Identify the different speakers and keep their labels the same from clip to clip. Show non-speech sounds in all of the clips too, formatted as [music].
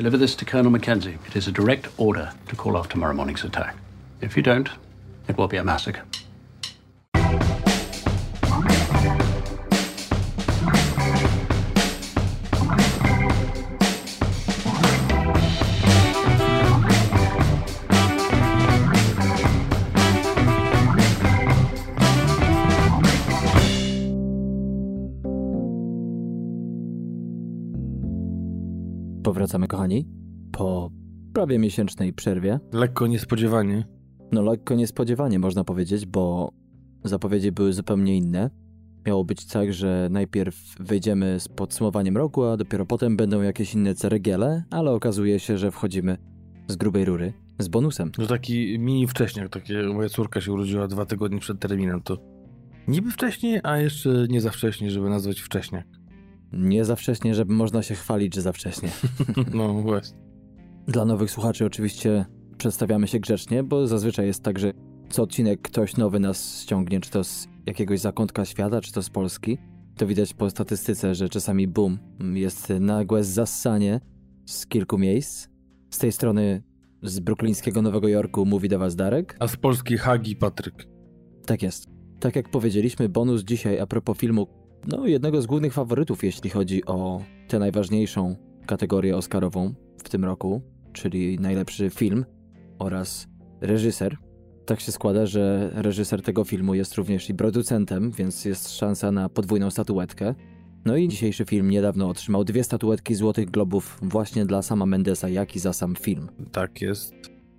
Speaker 1: Deliver this to Colonel Mackenzie. It is a direct order to call off tomorrow morning's attack. If you don't, it will be a massacre.
Speaker 2: Powracamy, kochani, po prawie miesięcznej przerwie.
Speaker 3: Lekko niespodziewanie.
Speaker 2: No, lekko niespodziewanie można powiedzieć, bo zapowiedzi były zupełnie inne. Miało być tak, że najpierw wyjdziemy z podsumowaniem roku, a dopiero potem będą jakieś inne ceregiele, ale okazuje się, że wchodzimy z grubej rury, z bonusem.
Speaker 3: No taki mini wcześniak, takie moja córka się urodziła dwa tygodnie przed terminem, to niby wcześniej, a jeszcze nie za wcześnie, żeby nazwać wcześniak.
Speaker 2: Nie za wcześnie, żeby można się chwalić, że za wcześnie. [laughs]
Speaker 3: No właśnie.
Speaker 2: Dla nowych słuchaczy oczywiście przedstawiamy się grzecznie, bo zazwyczaj jest tak, że co odcinek ktoś nowy nas ściągnie, czy to z jakiegoś zakątka świata, czy to z Polski. To widać po statystyce, że czasami boom, jest nagłe zassanie z kilku miejsc. Z tej strony z bruklińskiego Nowego Jorku mówi do was Darek.
Speaker 3: A z polskiej Hagi Patryk.
Speaker 2: Tak jest. Tak jak powiedzieliśmy, bonus dzisiaj a propos filmu, no jednego z głównych faworytów, jeśli chodzi o tę najważniejszą kategorię Oscarową w tym roku, czyli najlepszy film oraz reżyser. Tak się składa, że reżyser tego filmu jest również i producentem, więc jest szansa na podwójną statuetkę. No i dzisiejszy film niedawno otrzymał dwie statuetki Złotych Globów właśnie dla sama Mendesa, jak i za sam film.
Speaker 3: Tak jest.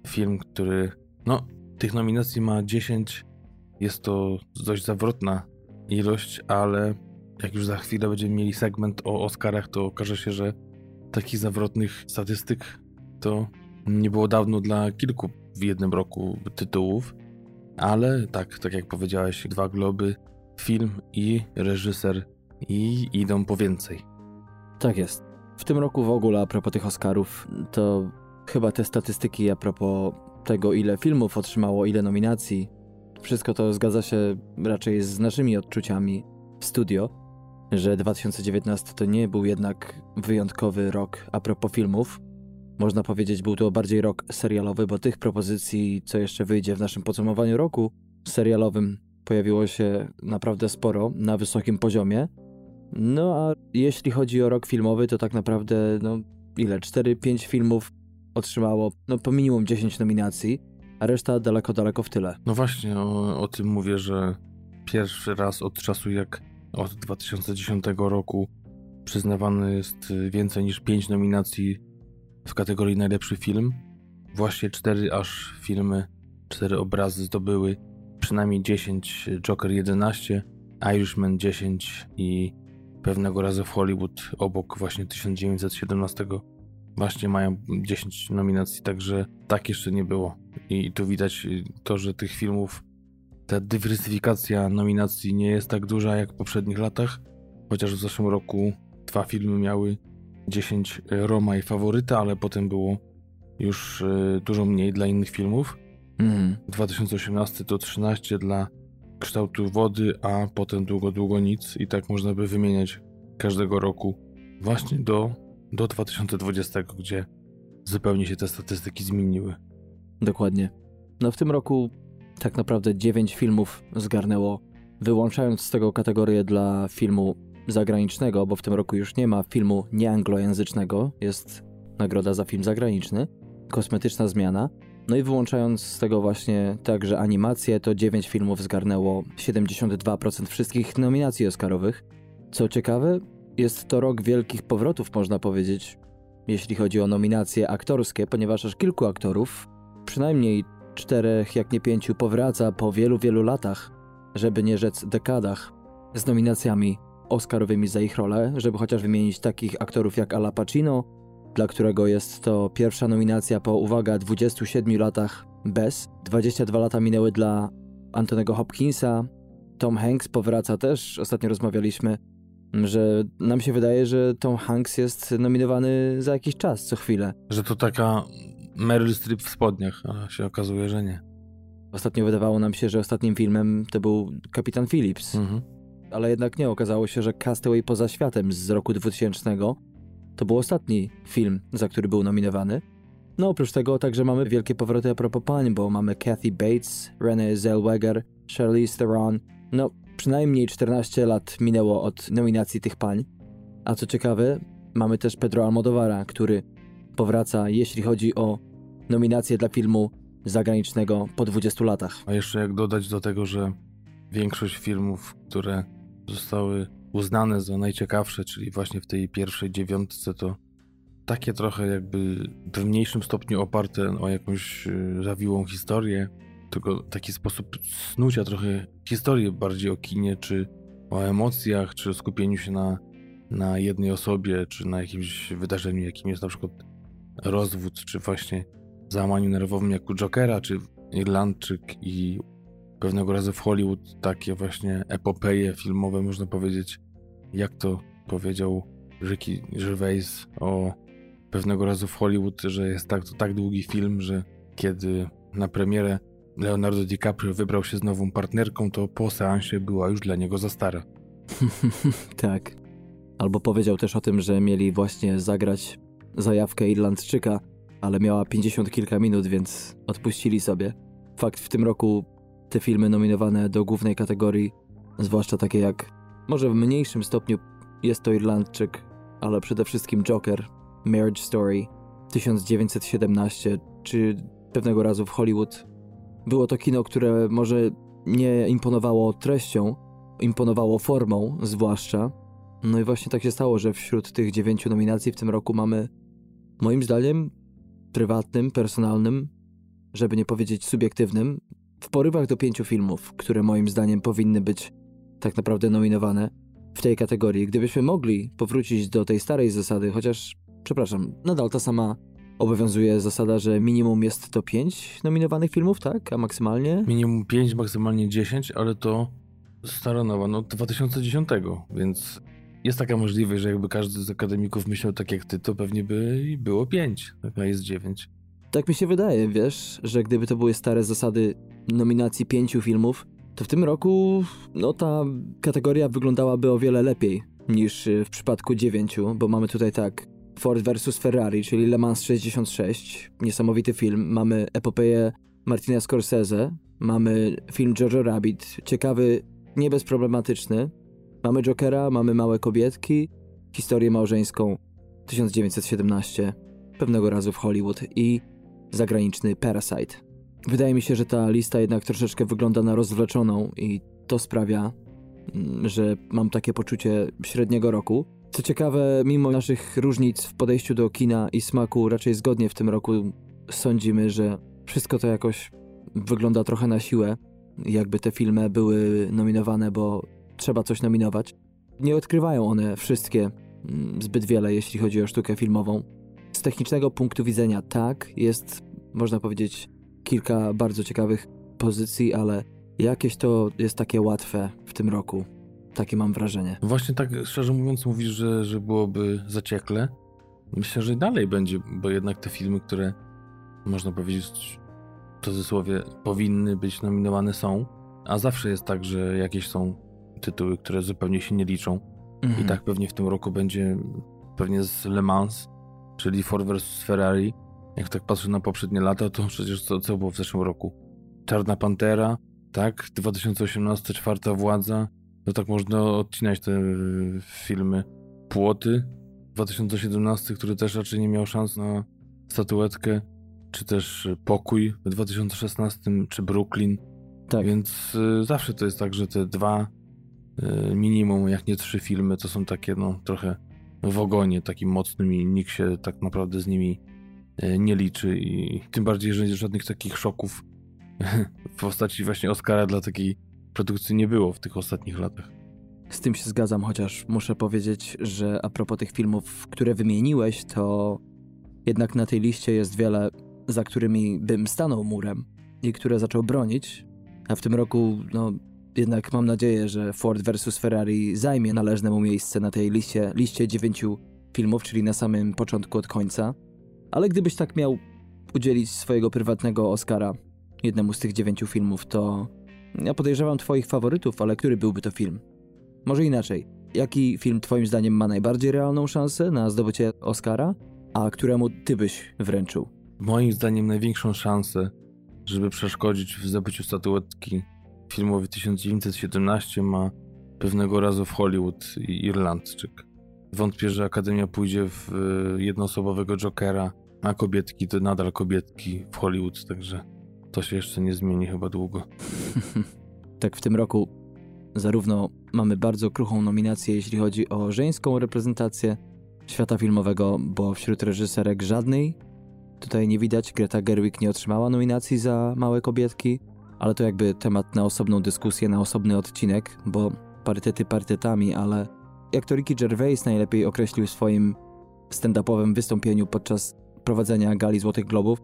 Speaker 3: Film, który. No, tych nominacji ma 10. Jest to dość zawrotna ilość, ale jak już za chwilę będziemy mieli segment o Oscarach, to okaże się, że takich zawrotnych statystyk to nie było dawno dla kilku w jednym roku tytułów. Ale tak, tak jak powiedziałeś, dwa globy, film i reżyser i idą po więcej.
Speaker 2: Tak jest. W tym roku w ogóle a propos tych Oscarów, to chyba te statystyki a propos tego, ile filmów otrzymało, ile nominacji, wszystko to zgadza się raczej z naszymi odczuciami w studio, że 2019 to nie był jednak wyjątkowy rok a propos filmów. Można powiedzieć, był to bardziej rok serialowy, bo tych propozycji, co jeszcze wyjdzie w naszym podsumowaniu roku serialowym, pojawiło się naprawdę sporo na wysokim poziomie. No a jeśli chodzi o rok filmowy, to tak naprawdę, no ile? 4-5 filmów otrzymało, no po minimum 10 nominacji, a reszta daleko, daleko w tyle.
Speaker 3: No właśnie, o, o tym mówię, że pierwszy raz od czasu jak od 2010 roku przyznawane jest więcej niż 5 nominacji w kategorii najlepszy film. Właśnie 4 aż filmy, 4 obrazy zdobyły przynajmniej 10, Joker 11, Irishman 10 i pewnego razu w Hollywood obok właśnie 1917 właśnie mają 10 nominacji, także tak jeszcze nie było. I tu widać to, że tych filmów, ta dywersyfikacja nominacji nie jest tak duża jak w poprzednich latach, chociaż w zeszłym roku dwa filmy miały 10 Roma i faworyta, ale potem było już dużo mniej dla innych filmów.
Speaker 2: Mhm.
Speaker 3: 2018 to 13 dla kształtu wody, a potem długo, długo nic i tak można by wymieniać każdego roku właśnie do, do 2020, gdzie zupełnie się te statystyki zmieniły.
Speaker 2: Dokładnie. No w tym roku tak naprawdę 9 filmów zgarnęło, wyłączając z tego kategorię dla filmu zagranicznego, bo w tym roku już nie ma filmu nieanglojęzycznego, jest nagroda za film zagraniczny, kosmetyczna zmiana. No i wyłączając z tego właśnie także animację, to 9 filmów zgarnęło 72% wszystkich nominacji Oscarowych. Co ciekawe, jest to rok wielkich powrotów, można powiedzieć, jeśli chodzi o nominacje aktorskie, ponieważ aż kilku aktorów, przynajmniej czterech, jak nie pięciu, powraca po wielu, wielu latach, żeby nie rzec dekadach, z nominacjami Oscarowymi za ich rolę, żeby chociaż wymienić takich aktorów jak Al Pacino, dla którego jest to pierwsza nominacja po, uwaga, 27 latach bez. 22 lata minęły dla Antonego Hopkinsa. Tom Hanks powraca też. Ostatnio rozmawialiśmy, że nam się wydaje, że Tom Hanks jest nominowany za jakiś czas, co chwilę.
Speaker 3: Że to taka Meryl Streep w spodniach, a się okazuje, że nie.
Speaker 2: Ostatnio wydawało nam się, że ostatnim filmem to był Kapitan Phillips.
Speaker 3: Mhm.
Speaker 2: ale jednak nie. Okazało się, że Castaway poza światem z roku 2000 to był ostatni film, za który był nominowany. No oprócz tego także mamy wielkie powroty a propos pań, bo mamy Kathy Bates, Renée Zellweger, Charlize Theron. No przynajmniej 14 lat minęło od nominacji tych pań. A co ciekawe, mamy też Pedro Almodovara, który powraca, jeśli chodzi o nominację dla filmu zagranicznego po 20 latach.
Speaker 3: A jeszcze jak dodać do tego, że większość filmów, które zostały uznane za najciekawsze, czyli właśnie w tej pierwszej dziewiątce, to takie trochę jakby w mniejszym stopniu oparte o jakąś e, zawiłą historię, tylko taki sposób snucia trochę historię bardziej o kinie, czy o emocjach, czy o skupieniu się na, na jednej osobie, czy na jakimś wydarzeniu, jakim jest na przykład rozwód, czy właśnie załamaniu nerwowym jak u Jokera, czy Irlandczyk i pewnego razu w Hollywood takie właśnie epopeje filmowe, można powiedzieć, jak to powiedział Ricky Gervais o pewnego razu w Hollywood, że jest tak, to tak długi film, że kiedy na premierę Leonardo DiCaprio wybrał się z nową partnerką, to po seansie była już dla niego za stara. [laughs]
Speaker 2: tak. Albo powiedział też o tym, że mieli właśnie zagrać zajawkę Irlandczyka, ale miała 50 kilka minut, więc odpuścili sobie. Fakt, w tym roku te filmy nominowane do głównej kategorii, zwłaszcza takie jak, może w mniejszym stopniu jest to Irlandczyk, ale przede wszystkim Joker, Marriage Story, 1917, czy pewnego razu w Hollywood. Było to kino, które może nie imponowało treścią, imponowało formą zwłaszcza. No i właśnie tak się stało, że wśród tych dziewięciu nominacji w tym roku mamy, moim zdaniem, prywatnym, personalnym, żeby nie powiedzieć subiektywnym, w porywach do pięciu filmów, które moim zdaniem powinny być tak naprawdę nominowane w tej kategorii. Gdybyśmy mogli powrócić do tej starej zasady, chociaż, przepraszam, nadal ta sama obowiązuje zasada, że minimum jest to pięć nominowanych filmów, tak? A maksymalnie?
Speaker 3: Minimum pięć, maksymalnie dziesięć, ale to stara nowa, no 2010, więc jest taka możliwość, że jakby każdy z akademików myślał tak jak ty, to pewnie by było pięć, a jest dziewięć.
Speaker 2: Tak mi się wydaje, wiesz, że gdyby to były stare zasady nominacji pięciu filmów, to w tym roku no ta kategoria wyglądałaby o wiele lepiej niż w przypadku dziewięciu, bo mamy tutaj tak Ford vs Ferrari, czyli Le Mans 66, niesamowity film, mamy epopeję Martina Scorsese, mamy film Jojo Rabbit, ciekawy, nie bezproblematyczny, mamy Jokera, mamy Małe Kobietki, historię małżeńską 1917, pewnego razu w Hollywood i zagraniczny Parasite. Wydaje mi się, że ta lista jednak troszeczkę wygląda na rozwleczoną i to sprawia, mm, że mam takie poczucie średniego roku. Co ciekawe, mimo naszych różnic w podejściu do kina i smaku, raczej zgodnie w tym roku sądzimy, że wszystko to jakoś wygląda trochę na siłę, jakby te filmy były nominowane, bo trzeba coś nominować. Nie odkrywają one wszystkie mm, zbyt wiele, jeśli chodzi o sztukę filmową. Z technicznego punktu widzenia tak, jest, można powiedzieć, kilka bardzo ciekawych pozycji, ale jakieś to jest takie łatwe w tym roku. Takie mam wrażenie.
Speaker 3: Właśnie tak szczerze mówiąc mówisz, że, że byłoby zaciekle. Myślę, że dalej będzie, bo jednak te filmy, które można powiedzieć w cudzysłowie powinny być nominowane są, a zawsze jest tak, że jakieś są tytuły, które zupełnie się nie liczą. Mhm. I tak pewnie w tym roku będzie pewnie z Le Mans, czyli Ford vs Ferrari. Jak tak patrzę na poprzednie lata, to przecież co, co było w zeszłym roku? Czarna Pantera, tak? 2018, Czwarta Władza. To tak można odcinać te e, filmy. Płoty 2017, który też raczej nie miał szans na statuetkę. Czy też Pokój w 2016, czy Brooklyn. Tak. Więc y, zawsze to jest tak, że te dwa minimum, jak nie trzy filmy, to są takie no trochę w ogonie takim mocnym i nikt się tak naprawdę z nimi y, nie liczy i tym bardziej, że żadnych takich szoków [laughs] w postaci właśnie Oscara dla takiej produkcji nie było w tych ostatnich latach.
Speaker 2: Z tym się zgadzam, chociaż muszę powiedzieć, że a propos tych filmów, które wymieniłeś, to jednak na tej liście jest wiele, za którymi bym stanął murem i które zaczął bronić, a w tym roku, no, jednak mam nadzieję, że Ford vs Ferrari zajmie należne mu miejsce na tej liście, liście dziewięciu filmów, czyli na samym początku od końca. Ale gdybyś tak miał udzielić swojego prywatnego Oscara jednemu z tych dziewięciu filmów, to ja podejrzewam twoich faworytów, ale który byłby to film? Może inaczej. Jaki film Twoim zdaniem ma najbardziej realną szansę na zdobycie Oscara, a któremu Ty byś wręczył?
Speaker 3: Moim zdaniem największą szansę, żeby przeszkodzić w zdobyciu statuetki filmowi 1917 ma pewnego razu w Hollywood Irlandczyk. Wątpię, że Akademia pójdzie w e, jednoosobowego Jokera, a kobietki to nadal kobietki w Hollywood, także to się jeszcze nie zmieni chyba długo. [laughs]
Speaker 2: tak w tym roku zarówno mamy bardzo kruchą nominację, jeśli chodzi o żeńską reprezentację świata filmowego, bo wśród reżyserek żadnej. Tutaj nie widać, Greta Gerwig nie otrzymała nominacji za Małe Kobietki, ale to jakby temat na osobną dyskusję, na osobny odcinek, bo parytety parytetami, ale jak to Ricky Gervais najlepiej określił w swoim stand-upowym wystąpieniu podczas prowadzenia Gali Złotych Globów,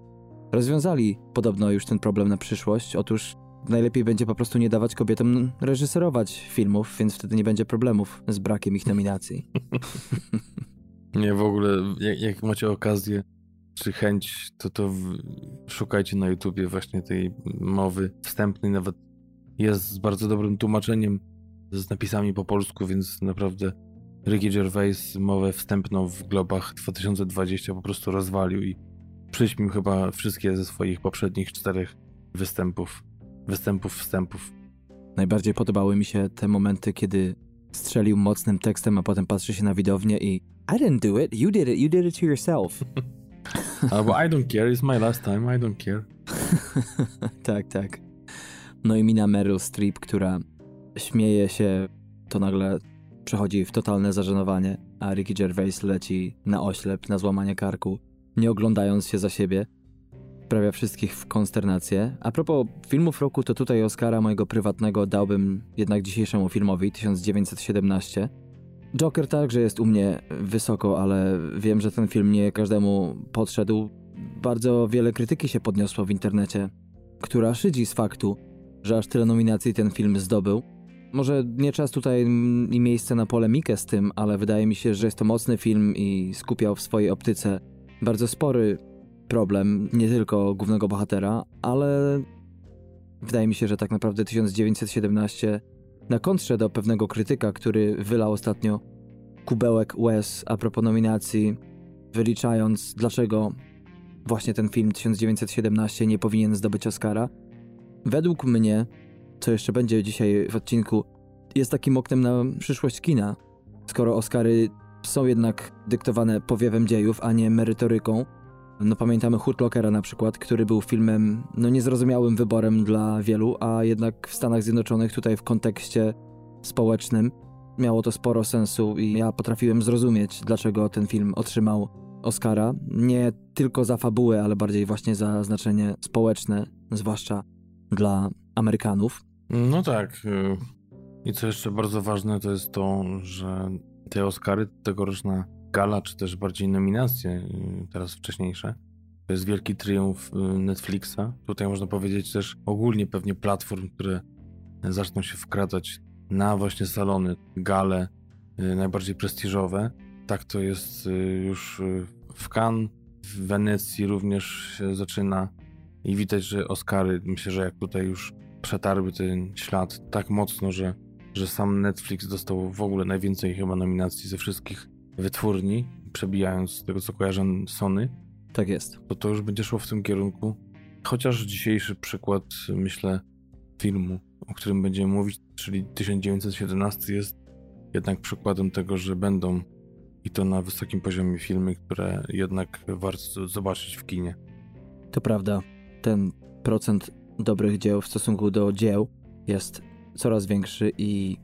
Speaker 2: rozwiązali podobno już ten problem na przyszłość. Otóż najlepiej będzie po prostu nie dawać kobietom reżyserować filmów, więc wtedy nie będzie problemów z brakiem ich nominacji. [laughs]
Speaker 3: nie, w ogóle, jak, jak macie okazję czy chęć, to to szukajcie na YouTubie właśnie tej mowy wstępnej, nawet jest z bardzo dobrym tłumaczeniem, z napisami po polsku, więc naprawdę Ricky Gervais mowę wstępną w Globach 2020 po prostu rozwalił i przyśmił chyba wszystkie ze swoich poprzednich czterech występów, występów, wstępów.
Speaker 2: Najbardziej podobały mi się te momenty, kiedy strzelił mocnym tekstem, a potem patrzy się na widownię i I didn't do it, you did it, you did it to yourself. [laughs]
Speaker 3: Albo I don't care, it's my last time, I don't care. [laughs]
Speaker 2: tak, tak. No i mina Meryl Streep, która śmieje się, to nagle przechodzi w totalne zażenowanie, a Ricky Gervais leci na oślep, na złamanie karku, nie oglądając się za siebie. Wprawia wszystkich w konsternację. A propos filmów roku, to tutaj Oscara mojego prywatnego dałbym jednak dzisiejszemu filmowi 1917. Joker także jest u mnie wysoko, ale wiem, że ten film nie każdemu podszedł. Bardzo wiele krytyki się podniosło w internecie, która szydzi z faktu, że aż tyle nominacji ten film zdobył. Może nie czas tutaj i miejsce na polemikę z tym, ale wydaje mi się, że jest to mocny film i skupiał w swojej optyce bardzo spory problem, nie tylko głównego bohatera, ale wydaje mi się, że tak naprawdę 1917 na kontrze do pewnego krytyka, który wylał ostatnio kubełek łez a propos nominacji, wyliczając dlaczego właśnie ten film 1917 nie powinien zdobyć Oscara. Według mnie co jeszcze będzie dzisiaj w odcinku, jest takim oknem na przyszłość kina. Skoro Oscary są jednak dyktowane powiewem dziejów, a nie merytoryką. No pamiętamy Hurt Lockera na przykład, który był filmem no niezrozumiałym wyborem dla wielu, a jednak w Stanach Zjednoczonych tutaj w kontekście społecznym miało to sporo sensu i ja potrafiłem zrozumieć, dlaczego ten film otrzymał Oscara. Nie tylko za fabułę, ale bardziej właśnie za znaczenie społeczne, zwłaszcza dla Amerykanów.
Speaker 3: No tak. Y, I co jeszcze bardzo ważne, to jest to, że te Oscary, tegoroczna gala, czy też bardziej nominacje, y, teraz wcześniejsze, to jest wielki triumf y, Netflixa. Tutaj można powiedzieć też ogólnie pewnie platform, które zaczną się wkradać na właśnie salony, gale najbardziej prestiżowe. Tak to jest już w Cannes, w Wenecji również się zaczyna i widać, że Oscary, myślę, że jak tutaj już przetarły ten ślad tak mocno, że, że sam Netflix dostał w ogóle najwięcej chyba nominacji ze wszystkich wytwórni, przebijając z tego co kojarzę Sony.
Speaker 2: Tak jest.
Speaker 3: To to już będzie szło w tym kierunku. Chociaż dzisiejszy przykład, myślę, filmu, o którym będziemy mówić, czyli 1917 jest jednak przykładem tego, że będą i to na wysokim poziomie filmy, które jednak warto zobaczyć w kinie.
Speaker 2: To prawda. Ten procent dobrych dzieł w stosunku do dzieł jest coraz większy i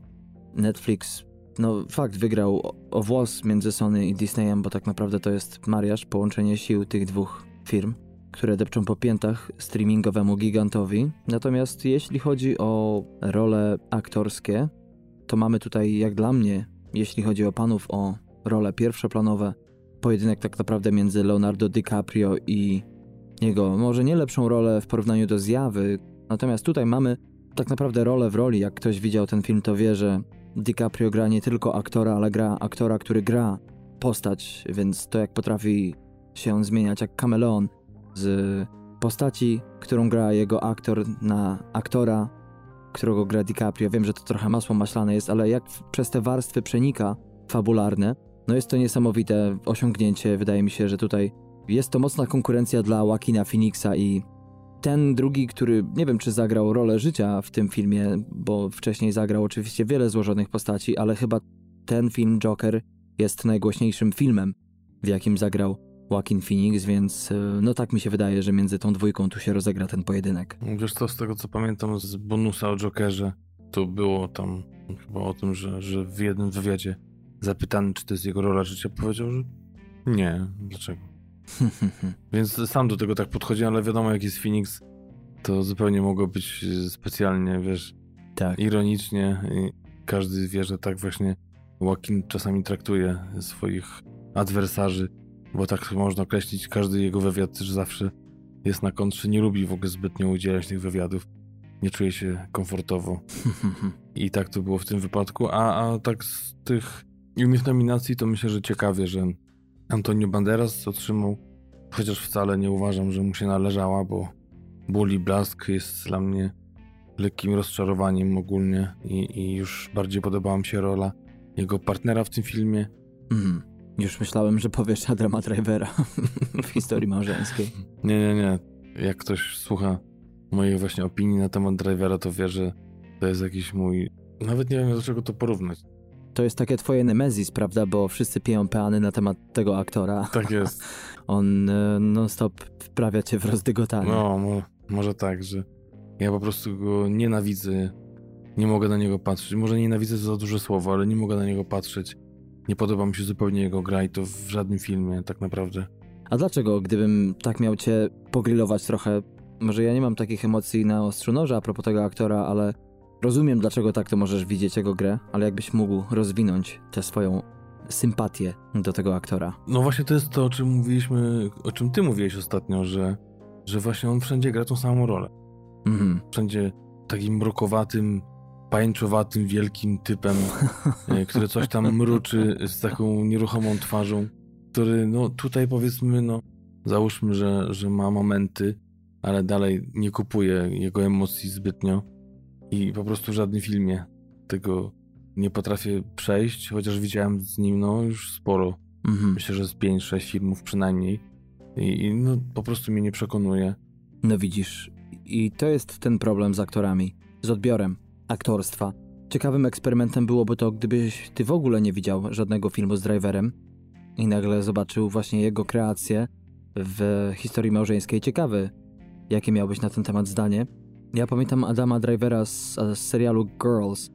Speaker 2: Netflix, no fakt, wygrał o, włos między Sony i Disneyem, bo tak naprawdę to jest mariaż, połączenie sił tych dwóch firm, które depczą po piętach streamingowemu gigantowi. Natomiast jeśli chodzi o role aktorskie, to mamy tutaj, jak dla mnie, jeśli chodzi o panów, o role pierwszoplanowe, pojedynek tak naprawdę między Leonardo DiCaprio i jego może nie lepszą rolę w porównaniu do zjawy, natomiast tutaj mamy tak naprawdę rolę w roli. Jak ktoś widział ten film, to wie, że DiCaprio gra nie tylko aktora, ale gra aktora, który gra postać, więc to jak potrafi się zmieniać jak kameleon z postaci, którą gra jego aktor na aktora, którego gra DiCaprio. Wiem, że to trochę masło maślane jest, ale jak przez te warstwy przenika fabularne, no jest to niesamowite osiągnięcie. Wydaje mi się, że tutaj jest to mocna konkurencja dla Joaquina Phoenixa i ten drugi, który nie wiem, czy zagrał rolę życia w tym filmie, bo wcześniej zagrał oczywiście wiele złożonych postaci, ale chyba ten film Joker jest najgłośniejszym filmem, w jakim zagrał Joaquin Phoenix, więc e, no tak mi się wydaje, że między tą dwójką tu się rozegra ten pojedynek.
Speaker 3: Wiesz co, z tego co pamiętam z bonusa o Jokerze, to było tam chyba o tym, że, że w jednym wywiadzie zapytany, czy to jest jego rola życia, powiedział, że nie. Dlaczego? [laughs] Więc sam do tego tak podchodziłem, ale wiadomo, jak jest Phoenix, to zupełnie mogło być specjalnie, wiesz,
Speaker 2: tak.
Speaker 3: ironicznie. I każdy wie, że tak właśnie Joaquin czasami traktuje swoich adwersarzy, bo tak można określić każdy jego wywiad, że zawsze jest na kontrze, nie lubi w ogóle zbytnio udzielać tych wywiadów, nie czuje się komfortowo. [laughs] I tak to było w tym wypadku, a, a tak z tych innych nominacji to myślę, że ciekawie, że Antonio Banderas otrzymał, chociaż wcale nie uważam, że mu się należała, bo Bully Blask jest dla mnie lekkim rozczarowaniem ogólnie i, i już bardziej podobała mi się rola jego partnera w tym filmie.
Speaker 2: Mm. Już myślałem, że powiesz Adama Drivera w historii małżeńskiej.
Speaker 3: Nie, nie, nie. Jak ktoś słucha mojej właśnie opinii na temat Drivera, to wie, że to jest jakiś mój... Nawet nie wiem, do czego to porównać.
Speaker 2: To jest takie twoje nemezis, prawda? Bo wszyscy piją peany na temat tego aktora.
Speaker 3: Tak jest. [laughs]
Speaker 2: On e, non-stop wprawia cię w rozdygotanie.
Speaker 3: No, mo może tak, że ja po prostu go nienawidzę. Nie mogę na niego patrzeć. Może nienawidzę to za duże słowo, ale nie mogę na niego patrzeć. Nie podoba mi się zupełnie jego gra i to w żadnym filmie tak naprawdę.
Speaker 2: A dlaczego, gdybym tak miał cię pogrillować trochę, może ja nie mam takich emocji na ostrzu noża a propos tego aktora, ale rozumiem dlaczego tak to możesz widzieć jego grę, ale jakbyś mógł rozwinąć tę swoją sympatię do tego aktora.
Speaker 3: No właśnie to jest to, o czym mówiliśmy, o czym ty mówiłeś ostatnio, że, że właśnie on wszędzie gra tą samą rolę.
Speaker 2: Mhm.
Speaker 3: Wszędzie takim mrokowatym, pajęczowatym, wielkim typem, e, który coś tam mruczy z taką nieruchomą twarzą, który no tutaj powiedzmy, no załóżmy, że, że ma momenty, ale dalej nie kupuje jego emocji zbytnio i po prostu w żadnym filmie tego nie potrafię przejść, chociaż widziałem z nim no już sporo.
Speaker 2: Mhm.
Speaker 3: Myślę, że z 5-6 filmów przynajmniej. I, I no po prostu mnie nie przekonuje.
Speaker 2: No widzisz, i to jest ten problem z aktorami, z odbiorem aktorstwa. Ciekawym eksperymentem byłoby to, gdybyś ty w ogóle nie widział żadnego filmu z driverem i nagle zobaczył właśnie jego kreację w historii małżeńskiej. Ciekawy, jakie miałbyś na ten temat zdanie. Ja pamiętam Adama Drivera z, z serialu Girls.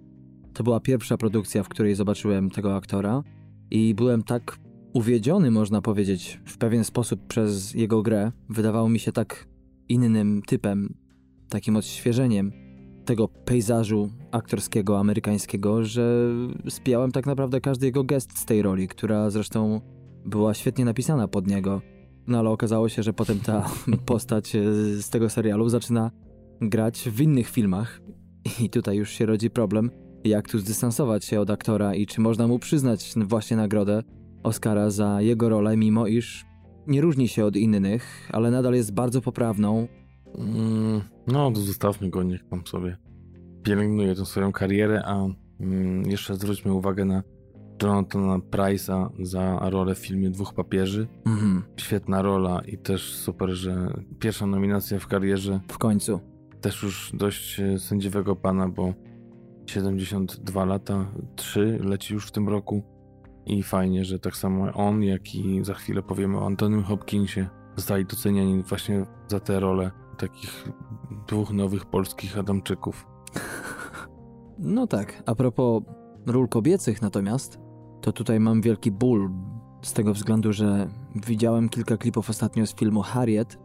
Speaker 2: To była pierwsza produkcja, w której zobaczyłem tego aktora i byłem tak uwiedziony, można powiedzieć, w pewien sposób przez jego grę. Wydawało mi się tak innym typem, takim odświeżeniem tego pejzażu aktorskiego amerykańskiego, że spijałem tak naprawdę każdy jego gest z tej roli, która zresztą była świetnie napisana pod niego. No ale okazało się, że potem ta [laughs] postać z tego serialu zaczyna grać w innych filmach i tutaj już się rodzi problem, jak tu zdystansować się od aktora i czy można mu przyznać właśnie nagrodę Oscara za jego rolę, mimo iż nie różni się od innych, ale nadal jest bardzo poprawną.
Speaker 3: Mm, no, to zostawmy go, niech tam sobie pielęgnuje tę swoją karierę, a mm, jeszcze zwróćmy uwagę na Jonathana Price'a za rolę w filmie Dwóch Papieży.
Speaker 2: Mhm.
Speaker 3: Świetna rola i też super, że pierwsza nominacja w karierze.
Speaker 2: W końcu.
Speaker 3: Też już dość e, sędziwego pana, bo 72 lata, 3 leci już w tym roku i fajnie, że tak samo on, jak i za chwilę powiemy o Antonym Hopkinsie zostali doceniani właśnie za tę rolę takich dwóch nowych polskich Adamczyków. [laughs]
Speaker 2: No tak, a propos ról kobiecych natomiast, to tutaj mam wielki ból z tego względu, że widziałem kilka klipów ostatnio z filmu Harriet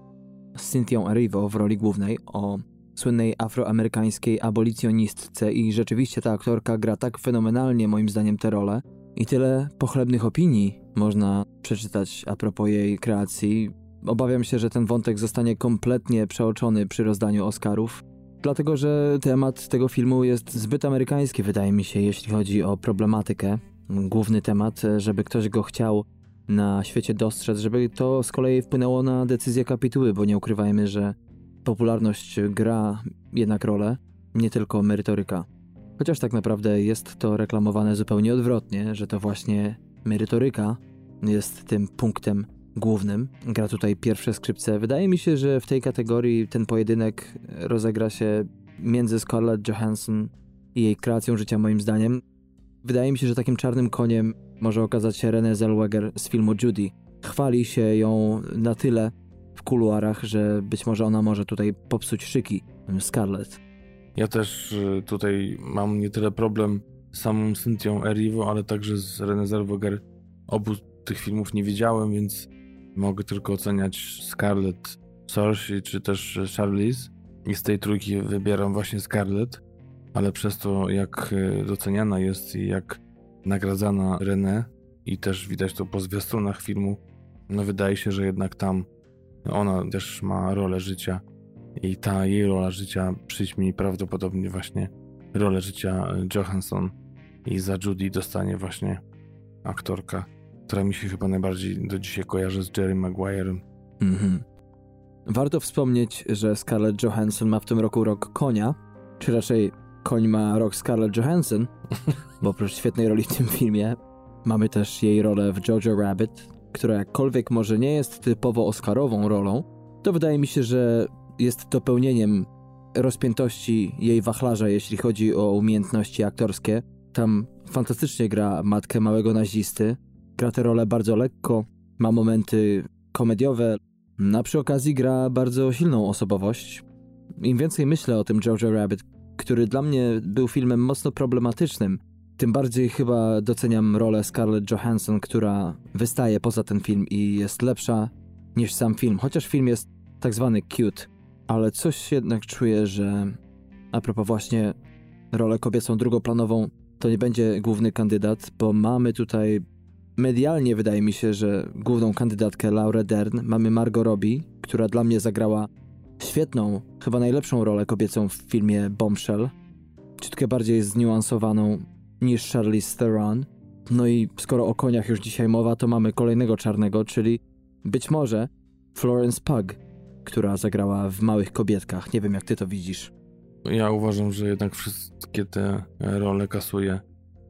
Speaker 2: z Cynthią Erivo w roli głównej o słynnej afroamerykańskiej abolicjonistce i rzeczywiście ta aktorka gra tak fenomenalnie moim zdaniem tę rolę i tyle pochlebnych opinii można przeczytać a propos jej kreacji. Obawiam się, że ten wątek zostanie kompletnie przeoczony przy rozdaniu Oscarów, dlatego że temat tego filmu jest zbyt amerykański, wydaje mi się, jeśli chodzi o problematykę. Główny temat, żeby ktoś go chciał na świecie dostrzec, żeby to z kolei wpłynęło na decyzję kapituły, bo nie ukrywajmy, że popularność gra jednak rolę. nie tylko merytoryka. Chociaż tak naprawdę jest to reklamowane zupełnie odwrotnie, że to właśnie merytoryka jest tym punktem głównym. Gra tutaj pierwsze skrzypce. Wydaje mi się, że w tej kategorii ten pojedynek rozegra się między Scarlett Johansson i jej kreacją życia, moim zdaniem. Wydaje mi się, że takim czarnym koniem może okazać się Renée Zellweger z filmu Judy. Chwali się ją na tyle kuluarach, że być może ona może tutaj popsuć szyki Scarlett.
Speaker 3: Ja też y, tutaj mam nie tyle problem z samą Cynthią Erivo, ale także z Renée Zellweger. Obu tych filmów nie widziałem, więc mogę tylko oceniać Scarlett Sorsi czy też Charlize. I z tej trójki wybieram właśnie Scarlett, ale przez to jak y, doceniana jest i jak nagradzana René i też widać to po zwiastunach filmu, no wydaje się, że jednak tam ona też ma rolę życia i ta jej rola życia przyćmi prawdopodobnie właśnie rolę życia Johansson i za Judy dostanie właśnie aktorka, która mi się chyba najbardziej do dzisiaj kojarzy z Jerry Maguire'em. Mhm.
Speaker 2: Warto wspomnieć, że Scarlett Johansson ma w tym roku rok konia, czy raczej koń ma rok Scarlett Johansson, [laughs] bo oprócz świetnej roli w tym filmie mamy też jej rolę w Jojo Rabbit, która jakkolwiek może nie jest typowo oscarową rolą, to wydaje mi się, że jest dopełnieniem rozpiętości jej wachlarza, jeśli chodzi o umiejętności aktorskie. Tam fantastycznie gra matkę małego nazisty, gra tę rolę bardzo lekko, ma momenty komediowe, a przy okazji gra bardzo silną osobowość. Im więcej myślę o tym Jojo Rabbit, który dla mnie był filmem mocno problematycznym, tym bardziej chyba doceniam rolę Scarlett Johansson, która wystaje poza ten film i jest lepsza niż sam film, chociaż film jest tak zwany cute, ale coś jednak czuję, że a propos właśnie rolę kobiecą drugoplanową, to nie będzie główny kandydat, bo mamy tutaj medialnie wydaje mi się, że główną kandydatkę Laurę Dern mamy Margot Robbie, która dla mnie zagrała świetną, chyba najlepszą rolę kobiecą w filmie Bombshell. Ciutkę bardziej zniuansowaną niż Charlize Theron. No i skoro o koniach już dzisiaj mowa, to mamy kolejnego czarnego, czyli być może Florence Pug, która zagrała w Małych Kobietkach. Nie wiem, jak ty to widzisz.
Speaker 3: Ja uważam, że jednak wszystkie te role kasuje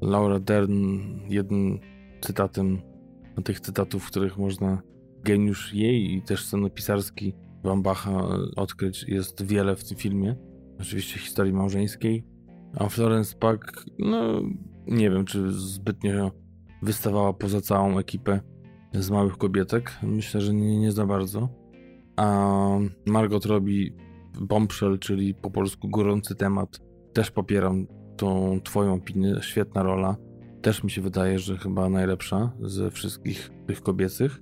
Speaker 3: Laura Dern jednym cytatem, tych cytatów, w których można geniusz jej i też scenopisarski Bambacha odkryć jest wiele w tym filmie. Oczywiście historii małżeńskiej, a Florence Pug, no nie wiem, czy zbytnio wystawała poza całą ekipę z małych kobietek. Myślę, że nie, nie za bardzo. A Margot robi Bombshell, czyli po polsku gorący temat. Też popieram tą twoją opinię. Świetna rola. Też mi się wydaje, że chyba najlepsza ze wszystkich tych kobiecych.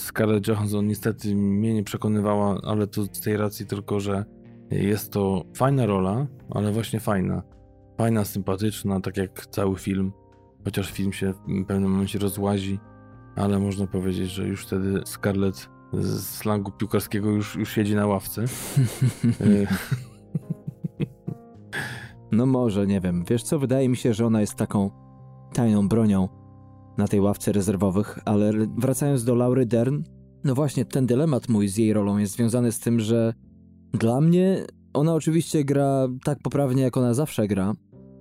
Speaker 3: Scarlett Johansson niestety mnie nie przekonywała, ale to z tej racji tylko, że jest to fajna rola, ale właśnie fajna fajna, sympatyczna, tak jak cały film. Chociaż film się w pewnym momencie rozłazi, ale można powiedzieć, że już wtedy Scarlett z slangu piłkarskiego już, już siedzi na ławce. [laughs]
Speaker 2: no może, nie wiem. Wiesz co, wydaje mi się, że ona jest taką tajną bronią na tej ławce rezerwowych, ale wracając do Laury Dern, no właśnie ten dylemat mój z jej rolą jest związany z tym, że dla mnie ona oczywiście gra tak poprawnie, jak ona zawsze gra,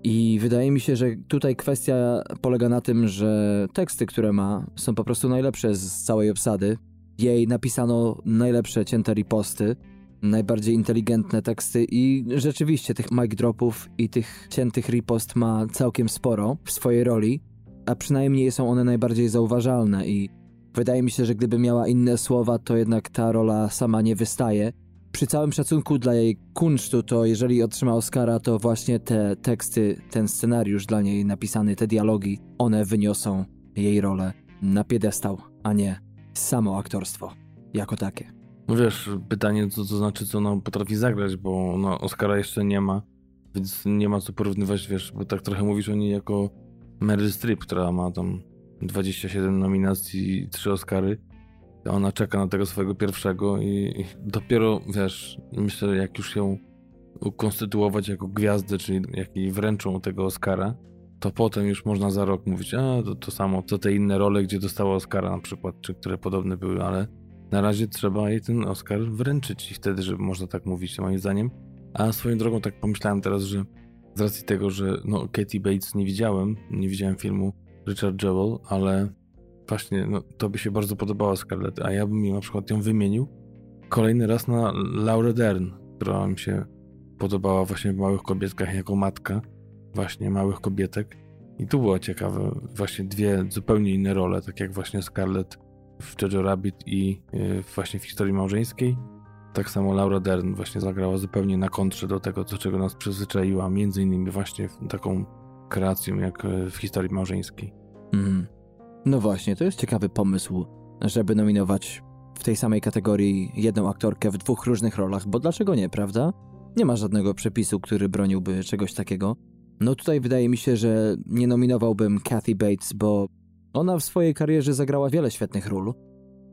Speaker 2: i wydaje mi się, że tutaj kwestia polega na tym, że teksty, które ma, są po prostu najlepsze z całej obsady. Jej napisano najlepsze cięte riposty, najbardziej inteligentne teksty i rzeczywiście tych mic dropów i tych ciętych ripost ma całkiem sporo w swojej roli, a przynajmniej są one najbardziej zauważalne i wydaje mi się, że gdyby miała inne słowa, to jednak ta rola sama nie wystaje przy całym szacunku dla jej kunsztu, to jeżeli otrzyma Oscara, to właśnie te teksty, ten scenariusz dla niej napisany, te dialogi, one wyniosą jej rolę na piedestał, a nie samo aktorstwo jako takie.
Speaker 3: No wiesz, pytanie co to znaczy, co ona potrafi zagrać, bo no, Oscara jeszcze nie ma, więc nie ma co porównywać, wiesz, bo tak trochę mówisz o niej jako Meryl Streep, która ma tam 27 nominacji i 3 Oscary, ona czeka na tego swojego pierwszego i, i dopiero, wiesz, myślę, jak już ją ukonstytuować jako gwiazdę, czyli jak jej wręczą tego Oscara, to potem już można za rok mówić, a to, to samo, co te inne role, gdzie dostała Oscara na przykład, czy które podobne były, ale na razie trzeba jej ten Oscar wręczyć i wtedy, żeby można tak mówić, moim zdaniem. A swoją drogą tak pomyślałem teraz, że z racji tego, że no, Katie Bates nie widziałem, nie widziałem filmu Richard Jewell, ale właśnie no, to by się bardzo podobała Scarlett, a ja bym na przykład ją wymienił kolejny raz na Laura Dern, która mi się podobała właśnie w Małych Kobietkach jako matka właśnie Małych Kobietek. I tu było ciekawe, właśnie dwie zupełnie inne role, tak jak właśnie Scarlett w Jojo Rabbit i y, właśnie w historii małżeńskiej. Tak samo Laura Dern właśnie zagrała zupełnie na kontrze do tego, do czego nas przyzwyczaiła, między innymi właśnie taką kreacją jak y, w historii małżeńskiej.
Speaker 2: Mm. No właśnie, to jest ciekawy pomysł, żeby nominować w tej samej kategorii jedną aktorkę w dwóch różnych rolach, bo dlaczego nie, prawda? Nie ma żadnego przepisu, który broniłby czegoś takiego. No tutaj wydaje mi się, że nie nominowałbym Kathy Bates, bo ona w swojej karierze zagrała wiele świetnych ról.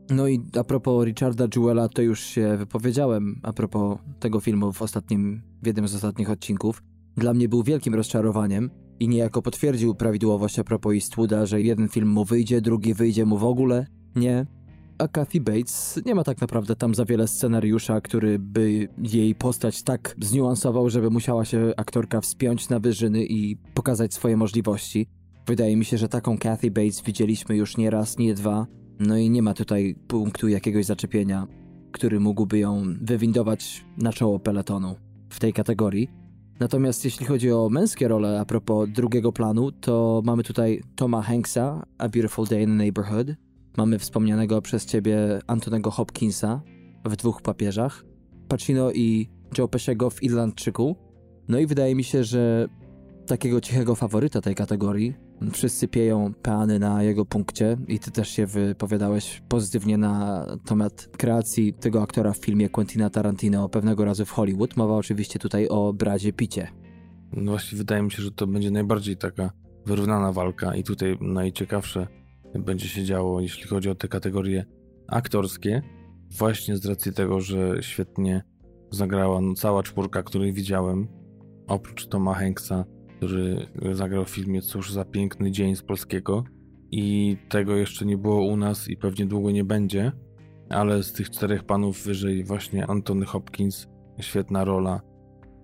Speaker 2: No i a propos Richarda Jewella, to już się wypowiedziałem a propos tego filmu w ostatnim, w jednym z ostatnich odcinków. Dla mnie był wielkim rozczarowaniem i niejako potwierdził prawidłowość a propos Eastwooda, że jeden film mu wyjdzie, drugi wyjdzie mu w ogóle. Nie. A Kathy Bates nie ma tak naprawdę tam za wiele scenariusza, który by jej postać tak zniuansował, żeby musiała się aktorka wspiąć na wyżyny i pokazać swoje możliwości. Wydaje mi się, że taką Kathy Bates widzieliśmy już nie raz, nie dwa. No i nie ma tutaj punktu jakiegoś zaczepienia, który mógłby ją wywindować na czoło peletonu w tej kategorii. Natomiast jeśli chodzi o męskie role, a propos drugiego planu, to mamy tutaj Toma Hanksa, A Beautiful Day in the Neighborhood. Mamy wspomnianego przez ciebie Antonego Hopkinsa w dwóch papieżach, Pacino i Joe Pesciego w Irlandczyku. No i wydaje mi się, że takiego cichego faworyta tej kategorii Wszyscy pieją peany na jego punkcie i ty też się wypowiadałeś pozytywnie na temat kreacji tego aktora w filmie Quentina Tarantino pewnego razu w Hollywood. Mowa oczywiście tutaj o Bradzie Picie.
Speaker 3: No właśnie wydaje mi się, że to będzie najbardziej taka wyrównana walka i tutaj najciekawsze będzie się działo, jeśli chodzi o te kategorie aktorskie, właśnie z racji tego, że świetnie zagrała no, cała czwórka, której widziałem, oprócz Toma Hanksa, który zagrał w filmie Cóż za piękny dzień z polskiego. I tego jeszcze nie było u nas i pewnie długo nie będzie. Ale z tych czterech panów wyżej właśnie Antony Hopkins, świetna rola.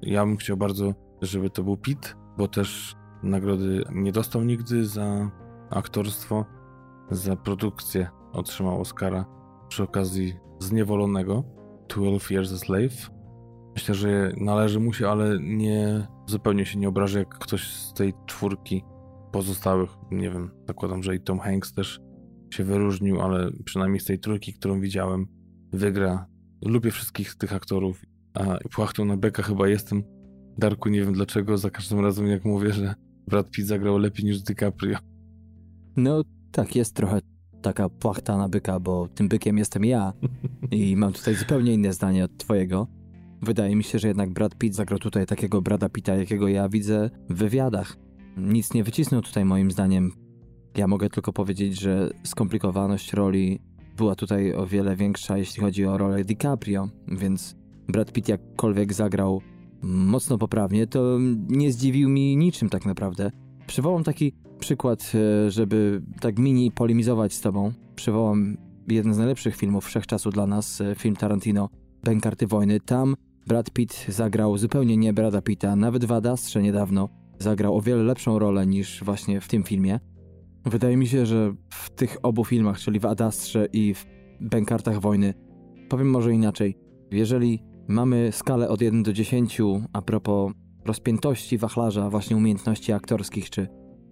Speaker 3: Ja bym chciał bardzo, żeby to był Pete, bo też nagrody nie dostał nigdy za aktorstwo, za produkcję otrzymał Oscara przy okazji Zniewolonego 12 Years a Slave. Myślę, że należy mu się, ale nie zupełnie się nie obrażę, jak ktoś z tej czwórki pozostałych, nie wiem, zakładam, że i Tom Hanks też się wyróżnił, ale przynajmniej z tej trójki, którą widziałem, wygra. Lubię wszystkich tych aktorów, a płachtą na beka chyba jestem. Darku, nie wiem dlaczego, za każdym razem jak mówię, że Brad Pitt zagrał lepiej niż DiCaprio.
Speaker 2: No tak, jest trochę taka płachta na byka, bo tym bykiem jestem ja [laughs] i mam tutaj zupełnie inne zdanie od twojego. Wydaje mi się, że jednak Brad Pitt zagrał tutaj takiego Brada Pitta, jakiego ja widzę w wywiadach. Nic nie wycisnął tutaj moim zdaniem. Ja mogę tylko powiedzieć, że skomplikowaność roli była tutaj o wiele większa, jeśli chodzi o rolę DiCaprio, więc Brad Pitt jakkolwiek zagrał mocno poprawnie, to nie zdziwił mi niczym tak naprawdę. Przywołam taki przykład, e, żeby tak mini polemizować z tobą. Przywołam jeden z najlepszych filmów wszechczasu dla nas, e, film Tarantino, Bękarty Wojny. Tam Brad Pitt zagrał zupełnie nie Brada Pitta, nawet w Adastrze niedawno zagrał o wiele lepszą rolę niż właśnie w tym filmie. Wydaje mi się, że w tych obu filmach, czyli w Adastrze i w Bękartach Wojny, powiem może inaczej. Jeżeli mamy skalę od 1 do 10 a propos rozpiętości wachlarza właśnie umiejętności aktorskich czy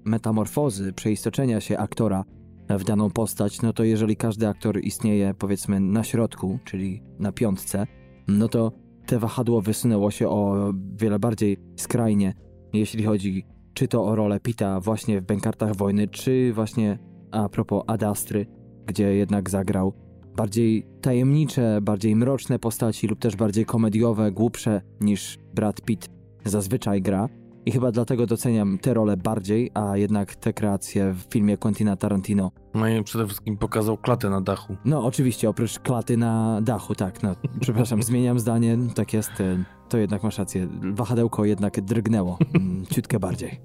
Speaker 2: metamorfozy, przeistoczenia się aktora w daną postać, no to jeżeli każdy aktor istnieje powiedzmy na środku, czyli na piątce, no to te wahadło wysunęło się o wiele bardziej skrajnie, jeśli chodzi czy to o rolę Pita właśnie w Bękartach Wojny, czy właśnie a propos Adastry, gdzie jednak zagrał bardziej tajemnicze, bardziej mroczne postaci lub też bardziej komediowe, głupsze niż Brad Pitt zazwyczaj gra. I chyba dlatego doceniam te role bardziej, a jednak te kreacje w filmie Quentina Tarantino.
Speaker 3: No i przede wszystkim pokazał klatę na dachu.
Speaker 2: No oczywiście, oprócz klaty na dachu, tak. No, [laughs] przepraszam, zmieniam zdanie, tak jest. E, to jednak masz rację. Wahadełko jednak drgnęło mm, [laughs] ciutkę bardziej.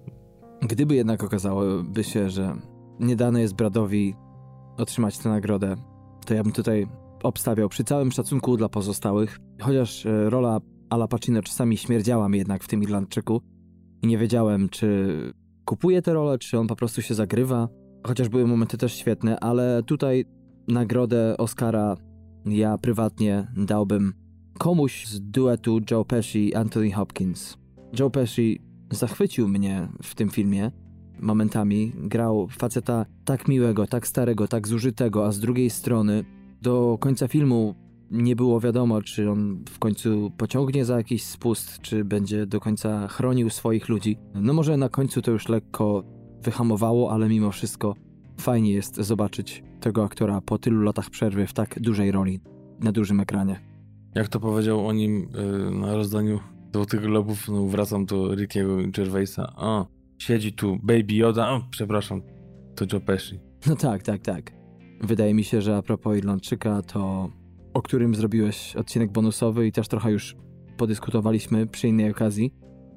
Speaker 2: Gdyby jednak okazałoby się, że nie dane jest Bradowi otrzymać tę nagrodę, to ja bym tutaj obstawiał przy całym szacunku dla pozostałych, chociaż e, rola Al Pacino czasami śmierdziała mi jednak w tym Irlandczyku i nie wiedziałem, czy kupuje tę rolę, czy on po prostu się zagrywa. Chociaż były momenty też świetne, ale tutaj nagrodę Oscara ja prywatnie dałbym komuś z duetu Joe Pesci i Anthony Hopkins. Joe Pesci zachwycił mnie w tym filmie. Momentami grał faceta tak miłego, tak starego, tak zużytego, a z drugiej strony do końca filmu nie było wiadomo, czy on w końcu pociągnie za jakiś spust, czy będzie do końca chronił swoich ludzi. No może na końcu to już lekko wyhamowało, ale mimo wszystko fajnie jest zobaczyć tego aktora po tylu latach przerwy w tak dużej roli na dużym ekranie.
Speaker 3: Jak to powiedział o nim yy, na rozdaniu Złotych Globów, no wracam do Rickiego Gervaisa. O, siedzi tu Baby Yoda, o, przepraszam, to Joe Pesci.
Speaker 2: No tak, tak, tak. Wydaje mi się, że a propos Irlandczyka, to o którym zrobiłeś odcinek bonusowy i też trochę już podyskutowaliśmy przy innej okazji,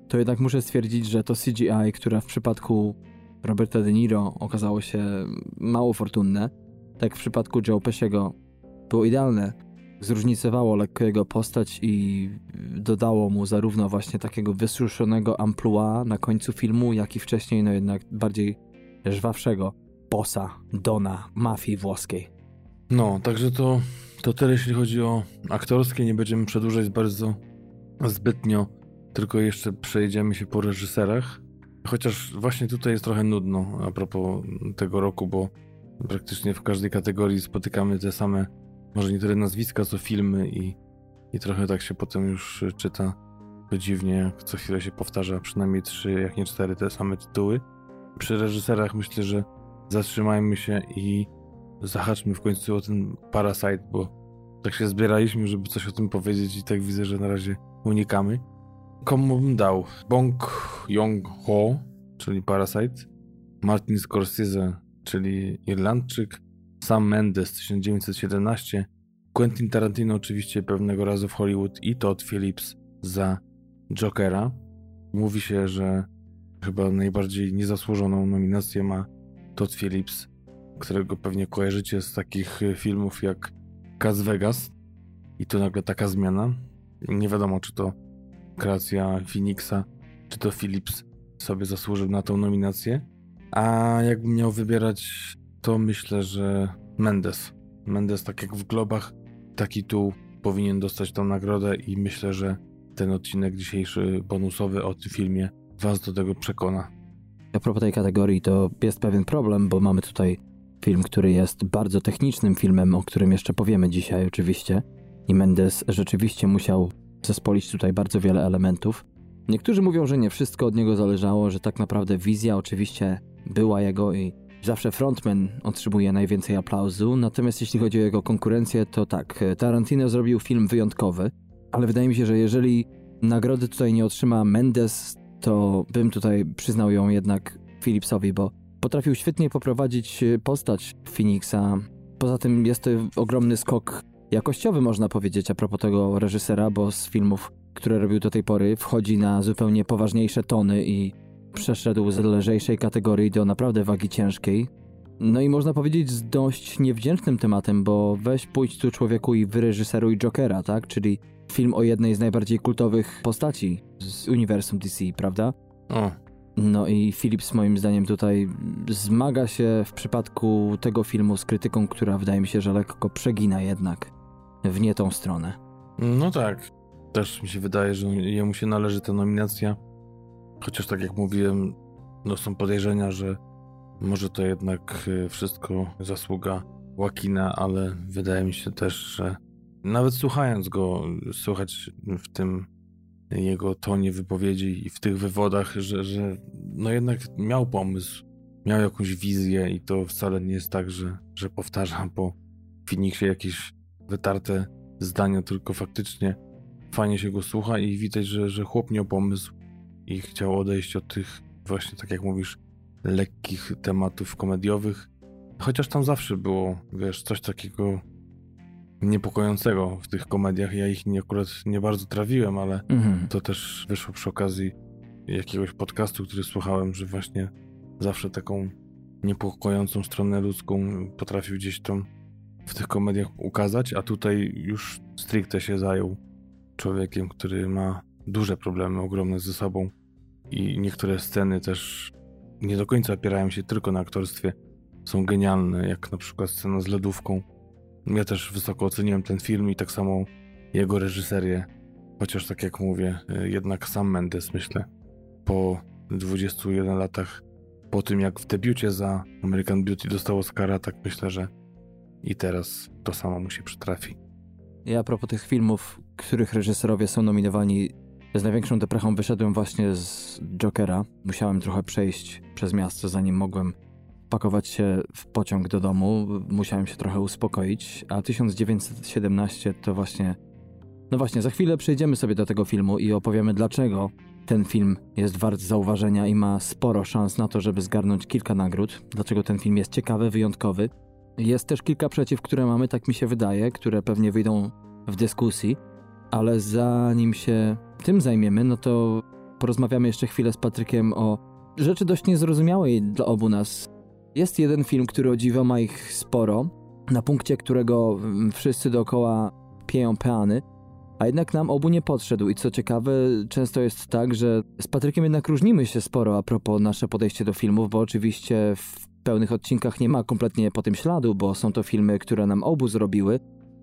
Speaker 2: to jednak muszę stwierdzić, że to CGI, które w przypadku Roberta De Niro okazało się mało fortunne, tak w przypadku Joe Pesciego było idealne. Zróżnicowało lekko jego postać i dodało mu zarówno właśnie takiego wysuszonego amplua na końcu filmu, jak i wcześniej, no jednak bardziej żwawszego bossa, dona mafii włoskiej.
Speaker 3: No, także to, to tyle jeśli chodzi o aktorskie. Nie będziemy przedłużać bardzo zbytnio, tylko jeszcze przejdziemy się po reżyserach. Chociaż właśnie tutaj jest trochę nudno a propos tego roku, bo praktycznie w każdej kategorii spotykamy te same, może nie tyle nazwiska, co filmy i, i trochę tak się potem już czyta to dziwnie, jak co chwilę się powtarza przynajmniej trzy, jak nie cztery te same tytuły. Przy reżyserach myślę, że zatrzymajmy się i zahaczmy w końcu o ten Parasite, bo tak się zbieraliśmy, żeby coś o tym powiedzieć i tak widzę, że na razie unikamy. Komu bym dał? Bong Joon-ho, czyli Parasite, Martin Scorsese, czyli Irlandczyk, Sam Mendes 1917, Quentin Tarantino oczywiście pewnego razu w Hollywood i Todd Phillips za Jokera. Mówi się, że chyba najbardziej niezasłużoną nominację ma Todd Phillips, którego pewnie kojarzycie z takich filmów jak Cas Vegas i tu nagle taka zmiana. Nie wiadomo, czy to kreacja Phoenixa, czy to Phillips sobie zasłużył na tą nominację. A jakbym miał wybierać, to myślę, że Mendes. Mendes, tak jak w Globach, taki tu powinien dostać tą nagrodę i myślę, że ten odcinek dzisiejszy bonusowy o tym filmie Was do tego przekona.
Speaker 2: A propos tej kategorii, to jest pewien problem, bo mamy tutaj film, który jest bardzo technicznym filmem, o którym jeszcze powiemy dzisiaj oczywiście. I Mendes rzeczywiście musiał zespolić tutaj bardzo wiele elementów. Niektórzy mówią, że nie wszystko od niego zależało, że tak naprawdę wizja oczywiście była jego i zawsze frontman otrzymuje najwięcej aplauzu, natomiast jeśli chodzi o jego konkurencję, to tak, Tarantino zrobił film wyjątkowy, ale wydaje mi się, że jeżeli nagrody tutaj nie otrzyma Mendes, to bym tutaj przyznał ją jednak Phillipsowi, bo potrafił świetnie poprowadzić postać Phoenixa. Poza tym jest to ogromny skok jakościowy, można powiedzieć, a propos tego reżysera, bo z filmów, które robił do tej pory, wchodzi na zupełnie poważniejsze tony i przeszedł z lżejszej kategorii do naprawdę wagi ciężkiej. No i można powiedzieć z dość niewdzięcznym tematem, bo weź pójdź tu człowieku i wyreżyseruj Jokera, tak? Czyli film o jednej z najbardziej kultowych postaci z uniwersum DC, prawda?
Speaker 3: O.
Speaker 2: No i Phillips moim zdaniem tutaj zmaga się w przypadku tego filmu z krytyką, która wydaje mi się, że lekko przegina jednak w nie tą stronę.
Speaker 3: No tak. Też mi się wydaje, że jemu się należy ta nominacja. Chociaż tak jak mówiłem, no są podejrzenia, że może to jednak y, wszystko zasługa Łakina, ale wydaje mi się też, że nawet słuchając go, słychać w tym jego tonie wypowiedzi i w tych wywodach, że, że no jednak miał pomysł, miał jakąś wizję i to wcale nie jest tak, że, że powtarza po Finiksie jakieś wytarte zdania, tylko faktycznie fajnie się go słucha i widać, że, że chłop miał pomysł i chciał odejść od tych właśnie, tak jak mówisz, lekkich tematów komediowych. Chociaż tam zawsze było, wiesz, coś takiego niepokojącego w tych komediach. Ja ich nie, akurat nie bardzo trawiłem, ale mhm. to też wyszło przy okazji jakiegoś podcastu, który słuchałem, że właśnie zawsze taką niepokojącą stronę ludzką potrafił gdzieś tam w tych komediach ukazać, a tutaj już stricte się zajął człowiekiem, który ma duże problemy, ogromne ze sobą i niektóre sceny też nie do końca opierają się tylko na aktorstwie. Są genialne, jak na przykład scena z lodówką. Ja też wysoko oceniłem ten film i tak samo jego reżyserię. Chociaż tak jak mówię, jednak sam Mendes myślę po 21 latach po tym jak w debiucie za American Beauty dostał Oscara, tak myślę, że i teraz to samo mu się przytrafi.
Speaker 2: Ja a propos tych filmów, których reżyserowie są nominowani, z największą deprechą wyszedłem właśnie z Jokera. Musiałem trochę przejść przez miasto, zanim mogłem pakować się w pociąg do domu. Musiałem się trochę uspokoić, a 1917 to właśnie. No właśnie, za chwilę przejdziemy sobie do tego filmu i opowiemy, dlaczego ten film jest wart zauważenia i ma sporo szans na to, żeby zgarnąć kilka nagród. Dlaczego ten film jest ciekawy, wyjątkowy. Jest też kilka przeciw, które mamy, tak mi się wydaje, które pewnie wyjdą w dyskusji, ale zanim się tym zajmiemy, no to porozmawiamy jeszcze chwilę z Patrykiem o rzeczy dość niezrozumiałej dla obu nas. Jest jeden film, który o dziwo ma ich sporo, na punkcie którego wszyscy dookoła pieją peany, a jednak nam obu nie podszedł i co ciekawe, często jest tak, że z Patrykiem jednak różnimy się sporo a propos nasze podejście do filmów, bo oczywiście w pełnych odcinkach nie ma kompletnie po tym śladu, bo są to filmy, które nam obu zrobiły,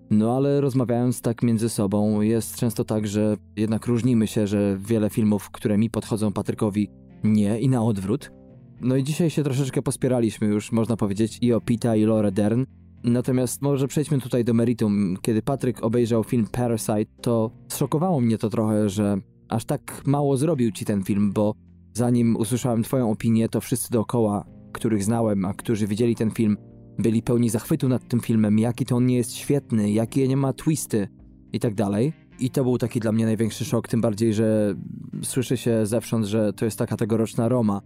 Speaker 2: no ale rozmawiając tak między sobą, jest często tak, że jednak różnimy się, że wiele filmów, które mi podchodzą Patrykowi, nie i na odwrót. No i dzisiaj się troszeczkę pospieraliśmy już, można powiedzieć, i o Pita, i Laura Dern. Natomiast może przejdźmy tutaj do meritum. Kiedy Patryk obejrzał film Parasite, to zszokowało mnie to trochę, że aż tak mało zrobił ci ten film, bo zanim usłyszałem twoją opinię, to wszyscy dookoła, których znałem, a którzy widzieli ten film, byli pełni zachwytu nad tym filmem, jaki to on nie jest świetny, jakie nie ma twisty i tak dalej. I to był taki dla mnie największy szok, tym bardziej, że słyszy się zewsząd, że to jest taka tegoroczna Roma.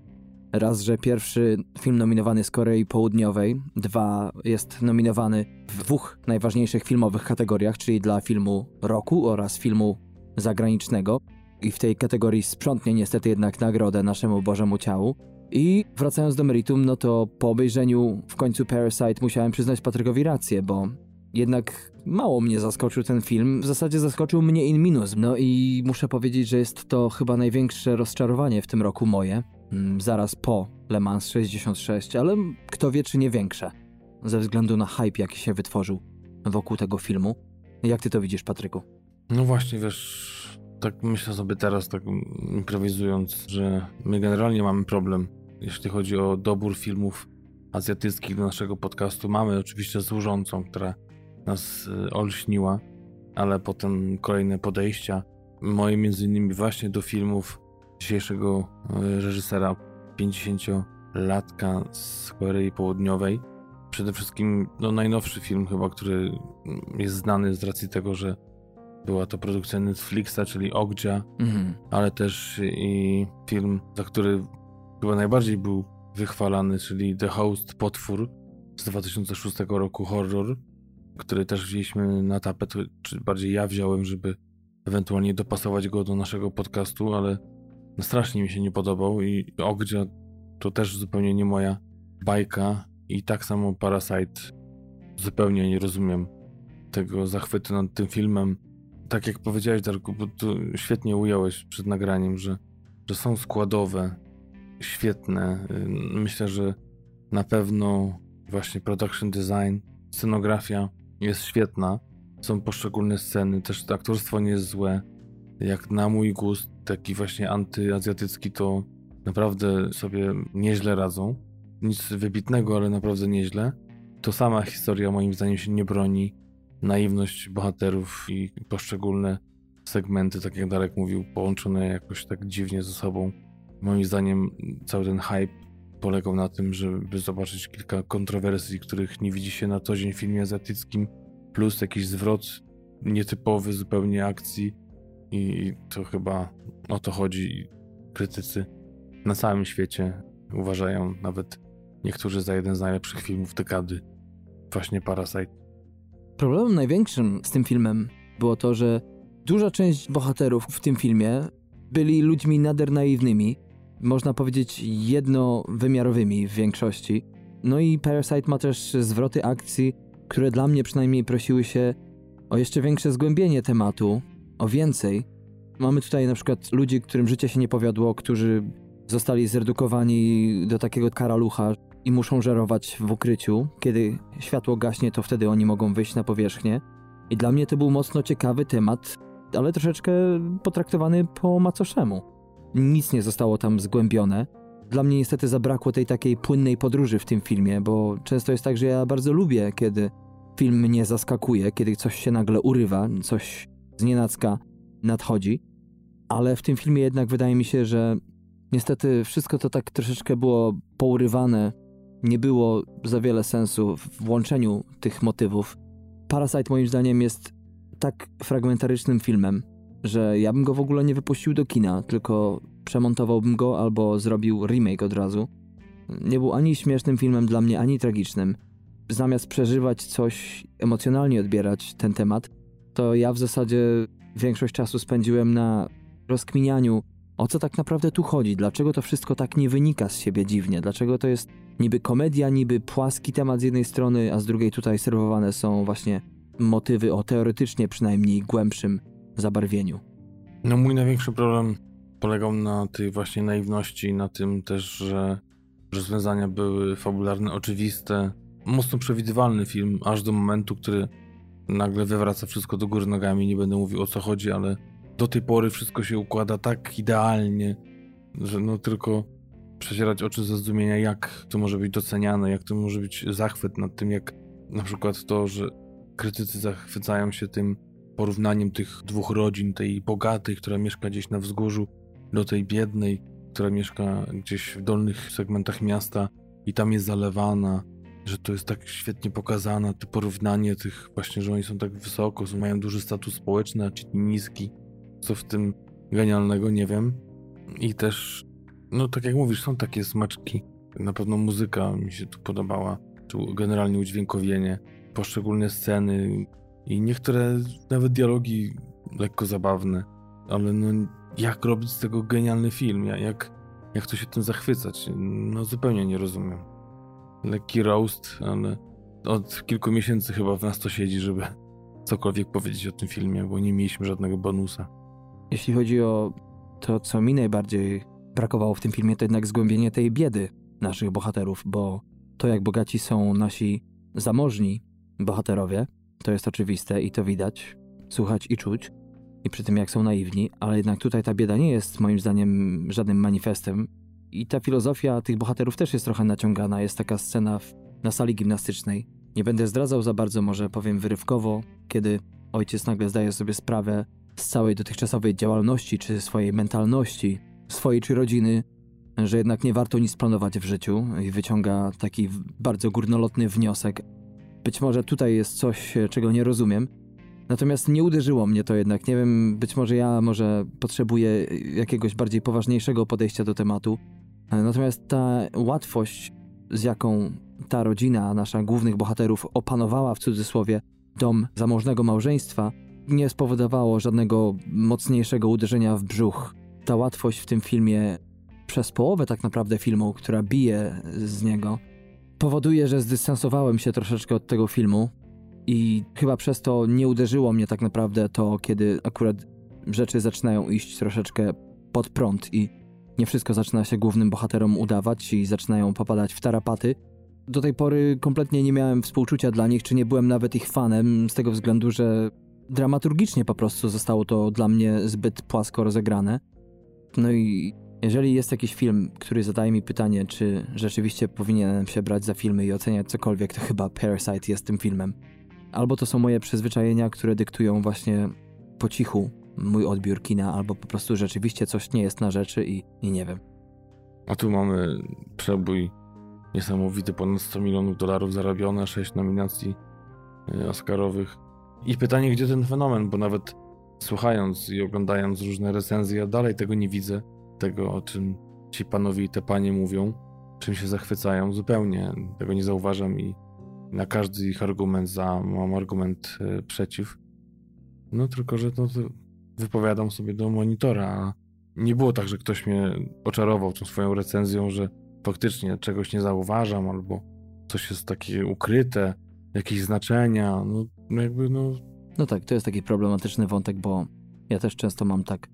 Speaker 2: Raz, że pierwszy film nominowany z Korei Południowej, dwa, jest nominowany w dwóch najważniejszych filmowych kategoriach, czyli dla filmu roku oraz filmu zagranicznego. I w tej kategorii sprzątnie niestety jednak nagrodę naszemu Bożemu Ciału. I wracając do meritum, no to po obejrzeniu w końcu Parasite musiałem przyznać Patrykowi rację, bo jednak mało mnie zaskoczył ten film. W zasadzie zaskoczył mnie in minus. No i muszę powiedzieć, że jest to chyba największe rozczarowanie w tym roku moje. Mm, zaraz po Le Mans 66, ale kto wie, czy nie większe. Ze względu na hype, jaki się wytworzył wokół tego filmu. Jak ty to widzisz, Patryku?
Speaker 3: No właśnie, wiesz, tak myślę sobie teraz, tak improwizując, że my generalnie mamy problem jeśli chodzi o dobór filmów azjatyckich do naszego podcastu. Mamy oczywiście służącą, która nas y, olśniła, ale potem kolejne podejścia. Moje między innymi właśnie do filmów dzisiejszego y, reżysera 50-latka z Korei Południowej. Przede wszystkim no, najnowszy film chyba, który jest znany z racji tego, że była to produkcja Netflixa, czyli Ogja, mhm. ale też i film, za który chyba najbardziej był wychwalany, czyli The Host Potwór z 2006 roku, horror, który też wzięliśmy na tapet, czy bardziej ja wziąłem, żeby ewentualnie dopasować go do naszego podcastu, ale no strasznie mi się nie podobał i Ogdzia to też zupełnie nie moja bajka i tak samo Parasite zupełnie nie rozumiem tego zachwytu nad tym filmem. Tak jak powiedziałeś, Darku, bo tu świetnie ująłeś przed nagraniem, że, że są składowe świetne. Myślę, że na pewno właśnie production design, scenografia jest świetna. Są poszczególne sceny, też to aktorstwo nie jest złe. Jak na mój gust, taki właśnie antyazjatycki, to naprawdę sobie nieźle radzą. Nic wybitnego, ale naprawdę nieźle. To sama historia moim zdaniem się nie broni. Naiwność bohaterów i poszczególne segmenty, tak jak Darek mówił, połączone jakoś tak dziwnie ze sobą Moim zdaniem cały ten hype polegał na tym, żeby zobaczyć kilka kontrowersji, których nie widzi się na co dzień w filmie azjatyckim, plus jakiś zwrot nietypowy zupełnie akcji i to chyba o to chodzi. Krytycy na całym świecie uważają nawet niektórzy za jeden z najlepszych filmów dekady właśnie Parasite.
Speaker 2: Problemem największym z tym filmem było to, że duża część bohaterów w tym filmie byli ludźmi nader naiwnymi, można powiedzieć, jednowymiarowymi w większości. No i Parasite ma też zwroty akcji, które dla mnie przynajmniej prosiły się o jeszcze większe zgłębienie tematu. o więcej. Mamy tutaj na przykład ludzi, którym życie się nie powiodło, którzy zostali zredukowani do takiego karalucha i muszą żerować w ukryciu. Kiedy światło gaśnie, to wtedy oni mogą wyjść na powierzchnię. I dla mnie to był mocno ciekawy temat, ale troszeczkę potraktowany po macoszemu. Nic nie zostało tam zgłębione. Dla mnie niestety zabrakło tej takiej płynnej podróży w tym filmie, bo często jest tak, że ja bardzo lubię, kiedy film mnie zaskakuje, kiedy coś się nagle urywa, coś z nadchodzi. Ale w tym filmie jednak wydaje mi się, że niestety wszystko to tak troszeczkę było pourywane. Nie było za wiele sensu w łączeniu tych motywów. Parasite moim zdaniem jest tak fragmentarycznym filmem, że ja bym go w ogóle nie wypuścił do kina, tylko przemontowałbym go albo zrobił remake od razu. Nie był ani śmiesznym filmem dla mnie, ani tragicznym. Zamiast przeżywać coś, emocjonalnie odbierać ten temat, to ja w zasadzie większość czasu spędziłem na rozkminianiu, o co tak naprawdę tu chodzi, dlaczego to wszystko tak nie wynika z siebie dziwnie, dlaczego to jest niby komedia, niby płaski temat z jednej strony, a z drugiej tutaj serwowane są właśnie motywy o teoretycznie przynajmniej głębszym zabarwieniu.
Speaker 3: No mój największy problem polegał na tej właśnie naiwności, na tym też, że rozwiązania były fabularne, oczywiste, mocno przewidywalny film, aż do momentu, który nagle wywraca wszystko do góry nogami. Nie będę mówił o co chodzi, ale do tej pory wszystko się układa tak idealnie, że no tylko przecierać oczy ze zdumienia, jak to może być doceniane, jak to może być zachwyt nad tym, jak na przykład to, że krytycy zachwycają się tym porównaniem tych dwóch rodzin, tej bogatej, która mieszka gdzieś na wzgórzu, do tej biednej, która mieszka gdzieś w dolnych segmentach miasta i tam jest zalewana, że to jest tak świetnie pokazane, to porównanie tych właśnie, że oni są tak wysoko, mają duży status społeczny, a ci niski. Co w tym genialnego, nie wiem. I też, no tak jak mówisz, są takie smaczki. Na pewno muzyka mi się tu podobała, czy generalnie udźwiękowienie, poszczególne sceny i niektóre nawet dialogi lekko zabawne, ale no jak robić z tego genialny film, jak, jak to się tym zachwycać, no zupełnie nie rozumiem. Lekki roast, ale od kilku miesięcy chyba w nas to siedzi, żeby cokolwiek powiedzieć o tym filmie, bo nie mieliśmy żadnego bonusa.
Speaker 2: Jeśli chodzi o to, co mi najbardziej brakowało w tym filmie, to jednak zgłębienie tej biedy naszych bohaterów, bo to, jak bogaci są nasi zamożni bohaterowie, to jest oczywiste i to widać, słuchać i czuć, i przy tym jak są naiwni, ale jednak tutaj ta bieda nie jest moim zdaniem żadnym manifestem. I ta filozofia tych bohaterów też jest trochę naciągana. Jest taka scena w, na sali gimnastycznej. Nie będę zdradzał za bardzo, może powiem wyrywkowo, kiedy ojciec nagle zdaje sobie sprawę z całej dotychczasowej działalności, czy swojej mentalności, swojej czy rodziny, że jednak nie warto nic planować w życiu i wyciąga taki bardzo górnolotny wniosek. Być może tutaj jest coś, czego nie rozumiem, Natomiast nie uderzyło mnie to jednak. Nie wiem, być może ja może potrzebuję jakiegoś bardziej poważniejszego podejścia do tematu. Natomiast ta łatwość, z jaką ta rodzina, nasza głównych bohaterów, opanowała w cudzysłowie dom zamożnego małżeństwa, nie spowodowało żadnego mocniejszego uderzenia w brzuch. Ta łatwość w tym filmie, przez połowę tak naprawdę filmu, która bije z niego, powoduje, że zdystansowałem się troszeczkę od tego filmu. I chyba przez to nie uderzyło mnie tak naprawdę to, kiedy akurat rzeczy zaczynają iść troszeczkę pod prąd i nie wszystko zaczyna się głównym bohaterom udawać i zaczynają popadać w tarapaty. Do tej pory kompletnie nie miałem współczucia dla nich, czy nie byłem nawet ich fanem, z tego względu, że dramaturgicznie po prostu zostało to dla mnie zbyt płasko rozegrane. No i jeżeli jest jakiś film, który zadaje mi pytanie, czy rzeczywiście powinienem się brać za filmy i oceniać cokolwiek, to chyba Parasite jest tym filmem. Albo to są moje przyzwyczajenia, które dyktują właśnie po cichu mój odbiór kina, albo po prostu rzeczywiście coś nie jest na rzeczy i, i nie wiem.
Speaker 3: A tu mamy przebój niesamowity, ponad 100 milionów dolarów zarobione, 6 nominacji y, Oscarowych. I pytanie, gdzie ten fenomen, bo nawet słuchając i oglądając różne recenzje, ja dalej tego nie widzę, tego o czym ci panowie i te panie mówią, czym się zachwycają, zupełnie tego nie zauważam i na każdy ich argument za, mam argument y, przeciw. No tylko, że to wypowiadam sobie do monitora, a nie było tak, że ktoś mnie oczarował tą swoją recenzją, że faktycznie czegoś nie zauważam albo coś jest takie ukryte, jakieś znaczenia, no, no jakby no...
Speaker 2: No tak, to jest taki problematyczny wątek, bo Ja też często mam tak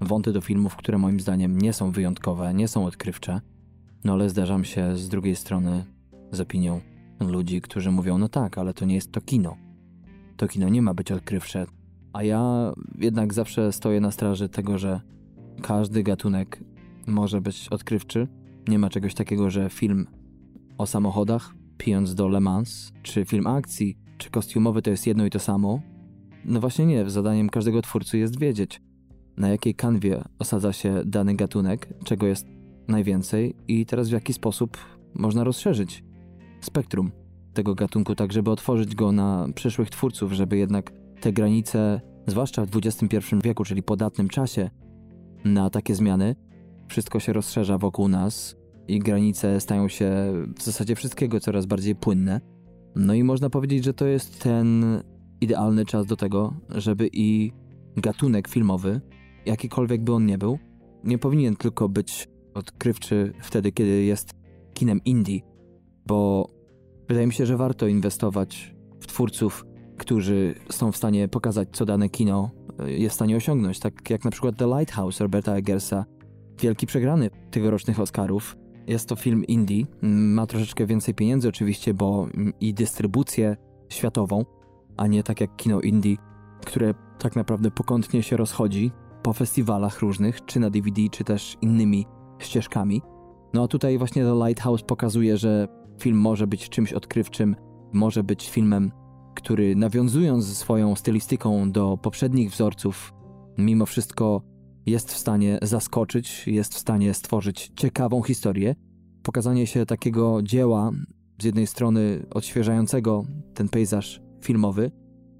Speaker 2: wąty do filmów, które moim zdaniem nie są wyjątkowe, nie są odkrywcze, no ale zdarzam się z drugiej strony z opinią ludzi, którzy mówią, no tak, ale to nie jest to kino. To kino nie ma być odkrywcze. A ja jednak zawsze stoję na straży tego, że każdy gatunek może być odkrywczy. Nie ma czegoś takiego, że film o samochodach, pijąc do Le Mans, czy film akcji, czy kostiumowy to jest jedno i to samo. No właśnie nie, zadaniem każdego twórcy jest wiedzieć, na jakiej kanwie osadza się dany gatunek, czego jest najwięcej i teraz w jaki sposób można rozszerzyć spektrum tego gatunku, tak żeby otworzyć go na przyszłych twórców, żeby jednak te granice, zwłaszcza w XXI wieku, czyli podatnym czasie, na takie zmiany, wszystko się rozszerza wokół nas i granice stają się w zasadzie wszystkiego coraz bardziej płynne. No i można powiedzieć, że to jest ten idealny czas do tego, żeby i gatunek filmowy, jakikolwiek by on nie był, nie powinien tylko być odkrywczy wtedy, kiedy jest kinem indie, bo wydaje mi się, że warto inwestować w twórców, którzy są w stanie pokazać, co dane kino e, jest w stanie osiągnąć. Tak jak na przykład The Lighthouse Roberta Eggersa, wielki przegrany tegorocznych Oscarów. Jest to film indie, ma troszeczkę więcej pieniędzy oczywiście, bo i dystrybucję światową, a nie tak jak kino indie, które tak naprawdę pokątnie się rozchodzi po festiwalach różnych, czy na DVD, czy też innymi ścieżkami. No a tutaj właśnie The Lighthouse pokazuje, że film może być czymś odkrywczym, może być filmem, który nawiązując swoją stylistyką do poprzednich wzorców, mimo wszystko jest w stanie zaskoczyć, jest w stanie stworzyć ciekawą historię. Pokazanie się takiego dzieła, z jednej strony odświeżającego ten pejzaż filmowy,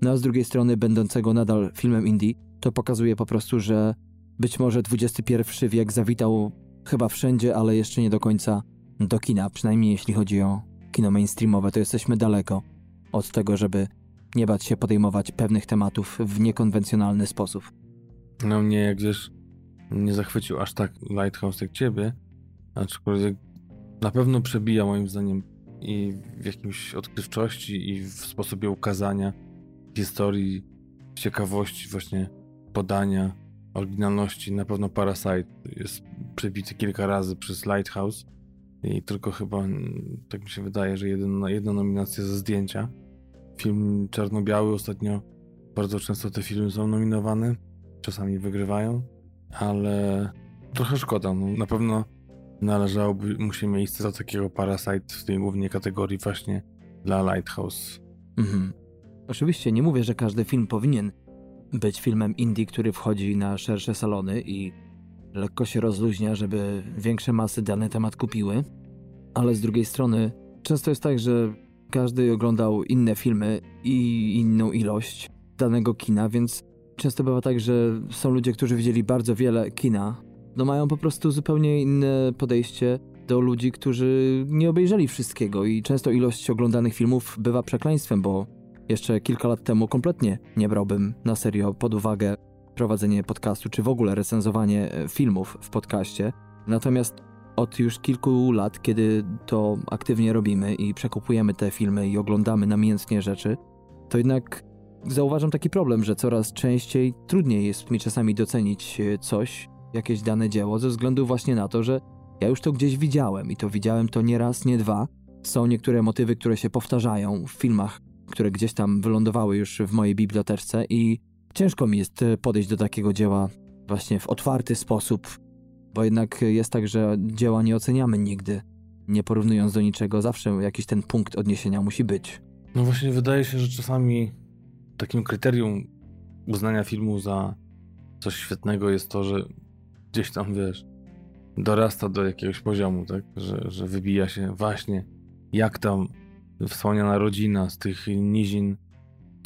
Speaker 2: no a z drugiej strony będącego nadal filmem indie, to pokazuje po prostu, że być może XXI wiek zawitał chyba wszędzie, ale jeszcze nie do końca do kina, przynajmniej jeśli chodzi o kino mainstreamowe, to jesteśmy daleko od tego, żeby nie bać się podejmować pewnych tematów w niekonwencjonalny sposób.
Speaker 3: No mnie wiesz, nie zachwycił aż tak Lighthouse jak ciebie, aczkolwiek na pewno przebija moim zdaniem i w jakimś odkrywczości i w sposobie ukazania historii, ciekawości właśnie podania, oryginalności. Na pewno Parasite jest przebity kilka razy przez Lighthouse i tylko chyba, tak mi się wydaje, że jedna, jedna nominacja za zdjęcia. Film czarno-biały ostatnio, bardzo często te filmy są nominowane, czasami wygrywają, ale trochę szkoda. No, na pewno należałoby mu się miejsce do takiego Parasite w tej głównej kategorii właśnie dla Lighthouse. Mhm.
Speaker 2: Oczywiście nie mówię, że każdy film powinien być filmem indie, który wchodzi na szersze salony i lekko się rozluźnia, żeby większe masy dany temat kupiły, ale z drugiej strony często jest tak, że każdy oglądał inne filmy i inną ilość danego kina, więc często bywa tak, że są ludzie, którzy widzieli bardzo wiele kina, no mają po prostu zupełnie inne podejście do ludzi, którzy nie obejrzeli wszystkiego i często ilość oglądanych filmów bywa przekleństwem, bo jeszcze kilka lat temu kompletnie nie brałbym na serio pod uwagę prowadzenie podcastu, czy w ogóle recenzowanie e, filmów w podcaście. Natomiast od już kilku lat, kiedy to aktywnie robimy i przekupujemy te filmy i oglądamy namiętnie rzeczy, to jednak zauważam taki problem, że coraz częściej trudniej jest mi czasami docenić e, coś, jakieś dane dzieło, ze względu właśnie na to, że ja już to gdzieś widziałem i to widziałem to nie raz, nie dwa. Są niektóre motywy, które się powtarzają w filmach, które gdzieś tam wylądowały już w mojej biblioteczce i ciężko mi jest e, podejść do takiego dzieła właśnie w otwarty sposób, bo jednak jest tak, że dzieła nie oceniamy nigdy, nie porównując do niczego, zawsze jakiś ten punkt odniesienia musi być.
Speaker 3: No właśnie wydaje się, że czasami takim kryterium uznania filmu za coś świetnego jest to, że gdzieś tam, wiesz, dorasta do jakiegoś poziomu, tak? Że, że wybija się właśnie jak tam wspomniana rodzina z tych nizin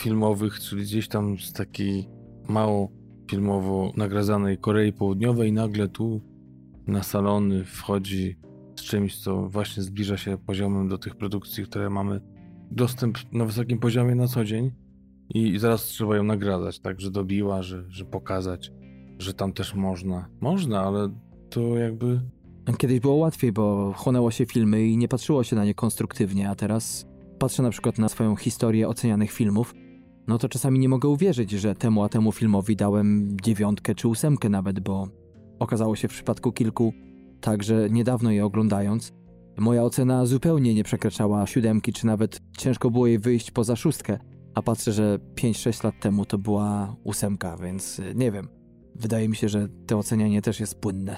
Speaker 3: filmowych, czyli gdzieś tam z takiej mało filmowo nagradzanej Korei Południowej nagle tu na salony wchodzi z czymś, co właśnie zbliża się poziomem do tych produkcji, które mamy dostęp na wysokim poziomie na co dzień i zaraz trzeba ją nagradzać, tak, że dobiła, że, że pokazać, że tam też można. Można, ale to jakby
Speaker 2: Kiedyś było łatwiej, bo chłonęło się filmy i nie patrzyło się na nie konstruktywnie, a teraz patrzę na przykład na swoją historię ocenianych filmów no to czasami nie mogę uwierzyć, że temu a temu filmowi dałem dziewiątkę czy ósemkę nawet, bo okazało się w przypadku kilku, także niedawno je oglądając, moja ocena zupełnie nie przekraczała siódemki, czy nawet ciężko było jej wyjść poza szóstkę, a patrzę, że 5-6 lat temu to była ósemka, więc y, nie wiem. Wydaje mi się, że to ocenianie też jest płynne.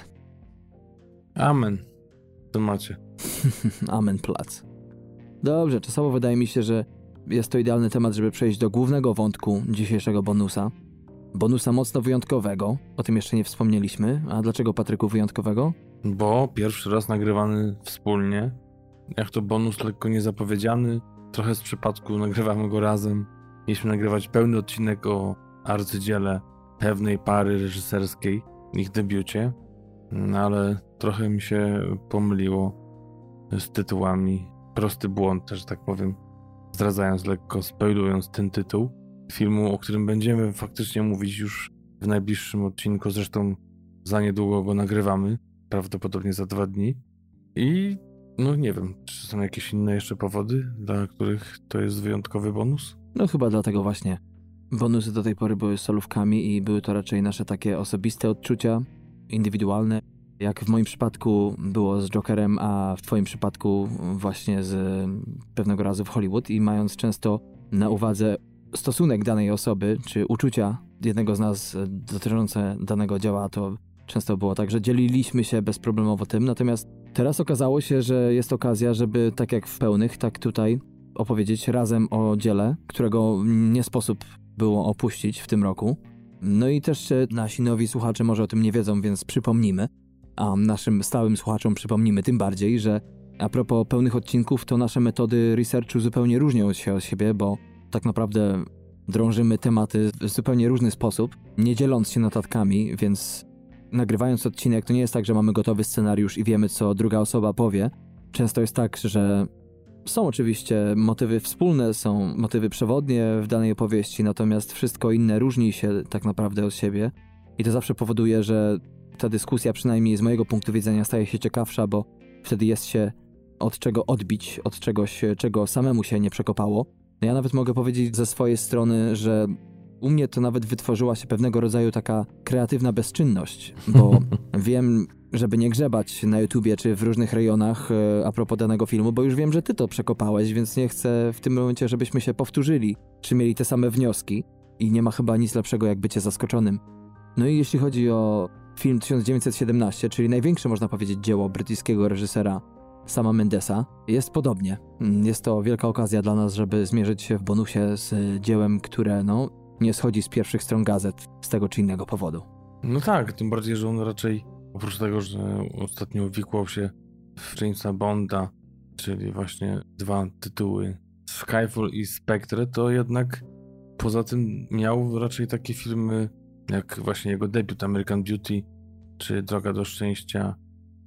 Speaker 3: Amen. To macie. [laughs]
Speaker 2: Amen plac. Dobrze, czasowo wydaje mi się, że jest to idealny temat, żeby przejść do głównego wątku dzisiejszego bonusa. Bonusa mocno wyjątkowego, o tym jeszcze nie wspomnieliśmy. A dlaczego Patryku wyjątkowego?
Speaker 3: Bo pierwszy raz nagrywany wspólnie. Jak to bonus lekko niezapowiedziany. Trochę z przypadku nagrywamy go razem. Mieliśmy nagrywać pełny odcinek o arcydziele pewnej pary reżyserskiej, ich debiucie. No ale trochę mi się pomyliło z tytułami. Prosty błąd, że tak powiem, zdradzając lekko, spoilując ten tytuł filmu, o którym będziemy faktycznie mówić już w najbliższym odcinku. Zresztą za niedługo go nagrywamy, prawdopodobnie za dwa dni. I no nie wiem, czy są jakieś inne jeszcze powody, dla których to jest wyjątkowy bonus?
Speaker 2: No chyba dlatego właśnie. Bonusy do tej pory były solówkami i były to raczej nasze takie osobiste odczucia, indywidualne. Jak w moim przypadku było z Jokerem, a w twoim przypadku właśnie z pewnego razu w Hollywood i mając często na uwadze stosunek danej osoby, czy uczucia jednego z nas dotyczące danego dzieła, to często było tak, że dzieliliśmy się bezproblemowo tym, natomiast teraz okazało się, że jest okazja, żeby tak jak w pełnych, tak tutaj opowiedzieć razem o dziele, którego nie sposób było opuścić w tym roku. No i też nasi nowi słuchacze może o tym nie wiedzą, więc przypomnimy, a naszym stałym słuchaczom przypomnimy tym bardziej, że a propos pełnych odcinków, to nasze metody researchu zupełnie różnią się od siebie, bo tak naprawdę drążymy tematy w zupełnie różny sposób, nie dzieląc się notatkami, więc nagrywając odcinek to nie jest tak, że mamy gotowy scenariusz i wiemy, co druga osoba powie. Często jest tak, że są oczywiście motywy wspólne, są motywy przewodnie w danej opowieści, natomiast wszystko inne różni się tak naprawdę od siebie i to zawsze powoduje, że ta dyskusja, przynajmniej z mojego punktu widzenia, staje się ciekawsza, bo wtedy jest się od czego odbić, od czegoś, czego samemu się nie przekopało. Ja nawet mogę powiedzieć ze swojej strony, że u mnie to nawet wytworzyła się pewnego rodzaju taka kreatywna bezczynność, bo [laughs] wiem, żeby nie grzebać na YouTubie czy w różnych rejonach e, a propos danego filmu, bo już wiem, że ty to przekopałeś, więc nie chcę w tym momencie, żebyśmy się powtórzyli, czy mieli te same wnioski i nie ma chyba nic lepszego jak bycie zaskoczonym. No i jeśli chodzi o film 1917, czyli największe można powiedzieć dzieło brytyjskiego reżysera sama Mendesa, jest podobnie. Jest to wielka okazja dla nas, żeby zmierzyć się w bonusie z dziełem, które no, nie schodzi z pierwszych stron gazet z tego czy innego powodu.
Speaker 3: No tak, tym bardziej, że on raczej oprócz tego, że ostatnio wikłał się w Jamesa Bonda, czyli właśnie dwa tytuły Skyfall i Spectre, to jednak poza tym miał raczej takie filmy jak właśnie jego debiut American Beauty czy Droga do Szczęścia.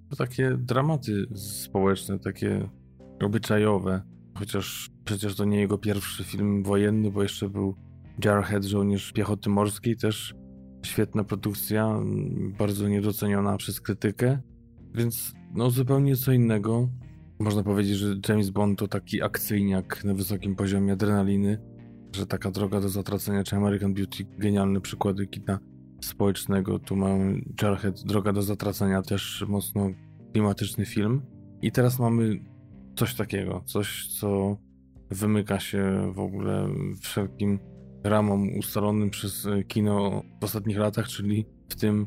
Speaker 3: To takie dramaty społeczne, takie obyczajowe. Chociaż przecież to nie jego pierwszy film wojenny, bo jeszcze był Jarhead, żołnierz piechoty morskiej, też świetna produkcja, bardzo niedoceniona przez krytykę, więc no zupełnie co innego. Można powiedzieć, że James Bond to taki akcyjniak na wysokim poziomie adrenaliny, że taka droga do zatracenia, czy American Beauty, genialne przykłady kina społecznego. Tu mamy Jarhead, Droga do zatracenia, też mocno klimatyczny film. I teraz mamy coś takiego, coś co wymyka się w ogóle wszelkim ramom ustalonym przez kino w ostatnich latach, czyli w tym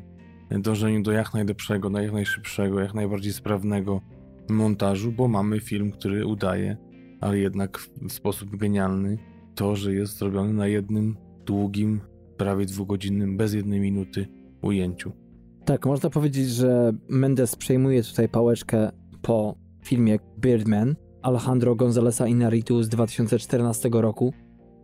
Speaker 3: dążeniu do jak najlepszego, jak najszybszego, jak najbardziej sprawnego montażu, bo mamy film, który udaje, ale jednak w sposób genialny, to, że jest zrobiony na jednym długim, prawie dwugodzinnym, bez jednej minuty ujęciu.
Speaker 2: Tak, można powiedzieć, że Mendes przejmuje tutaj pałeczkę po filmie Birdman Alejandro Gonzalesa Inarritu z 2014 roku,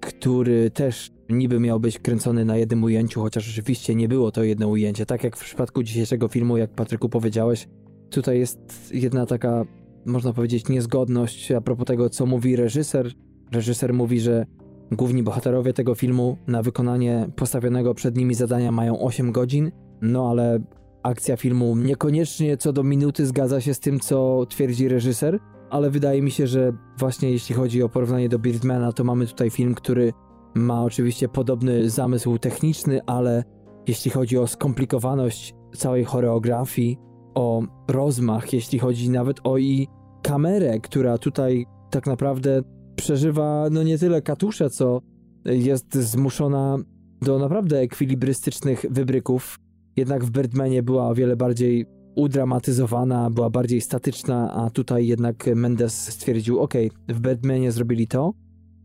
Speaker 2: który też niby miał być kręcony na jednym ujęciu, chociaż oczywiście nie było to jedno ujęcie. Tak jak w przypadku dzisiejszego filmu, jak Patryku powiedziałeś, tutaj jest jedna taka, można powiedzieć, niezgodność a propos tego, co mówi reżyser. Reżyser mówi, że główni bohaterowie tego filmu na wykonanie postawionego przed nimi zadania mają 8 godzin, no ale akcja filmu niekoniecznie co do minuty zgadza się z tym, co twierdzi reżyser, ale wydaje mi się, że właśnie jeśli chodzi o porównanie do Birdmana, to mamy tutaj film, który ma oczywiście podobny zamysł techniczny, ale jeśli chodzi o skomplikowaność całej choreografii, o rozmach, jeśli chodzi nawet o i kamerę, która tutaj tak naprawdę przeżywa no nie tyle katusze, co jest zmuszona do naprawdę ekwilibrystycznych wybryków. Jednak w Birdmanie była o wiele bardziej udramatyzowana, była bardziej statyczna, a tutaj jednak Mendes stwierdził, ok, w Birdmanie zrobili to,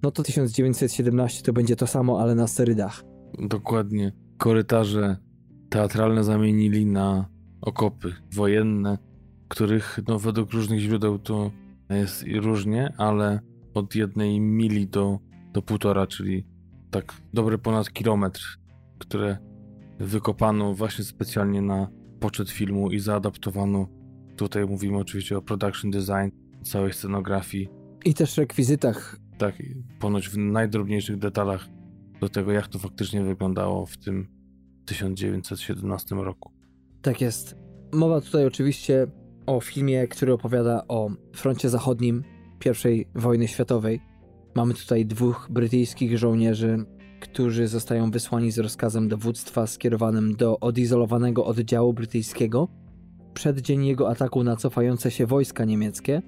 Speaker 2: no to 1917 to będzie to samo, ale na sterydach.
Speaker 3: Dokładnie. Korytarze teatralne zamienili na okopy wojenne, których no, według różnych źródeł to jest różnie, ale od jednej mili do, do półtora, czyli tak dobry ponad kilometr, które wykopano właśnie specjalnie na poczet filmu i zaadaptowano. Tutaj mówimy oczywiście o production design, całej scenografii.
Speaker 2: I też rekwizytach.
Speaker 3: Tak, ponoć w najdrobniejszych detalach do tego, jak to faktycznie wyglądało w tym 1917 roku.
Speaker 2: Tak jest. Mowa tutaj oczywiście o filmie, który opowiada o froncie zachodnim I wojny światowej. Mamy tutaj dwóch brytyjskich żołnierzy, którzy zostają wysłani z rozkazem dowództwa skierowanym do odizolowanego oddziału brytyjskiego przed dzień jego ataku na cofające się wojska niemieckie.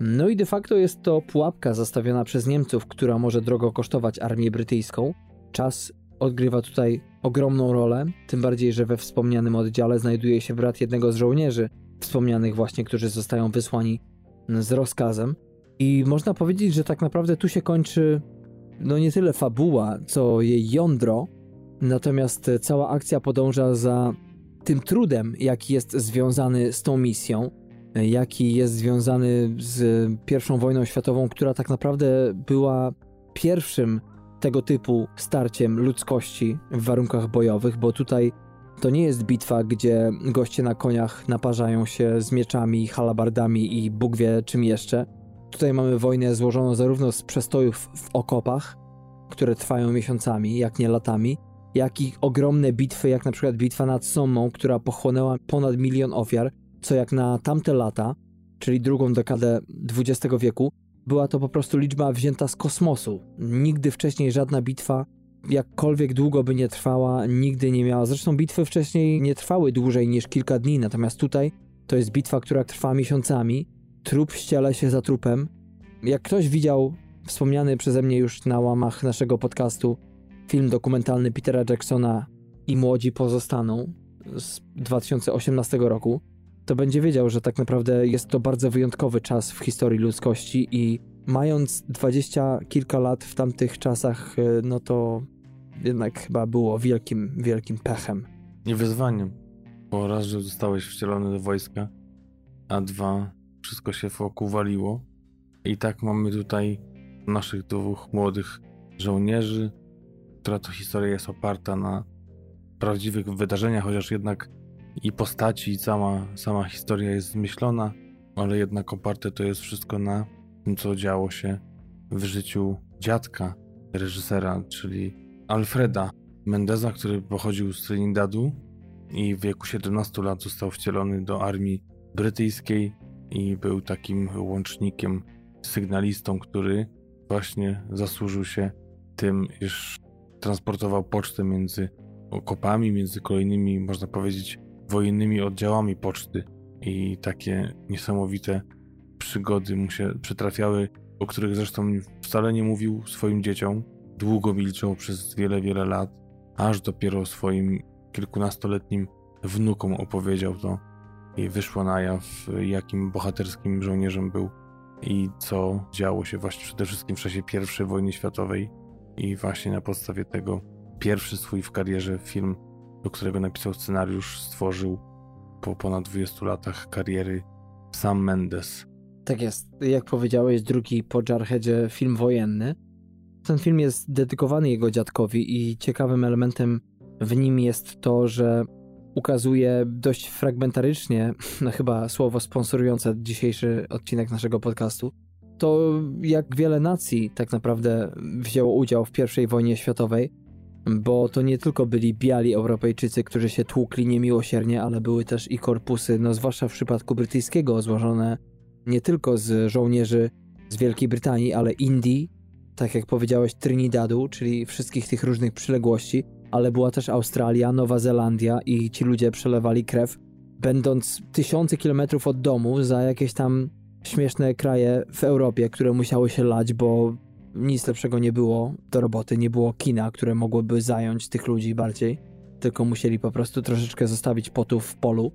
Speaker 2: No i de facto jest to pułapka zastawiona przez Niemców, która może drogo kosztować armię brytyjską. Czas odgrywa tutaj ogromną rolę, tym bardziej, że we wspomnianym oddziale znajduje się brat jednego z żołnierzy, wspomnianych właśnie, którzy zostają wysłani z rozkazem. I można powiedzieć, że tak naprawdę tu się kończy no nie tyle fabuła, co jej jądro, natomiast cała akcja podąża za tym trudem, jaki jest związany z tą misją, jaki jest związany z I wojną światową, która tak naprawdę była pierwszym tego typu starciem ludzkości w warunkach bojowych, bo tutaj to nie jest bitwa, gdzie goście na koniach naparzają się z mieczami, halabardami i Bóg wie czym jeszcze. Tutaj mamy wojnę złożoną zarówno z przestojów w okopach, które trwają miesiącami, jak nie latami, jak i ogromne bitwy, jak na przykład bitwa nad Sommą, która pochłonęła ponad milion ofiar, co jak na tamte lata, czyli drugą dekadę XX wieku, była to po prostu liczba wzięta z kosmosu. Nigdy wcześniej żadna bitwa, jakkolwiek długo by nie trwała, nigdy nie miała. Zresztą bitwy wcześniej nie trwały dłużej niż kilka dni, natomiast tutaj to jest bitwa, która trwa miesiącami. Trup ściele się za trupem. Jak ktoś widział wspomniany przeze mnie już na łamach naszego podcastu film dokumentalny Petera Jacksona i Młodzi pozostaną z 2018 roku, to będzie wiedział, że tak naprawdę jest to bardzo wyjątkowy czas w historii ludzkości i mając dwadzieścia kilka lat w tamtych czasach, e, no to jednak chyba było wielkim, wielkim pechem.
Speaker 3: Nie wyzwaniem, bo raz, że zostałeś wcielony do wojska, a dwa, wszystko się wokół waliło. I tak mamy tutaj naszych dwóch młodych żołnierzy, która to historia jest oparta na prawdziwych wydarzeniach, chociaż jednak i postaci, i sama, sama historia jest zmyślona, ale jednak oparte to jest wszystko na tym, co działo się w życiu dziadka reżysera, czyli Alfreda Mendeza, który pochodził z Trinidadu i w wieku 17 lat został wcielony do armii brytyjskiej i był takim łącznikiem, sygnalistą, który właśnie zasłużył się tym, iż transportował pocztę między okopami, między kolejnymi, można powiedzieć, wojennymi oddziałami poczty i takie niesamowite przygody mu się przytrafiały, o których zresztą wcale nie mówił swoim dzieciom. Długo milczał przez wiele, wiele lat, aż dopiero swoim kilkunastoletnim wnukom opowiedział to i wyszło na jaw, jakim bohaterskim żołnierzem był i co działo się właśnie przede wszystkim w czasie I wojny światowej i właśnie na podstawie tego pierwszy swój w karierze film do którego napisał scenariusz, stworzył po ponad 20 latach kariery Sam Mendes.
Speaker 2: Tak jest. Jak powiedziałeś, drugi po Jarheadzie film wojenny. Ten film jest dedykowany jego dziadkowi i ciekawym elementem w nim jest to, że ukazuje dość fragmentarycznie, [laughs] no chyba słowo sponsorujące dzisiejszy odcinek naszego podcastu, to jak wiele nacji tak naprawdę wzięło udział w I wojnie światowej bo to nie tylko byli biali Europejczycy, którzy się tłukli niemiłosiernie, ale były też i korpusy, no zwłaszcza w przypadku brytyjskiego, złożone nie tylko z żołnierzy z Wielkiej Brytanii, ale Indii, tak jak powiedziałeś, Trinidadu, czyli wszystkich tych różnych przyległości, ale była też Australia, Nowa Zelandia i ci ludzie przelewali krew, będąc tysiące kilometrów od domu za jakieś tam śmieszne kraje w Europie, które musiały się lać, bo nic lepszego nie było do roboty, nie było kina, które mogłoby zająć tych ludzi bardziej, tylko musieli po prostu troszeczkę zostawić potów w polu.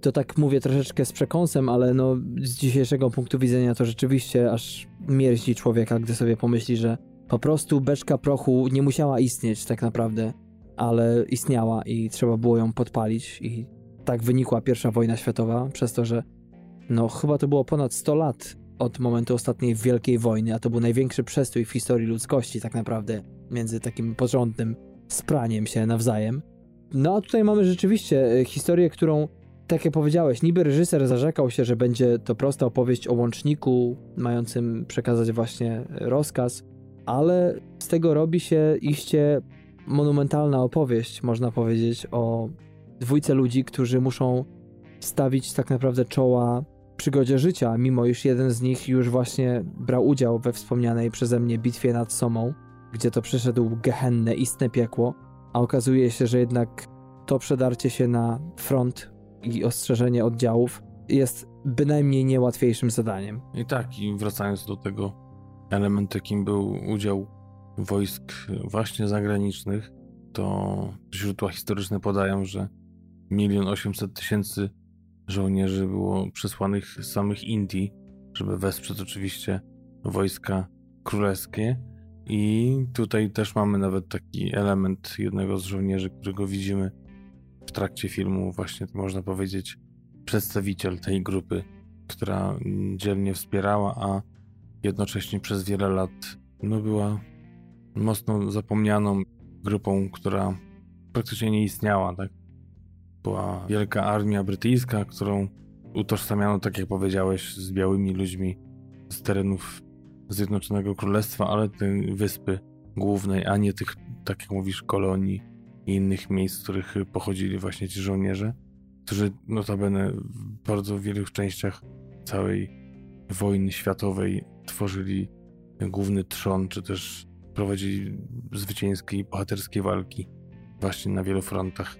Speaker 2: To tak mówię troszeczkę z przekąsem, ale no z dzisiejszego punktu widzenia to rzeczywiście aż mierzi człowieka, gdy sobie pomyśli, że po prostu beczka prochu nie musiała istnieć tak naprawdę, ale istniała i trzeba było ją podpalić i tak wynikła pierwsza wojna światowa, przez to, że no chyba to było ponad 100 lat od momentu ostatniej wielkiej wojny, a to był największy przestój w historii ludzkości tak naprawdę, między takim porządnym spraniem się nawzajem. No a tutaj mamy rzeczywiście e, historię, którą, tak jak powiedziałeś, niby reżyser zarzekał się, że będzie to prosta opowieść o łączniku mającym przekazać właśnie rozkaz, ale z tego robi się iście monumentalna opowieść, można powiedzieć, o dwójce ludzi, którzy muszą stawić tak naprawdę czoła przygodzie życia, mimo iż jeden z nich już właśnie brał udział we wspomnianej przeze mnie bitwie nad Somą, gdzie to przeszedł gehenne, istne piekło, a okazuje się, że jednak to przedarcie się na front i ostrzeżenie oddziałów jest bynajmniej niełatwiejszym zadaniem.
Speaker 3: I tak, i wracając do tego elementu, jakim był udział wojsk właśnie zagranicznych, to źródła historyczne podają, że milion osiemset tysięcy żołnierzy było przesłanych z samych Indii, żeby wesprzeć oczywiście wojska królewskie. I tutaj też mamy nawet taki element jednego z żołnierzy, którego widzimy w trakcie filmu, właśnie można powiedzieć, przedstawiciel tej grupy, która dzielnie wspierała, a jednocześnie przez wiele lat no, była mocno zapomnianą grupą, która praktycznie nie istniała, tak? była wielka armia brytyjska, którą utożsamiano, tak jak powiedziałeś, z białymi ludźmi z terenów Zjednoczonego Królestwa, ale tej wyspy głównej, a nie tych, tak jak mówisz, kolonii i innych miejsc, z których pochodzili właśnie ci żołnierze, którzy notabene w bardzo wielu częściach całej wojny światowej tworzyli główny trzon, czy też prowadzili zwycięskie i bohaterskie walki właśnie na wielu frontach.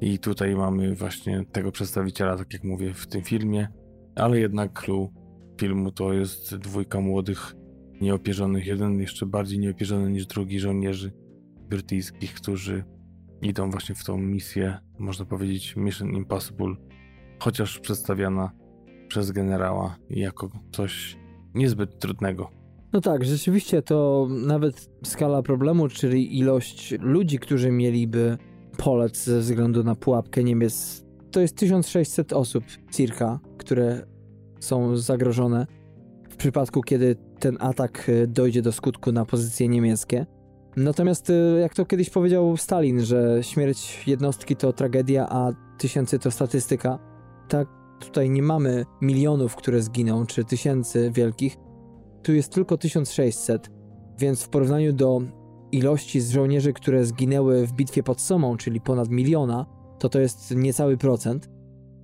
Speaker 3: I tutaj mamy właśnie tego przedstawiciela, tak jak mówię, w tym filmie, ale jednak clue filmu to jest dwójka młodych, nieopierzonych, jeden jeszcze bardziej nieopierzony niż drugi żołnierzy brytyjskich, którzy idą właśnie w tą misję, można powiedzieć Mission Impossible, chociaż przedstawiana przez generała jako coś niezbyt trudnego.
Speaker 2: No tak, rzeczywiście to nawet skala problemu, czyli ilość ludzi, którzy mieliby polec ze względu na pułapkę Niemiec. To jest 1600 osób circa, które są zagrożone w przypadku, kiedy ten atak e, dojdzie do skutku na pozycje niemieckie. Natomiast, e, jak to kiedyś powiedział Stalin, że śmierć jednostki to tragedia, a tysięcy to statystyka, tak tutaj nie mamy milionów, które zginą, czy tysięcy wielkich. Tu jest tylko 1600, więc w porównaniu do ilości z żołnierzy, które zginęły w bitwie pod Somą, czyli ponad miliona, to to jest niecały procent.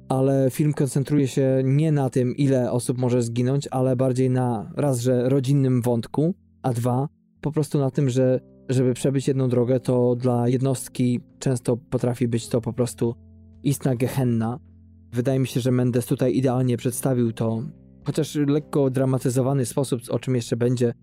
Speaker 2: Ale film koncentruje się nie na tym, ile osób może zginąć, ale bardziej na raz, że rodzinnym wątku, a dwa, po prostu na tym, że żeby przebyć jedną drogę, to dla jednostki często potrafi być to po prostu istna gehenna. Wydaje mi się, że Mendes tutaj idealnie przedstawił to, chociaż lekko dramatyzowany sposób, o czym jeszcze będzie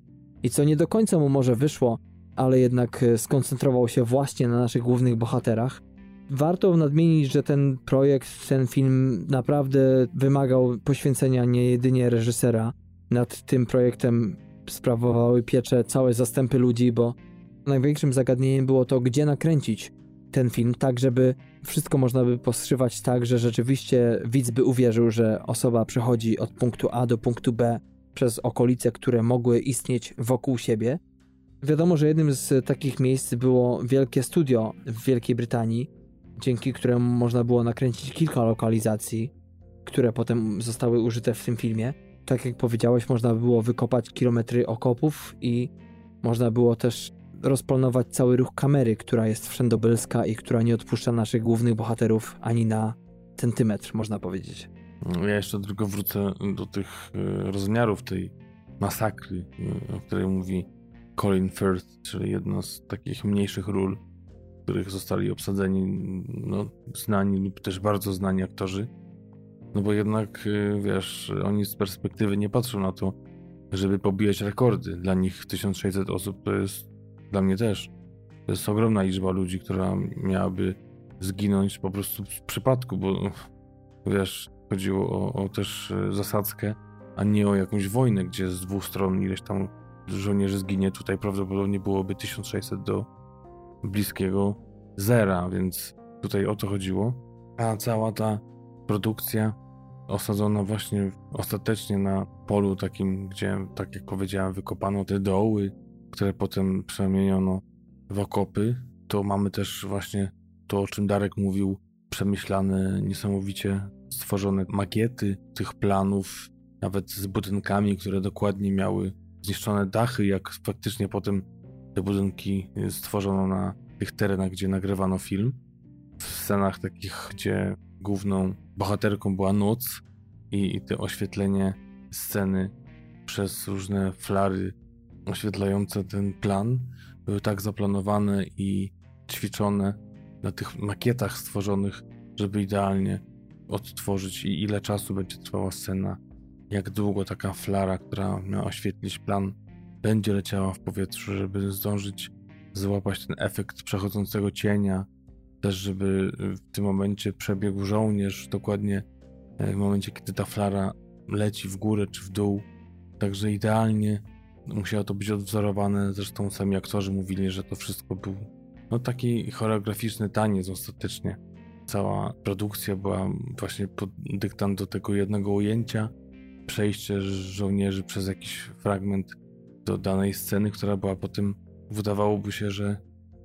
Speaker 2: i co nie do końca mu może wyszło, ale jednak e, skoncentrował się właśnie na naszych głównych bohaterach. Warto nadmienić, że ten projekt, ten film naprawdę wymagał poświęcenia nie jedynie reżysera. Nad tym projektem sprawowały pieczę całe zastępy ludzi, bo największym zagadnieniem było to, gdzie nakręcić ten film, tak żeby wszystko można by postrzymać tak, że rzeczywiście widz by uwierzył, że osoba przechodzi od punktu A do punktu B przez okolice, które mogły istnieć wokół siebie Wiadomo, że jednym z takich miejsc było wielkie studio w Wielkiej Brytanii, dzięki któremu można było nakręcić kilka lokalizacji, które potem zostały użyte w tym filmie. Tak jak powiedziałeś, można było wykopać kilometry okopów i można było też rozplanować cały ruch kamery, która jest wszędobylska i która nie odpuszcza naszych głównych bohaterów ani na centymetr, można powiedzieć.
Speaker 3: Ja jeszcze tylko wrócę do tych e, rozmiarów tej masakry, e, o której mówi Colin Firth, czyli jedna z takich mniejszych ról, w których zostali obsadzeni no, znani lub też bardzo znani aktorzy. No bo jednak, y, wiesz, oni z perspektywy nie patrzą na to, żeby pobijać rekordy. Dla nich 1600 osób to jest, dla mnie też, to jest ogromna liczba ludzi, która miałaby zginąć po prostu z przypadku, bo wiesz, chodziło o, o też e, zasadzkę, a nie o jakąś wojnę, gdzie z dwóch stron ileś tam żołnierzy zginie. Tutaj prawdopodobnie byłoby 1600 do bliskiego zera, więc tutaj o to chodziło. A cała ta produkcja osadzona właśnie ostatecznie na polu takim, gdzie, tak jak powiedziałem, wykopano te doły, które potem przemieniono w okopy, to mamy też właśnie to, o czym Darek mówił, przemyślane, niesamowicie stworzone makiety tych planów, nawet z budynkami, które dokładnie miały zniszczone dachy, jak faktycznie potem te budynki stworzono na tych terenach, gdzie nagrywano film. W scenach takich, gdzie główną bohaterką była noc i, i te oświetlenie sceny przez różne flary oświetlające ten plan były tak zaplanowane i ćwiczone na tych makietach stworzonych, żeby idealnie odtworzyć i ile czasu będzie trwała scena, jak długo taka flara, która miała oświetlić plan, będzie leciała w powietrzu, żeby zdążyć złapać ten efekt przechodzącego cienia, też żeby w tym momencie przebiegł żołnierz dokładnie e, w momencie, kiedy ta flara leci w górę czy w dół. Także idealnie musiało to być odwzorowane. Zresztą sami aktorzy mówili, że to wszystko był no, taki choreograficzny taniec ostatecznie. Cała produkcja była właśnie pod dyktant do tego jednego ujęcia, przejście żołnierzy przez jakiś fragment do danej sceny, która była potem, wydawałoby się, że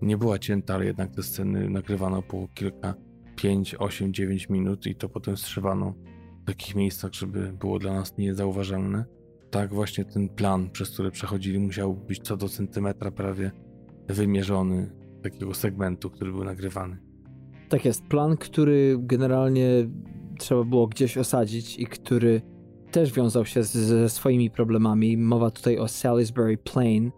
Speaker 3: nie była cięta, ale jednak te sceny nagrywano po kilka, 5, 8, 9 minut i to potem strzywano w takich miejscach, żeby było dla nas niezauważalne. Tak właśnie ten plan, przez który przechodzili, musiał być co do centymetra prawie wymierzony takiego segmentu, który był nagrywany.
Speaker 2: Tak jest. Plan, który generalnie trzeba było gdzieś osadzić i który też wiązał się ze swoimi problemami. Mowa tutaj o Salisbury Plain,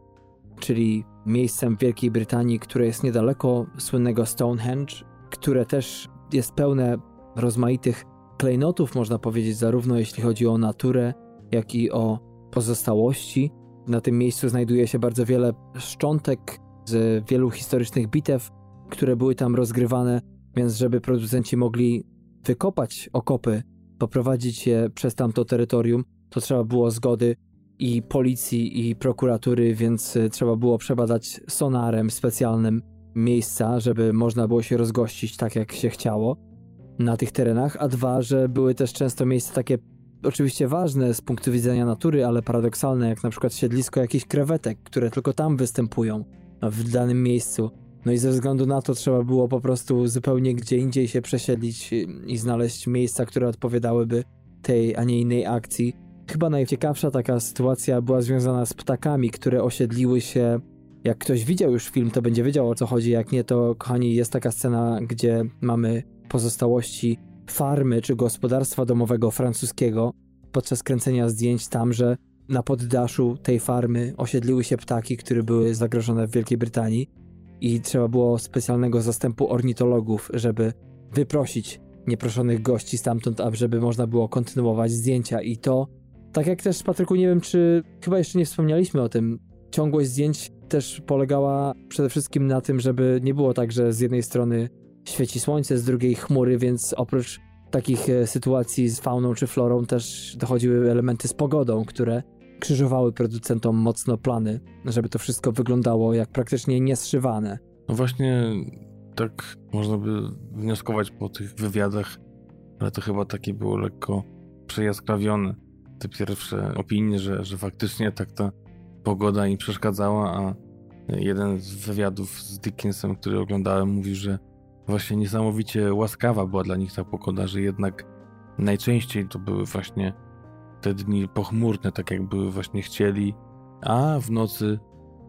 Speaker 2: czyli miejscem w Wielkiej Brytanii, które jest niedaleko słynnego Stonehenge, które też jest pełne rozmaitych klejnotów, można powiedzieć, zarówno jeśli chodzi o naturę, jak i o pozostałości. Na tym miejscu znajduje się bardzo wiele szczątek z wielu historycznych bitew, które były tam rozgrywane, więc żeby producenci mogli wykopać okopy, poprowadzić je przez tamto terytorium, to trzeba było zgody i policji, i prokuratury, więc e, trzeba było przebadać sonarem specjalnym miejsca, żeby można było się rozgościć tak, jak się chciało na tych terenach, a dwa, że były też często miejsca takie oczywiście ważne z punktu widzenia natury, ale paradoksalne, jak na przykład siedlisko jakichś krewetek, które tylko tam występują w danym miejscu. No i ze względu na to trzeba było po prostu zupełnie gdzie indziej się przesiedlić i znaleźć miejsca, które odpowiadałyby tej, a nie innej akcji. Chyba najciekawsza taka sytuacja była związana z ptakami, które osiedliły się. Jak ktoś widział już film, to będzie wiedział o co chodzi. Jak nie, to kochani, jest taka scena, gdzie mamy pozostałości farmy czy gospodarstwa domowego francuskiego podczas kręcenia zdjęć tam, że na poddaszu tej farmy osiedliły się ptaki, które były zagrożone w Wielkiej Brytanii i trzeba było specjalnego zastępu ornitologów, żeby wyprosić nieproszonych gości stamtąd, aby można było kontynuować zdjęcia. I to, tak jak też Patryku, nie wiem czy chyba jeszcze nie wspomnieliśmy o tym, ciągłość zdjęć też polegała przede wszystkim na tym, żeby nie było tak, że z jednej strony świeci słońce, z drugiej chmury, więc oprócz takich e, sytuacji z fauną czy florą też dochodziły elementy z pogodą, które krzyżowały producentom mocno plany, żeby to wszystko wyglądało jak praktycznie nieszywane.
Speaker 3: No właśnie tak można by wnioskować po tych wywiadach, ale to chyba takie było lekko przejaskrawione. Te pierwsze opinie, że, że faktycznie tak ta pogoda im przeszkadzała, a jeden z wywiadów z Dickensem, który oglądałem, mówi, że właśnie niesamowicie łaskawa była dla nich ta pogoda, że jednak najczęściej to były właśnie te dni pochmurne, tak jak były właśnie chcieli, a w nocy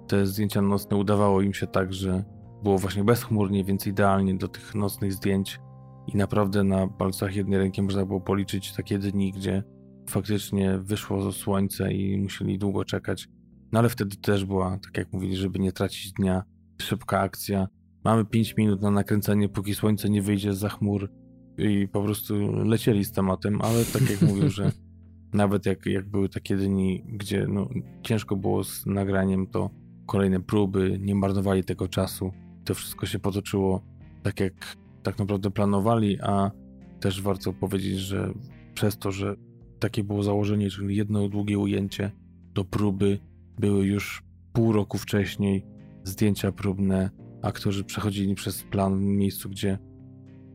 Speaker 3: te zdjęcia nocne udawało im się tak, że było właśnie bezchmurnie, więc idealnie do tych nocnych zdjęć i naprawdę na palcach jednej ręki można było policzyć takie dni, gdzie faktycznie wyszło słońce i musieli długo czekać, No ale wtedy też była, tak jak mówili, żeby nie tracić dnia, szybka akcja. Mamy 5 minut na nakręcenie, póki słońce nie wyjdzie za chmur i po prostu lecieli z tematem, ale tak jak mówił, że [laughs] nawet jak, jak były takie dni, gdzie no, ciężko było z nagraniem, to kolejne próby, nie marnowali tego czasu. To wszystko się potoczyło tak, jak tak naprawdę planowali, a też warto powiedzieć, że przez to, że takie było założenie, czyli jedno długie ujęcie do próby, były już pół roku wcześniej zdjęcia próbne, aktorzy przechodzili przez plan w miejscu, gdzie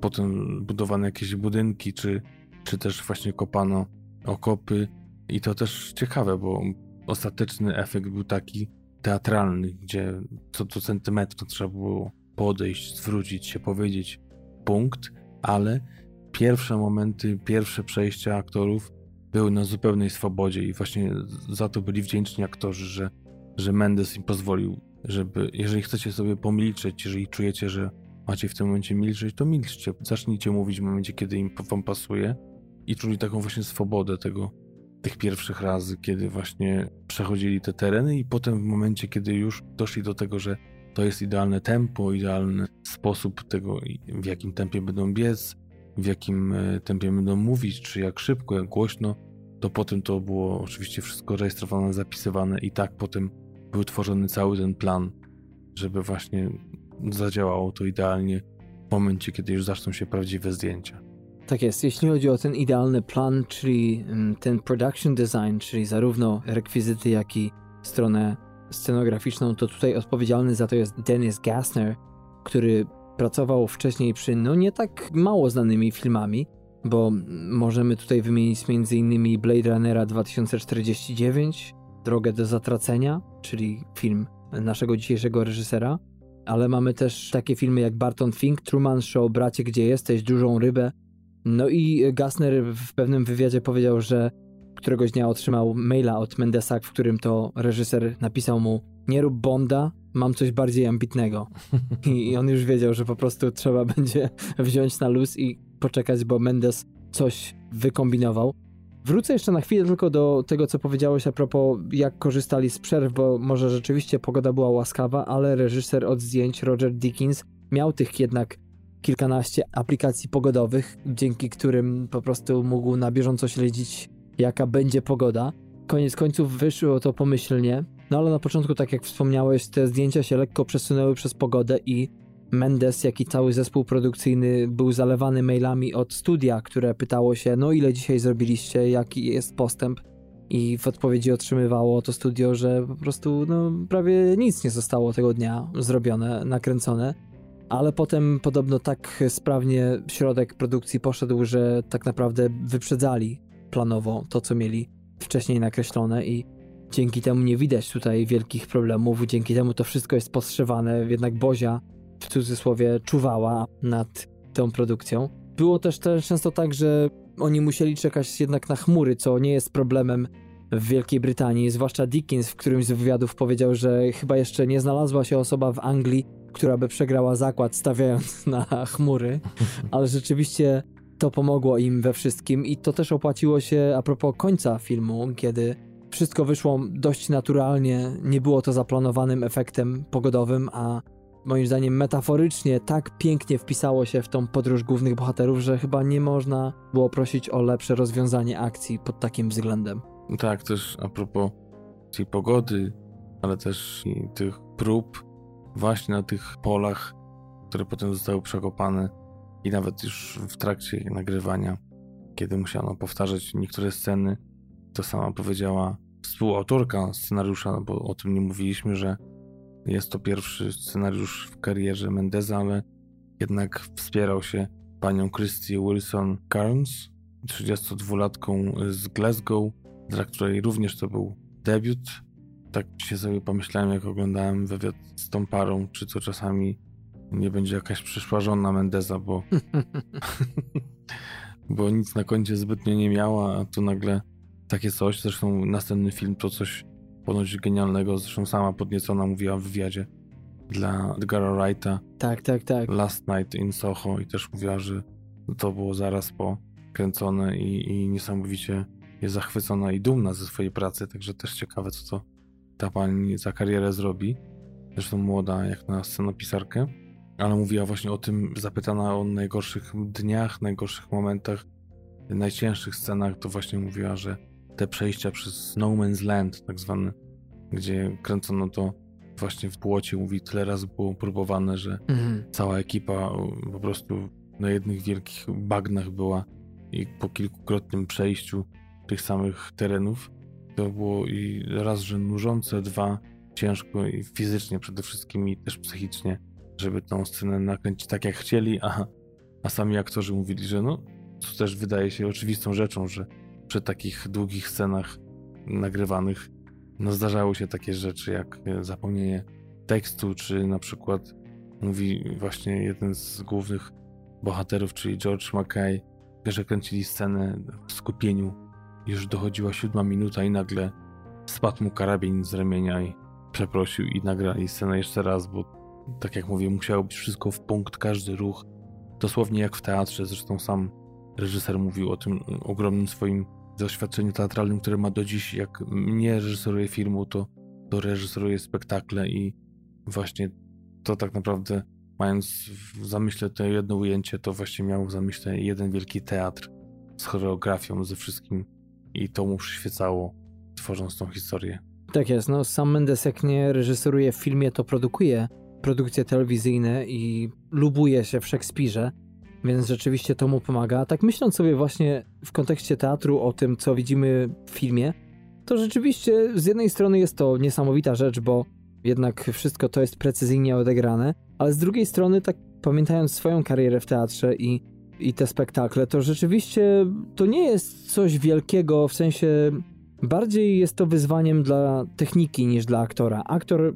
Speaker 3: potem budowano jakieś budynki, czy, czy też właśnie kopano okopy. I to też ciekawe, bo ostateczny efekt był taki teatralny, gdzie co do centymetru trzeba było podejść, zwrócić się, powiedzieć punkt, ale pierwsze momenty, pierwsze przejścia aktorów były na zupełnej swobodzie i właśnie za to byli wdzięczni aktorzy, że, że Mendes im pozwolił, żeby, jeżeli chcecie sobie pomilczeć, jeżeli czujecie, że macie w tym momencie milczeć, to milczcie. Zacznijcie mówić w momencie, kiedy im wam pasuje i czuli taką właśnie swobodę tego, tych pierwszych razy, kiedy właśnie przechodzili te tereny i potem w momencie, kiedy już doszli do tego, że to jest idealne tempo, idealny sposób tego, w jakim tempie będą biec, w jakim e, tempie będą mówić, czy jak szybko, jak głośno, to potem to było oczywiście wszystko rejestrowane, zapisywane i tak potem był tworzony cały ten plan, żeby właśnie zadziałało to idealnie w momencie, kiedy już zaczną się prawdziwe zdjęcia.
Speaker 2: Tak jest. Jeśli chodzi o ten idealny plan, czyli mm, ten production design, czyli zarówno rekwizyty, jak i stronę scenograficzną, to tutaj odpowiedzialny za to jest Dennis Gassner, który pracował wcześniej przy no nie tak mało znanymi filmami, bo możemy tutaj wymienić m.in. Blade Runnera 2049, Drogę do Zatracenia, czyli film naszego dzisiejszego reżysera, ale mamy też takie filmy jak Barton Fink, Truman Show, Bracie, gdzie jesteś, Dużą Rybę. No i Gassner w pewnym wywiadzie powiedział, że któregoś dnia otrzymał maila od Mendesa, w którym to reżyser napisał mu nie rób Bonda, mam coś bardziej ambitnego. [laughs] I on już wiedział, że po prostu trzeba [laughs] będzie wziąć na luz i poczekać, bo Mendes coś wykombinował. Wrócę jeszcze na chwilę tylko do tego, co powiedziałeś a propos, jak korzystali z przerw, bo może rzeczywiście pogoda była łaskawa, ale reżyser od zdjęć Roger Dickens miał tych jednak kilkanaście aplikacji pogodowych, dzięki którym po prostu mógł na bieżąco śledzić, jaka będzie pogoda. Koniec końców wyszło to pomyślnie, no ale na początku, tak jak wspomniałeś, te zdjęcia się lekko przesunęły przez pogodę i Mendes, jak i cały zespół produkcyjny był zalewany mailami od studia, które pytało się, no ile dzisiaj zrobiliście, jaki jest postęp. I w odpowiedzi otrzymywało to studio, że po prostu no, prawie nic nie zostało tego dnia zrobione, nakręcone. Ale potem podobno tak sprawnie środek produkcji poszedł, że tak naprawdę wyprzedzali planowo to, co mieli wcześniej nakreślone i dzięki temu nie widać tutaj wielkich problemów, dzięki temu to wszystko jest postrzewane, jednak Bozia w cudzysłowie czuwała nad tą produkcją. Było też, też często tak, że oni musieli czekać jednak na chmury, co nie jest problemem w Wielkiej Brytanii, zwłaszcza Dickens w którymś z wywiadów powiedział, że chyba jeszcze nie znalazła się osoba w Anglii, która by przegrała zakład stawiając [laughs] na chmury, ale rzeczywiście to pomogło im we wszystkim i to też opłaciło się a propos końca filmu, kiedy wszystko wyszło dość naturalnie, nie było to zaplanowanym efektem pogodowym, a moim zdaniem metaforycznie tak pięknie wpisało się w tą podróż głównych bohaterów, że chyba nie można było prosić o lepsze rozwiązanie akcji pod takim względem.
Speaker 3: Tak, też a propos tej pogody, ale też tych prób właśnie na tych polach, które potem zostały przekopane i nawet już w trakcie nagrywania, kiedy musiano powtarzać niektóre sceny, to sama powiedziała współautorka scenariusza, bo o tym nie mówiliśmy, że jest to pierwszy scenariusz w karierze Mendeza, ale jednak wspierał się panią Christy Wilson Carnes, 32-latką z Glasgow, dla której również to był debiut. Tak się sobie pomyślałem, jak oglądałem wywiad z tą parą, czy to czasami nie będzie jakaś przyszła żona Mendeza, bo, [laughs] bo nic na koncie zbytnio nie miała, a tu nagle takie coś. Zresztą następny film to coś ponoć genialnego, zresztą sama podniecona mówiła w wywiadzie dla Edgara Wrighta.
Speaker 2: Tak, tak, tak.
Speaker 3: Last Night in Soho i też mówiła, że to było zaraz po kręcone i, i niesamowicie jest zachwycona i dumna ze swojej pracy, także też ciekawe, co to ta pani za karierę zrobi. Zresztą młoda jak na scenopisarkę. Ale mówiła właśnie o tym, zapytana o najgorszych dniach, najgorszych momentach, najcięższych scenach, to właśnie mówiła, że te przejścia przez No Man's Land, tak zwane, gdzie kręcono to właśnie w płocie, mówi, tyle razy było próbowane, że mhm. cała ekipa po prostu na jednych wielkich bagnach była i po kilkukrotnym przejściu tych samych terenów. To było i raz, że nużące, dwa, ciężko i fizycznie przede wszystkim i też psychicznie, żeby tą scenę nakręcić tak jak chcieli, a, a sami aktorzy mówili, że no, to też wydaje się oczywistą rzeczą, że przy takich długich scenach nagrywanych no zdarzały się takie rzeczy jak zapomnienie tekstu, czy na przykład mówi właśnie jeden z głównych bohaterów, czyli George Mackay, że kręcili scenę w skupieniu. Już dochodziła siódma minuta i nagle spadł mu karabin z ramienia i przeprosił i nagrali scenę jeszcze raz, bo tak jak mówię, musiało być wszystko w punkt, każdy ruch. Dosłownie jak w teatrze, zresztą sam reżyser mówił o tym ogromnym swoim doświadczeniu teatralnym, które ma do dziś. Jak nie reżyseruje filmu, to, to reżyseruje spektakle i właśnie to tak naprawdę mając w zamyśle to jedno ujęcie, to właśnie miał w zamyśle jeden wielki teatr z choreografią, ze wszystkim i to mu przyświecało, tworząc tą historię.
Speaker 2: Tak jest, no sam Mendes jak nie reżyseruje w filmie, to produkuje produkcje telewizyjne i lubuje się w Szekspirze, więc rzeczywiście to mu pomaga. Tak myśląc sobie właśnie w kontekście teatru o tym, co widzimy w filmie, to rzeczywiście z jednej strony jest to niesamowita rzecz, bo jednak wszystko to jest precyzyjnie odegrane, ale z drugiej strony, tak pamiętając swoją karierę w teatrze i, i te spektakle, to rzeczywiście to nie jest coś wielkiego, w sensie bardziej jest to wyzwaniem dla techniki niż dla aktora. Aktor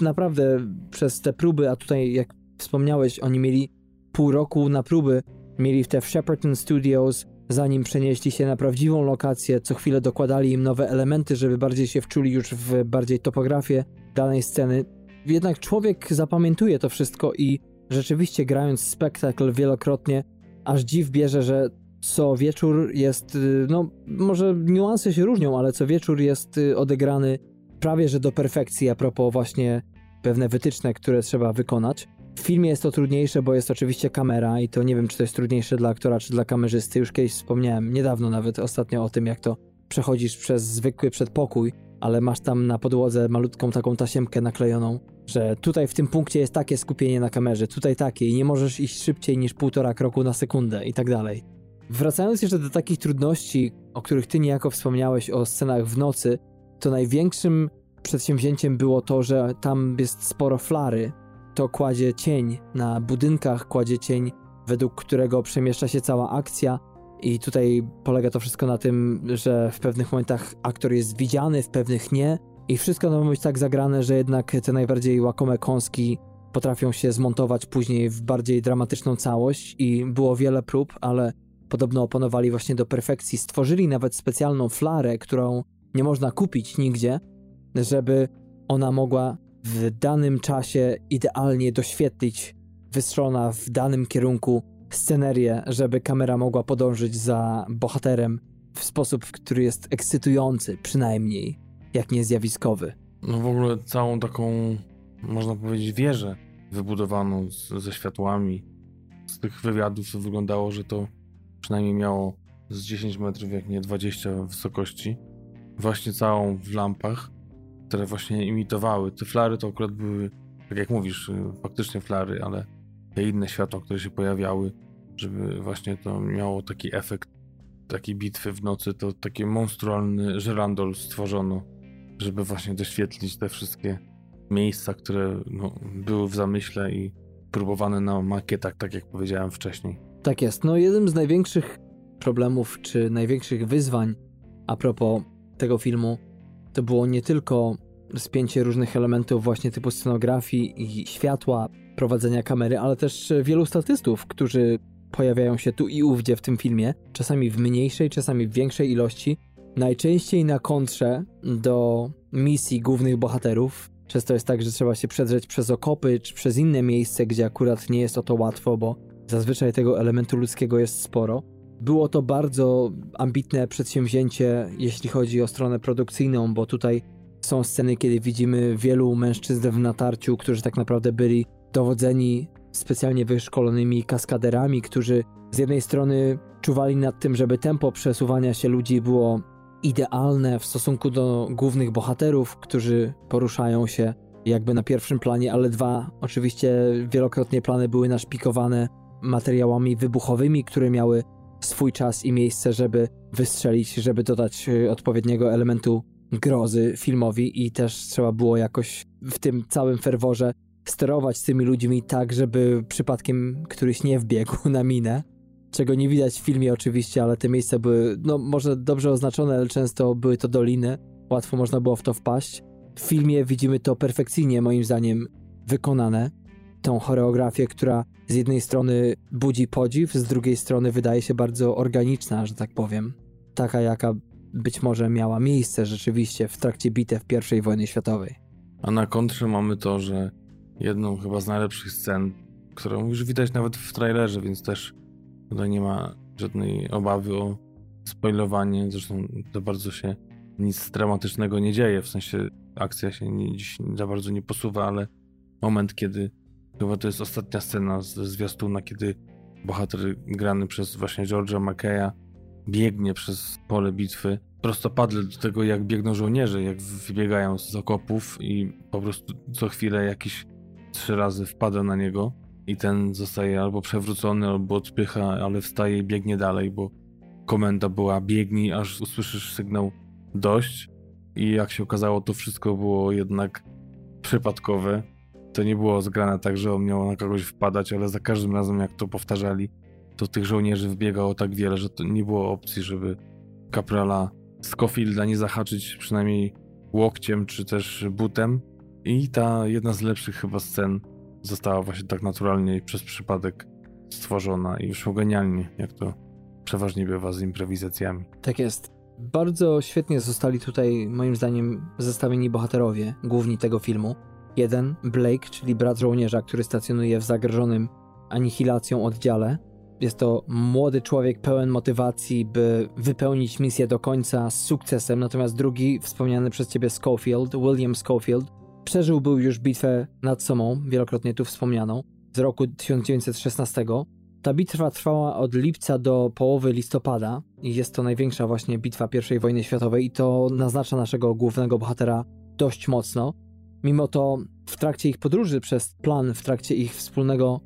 Speaker 2: naprawdę przez te próby, a tutaj jak wspomniałeś, oni mieli pół roku na próby, mieli te w Shepperton Studios, zanim przenieśli się na prawdziwą lokację, co chwilę dokładali im nowe elementy, żeby bardziej się wczuli już w bardziej topografię danej sceny. Jednak człowiek zapamiętuje to wszystko i rzeczywiście grając spektakl wielokrotnie, aż dziw bierze, że co wieczór jest, y, no może niuanse się różnią, ale co wieczór jest y, odegrany prawie że do perfekcji a propos właśnie pewne wytyczne, które trzeba wykonać. W filmie jest to trudniejsze, bo jest oczywiście kamera i to nie wiem, czy to jest trudniejsze dla aktora, czy dla kamerzysty. Już kiedyś wspomniałem, niedawno nawet, ostatnio o tym, jak to przechodzisz przez zwykły przedpokój, ale masz tam na podłodze malutką taką tasiemkę naklejoną, że tutaj w tym punkcie jest takie skupienie na kamerze, tutaj takie i nie możesz iść szybciej niż półtora kroku na sekundę i tak dalej. Wracając jeszcze do takich trudności, o których ty niejako wspomniałeś o scenach w nocy, to największym przedsięwzięciem było to, że tam jest sporo flary. To kładzie cień na budynkach, kładzie cień, według którego przemieszcza się cała akcja. I tutaj polega to wszystko na tym, że w pewnych momentach aktor jest widziany, w pewnych nie. I wszystko ma być tak zagrane, że jednak te najbardziej łakome kąski potrafią się zmontować później w bardziej dramatyczną całość. I było wiele prób, ale podobno opanowali właśnie do perfekcji. Stworzyli nawet specjalną flarę, którą nie można kupić nigdzie, żeby ona mogła w danym czasie idealnie doświetlić wystrzona w danym kierunku scenerię, żeby kamera mogła podążyć za bohaterem w sposób, który jest ekscytujący, przynajmniej, jak nie zjawiskowy.
Speaker 3: No w ogóle całą taką, można powiedzieć, wieżę wybudowaną z, ze światłami. Z tych wywiadów wyglądało, że to przynajmniej miało z 10 metrów, jak nie 20 wysokości. Właśnie całą w lampach które właśnie imitowały. Te flary to akurat były, tak jak mówisz, y, faktycznie flary, ale te inne światła, które się pojawiały, żeby właśnie to miało taki efekt takiej bitwy w nocy, to taki monstrualny żerandol stworzono, żeby właśnie doświetlić te wszystkie miejsca, które no, były w zamyśle i próbowane na makietach, tak jak powiedziałem wcześniej.
Speaker 2: Tak jest. No jednym z największych problemów, czy największych wyzwań a propos tego filmu to było nie tylko spięcie różnych elementów właśnie typu scenografii i światła, prowadzenia kamery, ale też wielu statystów, którzy pojawiają się tu i ówdzie w tym filmie, czasami w mniejszej, czasami w większej ilości, najczęściej na kontrze do misji głównych bohaterów. Często jest tak, że trzeba się przedrzeć przez okopy czy przez inne miejsce, gdzie akurat nie jest o to łatwo, bo zazwyczaj tego elementu ludzkiego jest sporo. Było to bardzo ambitne przedsięwzięcie, jeśli chodzi o stronę produkcyjną, bo tutaj Są sceny, kiedy widzimy wielu mężczyzn w natarciu, którzy tak naprawdę byli dowodzeni specjalnie wyszkolonymi kaskaderami, którzy z jednej strony czuwali nad tym, żeby tempo przesuwania się ludzi było idealne w stosunku do głównych bohaterów, którzy poruszają się jakby na pierwszym planie, ale dwa, oczywiście wielokrotnie plany były naszpikowane materiałami wybuchowymi, które miały swój czas i miejsce, żeby wystrzelić, żeby dodać y, odpowiedniego elementu grozy filmowi i też trzeba było jakoś w tym całym ferworze sterować tymi ludźmi tak, żeby przypadkiem któryś nie wbiegł [laughs] na minę. Czego nie widać w filmie oczywiście, ale te miejsca były, no może dobrze oznaczone, ale często były to doliny. Łatwo można było w to wpaść. W filmie widzimy to perfekcyjnie, moim zdaniem, wykonane. Tą choreografię, która z jednej strony budzi podziw, z drugiej strony wydaje się bardzo organiczna, że tak powiem. Taka, jaka być może miała miejsce rzeczywiście w trakcie bitew I wojny światowej.
Speaker 3: A na kontrze mamy to, że jedną chyba z najlepszych scen, którą już widać nawet w trailerze, więc też tutaj nie ma żadnej obawy o spoilowanie. Zresztą to bardzo się nic dramatycznego nie dzieje, w sensie akcja się nie, dziś za bardzo nie posuwa, ale moment, kiedy chyba to jest ostatnia scena z zwiastuna, kiedy bohater grany przez właśnie George'a McKeya biegnie przez pole bitwy, prostopadle do tego, jak biegną żołnierze, jak wybiegają z okopów i po prostu co chwilę jakiś trzy razy wpada na niego i ten zostaje albo przewrócony, albo odpycha, ale wstaje i biegnie dalej, bo komenda była biegnij, aż usłyszysz sygnał dość i jak się okazało, to wszystko było jednak przypadkowe. To nie było zgrane tak, że on miał na kogoś wpadać, ale za każdym razem, jak to powtarzali, to tych żołnierzy wbiegało tak wiele, że to nie było opcji, żeby kaprala Scofielda nie zahaczyć przynajmniej łokciem czy też butem. I ta jedna z lepszych chyba scen została właśnie tak naturalnie i przez przypadek stworzona i wyszło genialnie, jak to przeważnie bywa z improwizacjami.
Speaker 2: Tak jest. Bardzo świetnie zostali tutaj, moim zdaniem, zestawieni bohaterowie, główni tego filmu. Jeden, Blake, czyli brat żołnierza, który stacjonuje w zagrożonym anihilacją oddziale. Jest to młody człowiek pełen motywacji, by wypełnić misję do końca z sukcesem. Natomiast drugi, wspomniany przez ciebie Schofield, William Schofield, przeżył był już bitwę nad Somą, wielokrotnie tu wspomnianą, z roku 1916 ta bitwa trwała od lipca do połowy listopada i jest to największa właśnie bitwa I wojny światowej i to naznacza naszego głównego bohatera dość mocno. Mimo to w trakcie ich podróży przez plan, w trakcie ich wspólnego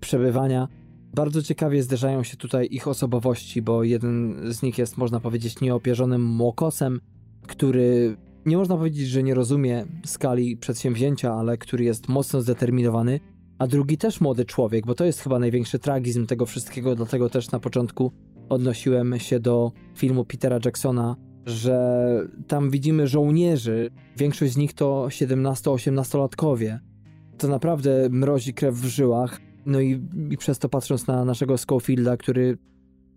Speaker 2: przebywania, bardzo ciekawie zderzają się tutaj ich osobowości, bo jeden z nich jest, można powiedzieć, nieopierzonym młokosem, który nie można powiedzieć, że nie rozumie skali przedsięwzięcia, ale który jest mocno zdeterminowany a drugi też młody człowiek, bo to jest chyba największy tragizm tego wszystkiego, dlatego też na początku odnosiłem się do filmu Petera Jacksona, że tam widzimy żołnierzy, większość z nich to 17-18-latkowie. To naprawdę mrozi krew w żyłach. No i, i przez to patrząc na naszego Schofielda, który,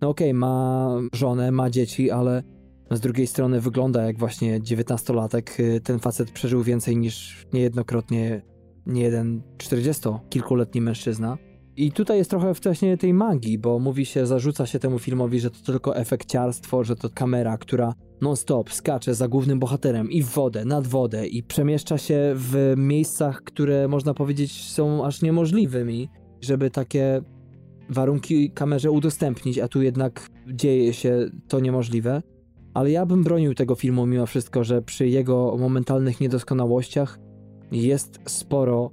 Speaker 2: no okej, okay, ma żonę, ma dzieci, ale z drugiej strony wygląda jak właśnie 19-latek. Ten facet przeżył więcej niż niejednokrotnie nie jeden 40-kilkuletni mężczyzna. I tutaj jest trochę wcześniej tej magii, bo mówi się, zarzuca się temu filmowi, że to tylko efekciarstwo, że to kamera, która non-stop skacze za głównym bohaterem i w wodę, nad wodę i przemieszcza się w miejscach, które można powiedzieć są aż niemożliwymi, żeby takie warunki kamerze udostępnić, a tu jednak dzieje się to niemożliwe. Ale ja bym bronił tego filmu mimo wszystko, że przy jego momentalnych niedoskonałościach jest sporo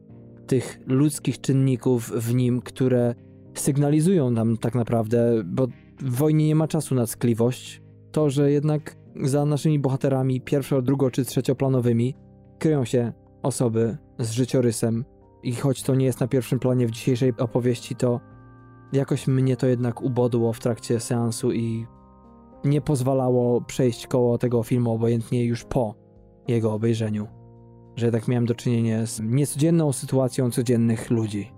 Speaker 2: tych ludzkich czynników w nim, które sygnalizują nam tak naprawdę, bo w wojnie nie ma czasu na ckliwość, to, że jednak za naszymi bohaterami pierwszo, drugo czy trzecioplanowymi kryją się osoby z życiorysem. I choć to nie jest na pierwszym planie w dzisiejszej opowieści, to jakoś mnie to jednak ubodło w trakcie seansu i nie pozwalało przejść koło tego filmu obojętnie już po jego obejrzeniu że jednak miałem do czynienia z niecodzienną sytuacją codziennych ludzi.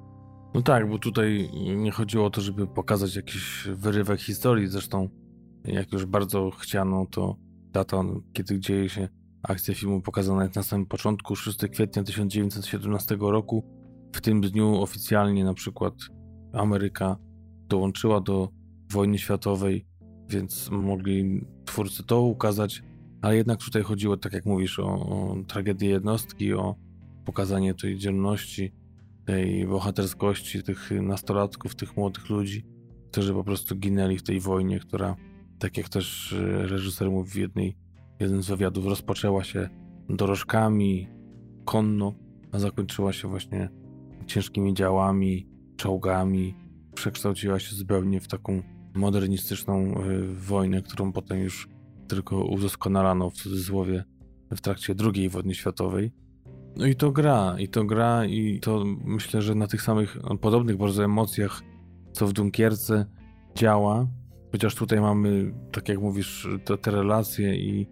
Speaker 3: No tak, bo tutaj nie chodziło o to, żeby pokazać jakiś wyrywek historii. Zresztą, jak już bardzo chciano, to data, kiedy dzieje się akcja filmu pokazana jest na samym początku, 6 kwietnia 1917 roku. W tym dniu oficjalnie na przykład Ameryka dołączyła do wojny światowej, więc mogli twórcy to ukazać ale jednak tutaj chodziło, tak jak mówisz, o, o tragedię jednostki, o pokazanie tej dzielności, tej bohaterskości tych nastolatków, tych młodych ludzi, którzy po prostu ginęli w tej wojnie, która, tak jak też e, reżyser mówi w jednej, jeden z wywiadów, rozpoczęła się dorożkami, konno, a zakończyła się właśnie ciężkimi działami, czołgami, przekształciła się zupełnie w taką modernistyczną e, wojnę, którą potem już tylko udoskonalano w cudzysłowie w trakcie II wojny światowej. No i to gra, i to gra, i to myślę, że na tych samych podobnych bardzo emocjach, co w Dunkierce działa. Chociaż tutaj mamy, tak jak mówisz, te, te relacje i,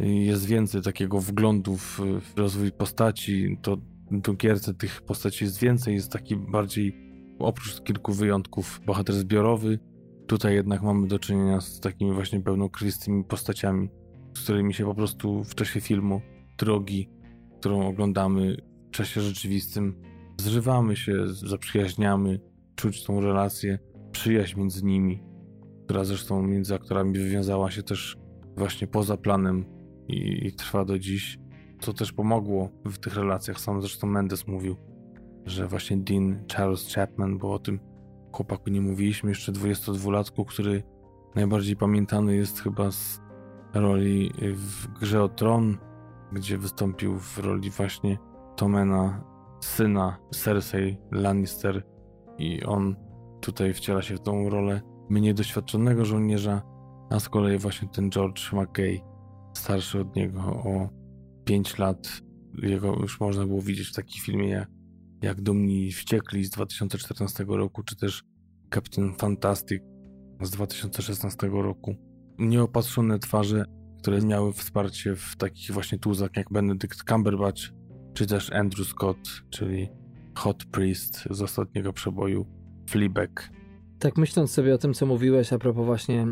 Speaker 3: i, jest więcej takiego wglądu w, w rozwój postaci. To w Dunkierce tych postaci jest więcej, jest taki bardziej, oprócz kilku wyjątków, bohater zbiorowy. Tutaj jednak mamy do czynienia z takimi właśnie pełnokrwistymi postaciami, z którymi się po prostu w czasie filmu, drogi, którą oglądamy w czasie rzeczywistym, zżywamy się, zaprzyjaźniamy, czuć tą relację, przyjaźń między nimi, która zresztą między aktorami wywiązała się też właśnie poza planem i, i trwa do dziś. Co też pomogło w tych relacjach. Sam zresztą Mendes mówił, że właśnie Dean Charles Chapman, bo o tym chłopaku nie mówiliśmy, jeszcze 22-latku, który najbardziej pamiętany jest chyba z roli w grze o tron, gdzie wystąpił w roli właśnie Tomena, syna Cersei Lannister. I on tutaj wciela się w tą rolę mniej doświadczonego żołnierza, a z kolei właśnie ten George McKay, starszy od niego o 5 lat, jego już można było widzieć w takim filmie jak, jak Dumni Wściekli z 2014 roku, czy też Captain Fantastic z 2016 roku. Nieopatrzone twarze które miały wsparcie w takich właśnie tuzach jak Benedict Cumberbatch, czy też Andrew Scott, czyli Hot Priest z ostatniego przeboju Fleabag.
Speaker 2: Tak myśląc sobie o tym, co mówiłeś a propos właśnie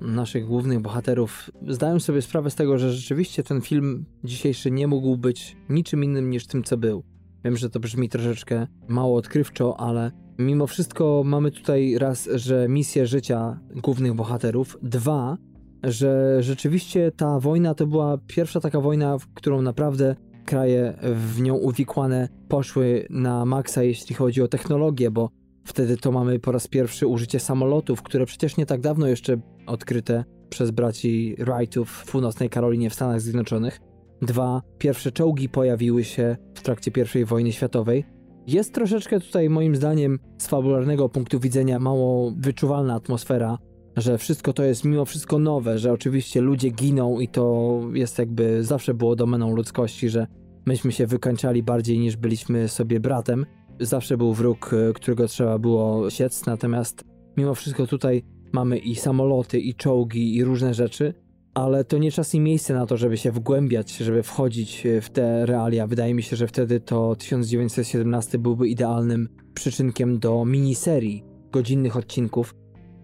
Speaker 2: naszych głównych bohaterów, zdaję sobie sprawę z tego, że rzeczywiście ten film dzisiejszy nie mógł być niczym innym niż tym, co był. Wiem, że to brzmi troszeczkę mało odkrywczo, ale mimo wszystko mamy tutaj raz, że misję życia głównych bohaterów, dwa, że rzeczywiście ta wojna to była pierwsza taka wojna, w którą naprawdę kraje w nią uwikłane poszły na maksa, jeśli chodzi o technologię, bo wtedy to mamy po raz pierwszy użycie samolotów, które przecież nie tak dawno jeszcze odkryte przez braci Wrightów w północnej Karolinie w Stanach Zjednoczonych. Dwa pierwsze czołgi pojawiły się w trakcie I wojny światowej. Jest troszeczkę tutaj moim zdaniem z fabularnego punktu widzenia mało wyczuwalna atmosfera że wszystko to jest mimo wszystko nowe, że oczywiście ludzie giną i to jest jakby zawsze było domeną ludzkości, że myśmy się wykańczali bardziej niż byliśmy sobie bratem. Zawsze był wróg, e, którego trzeba było siec, natomiast mimo wszystko tutaj mamy i samoloty, i czołgi, i różne rzeczy, ale to nie czas i miejsce na to, żeby się wgłębiać, żeby wchodzić e, w te realia. Wydaje mi się, że wtedy to 1917 byłby idealnym przyczynkiem do miniserii godzinnych odcinków,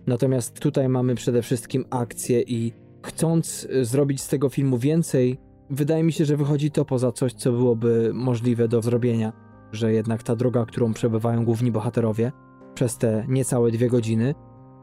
Speaker 2: Natomiast tutaj mamy przede wszystkim akcję i chcąc y, zrobić z tego filmu więcej, wydaje mi się, że wychodzi to poza coś, co byłoby możliwe do zrobienia. Że jednak ta droga, którą przebywają główni bohaterowie przez te niecałe dwie godziny,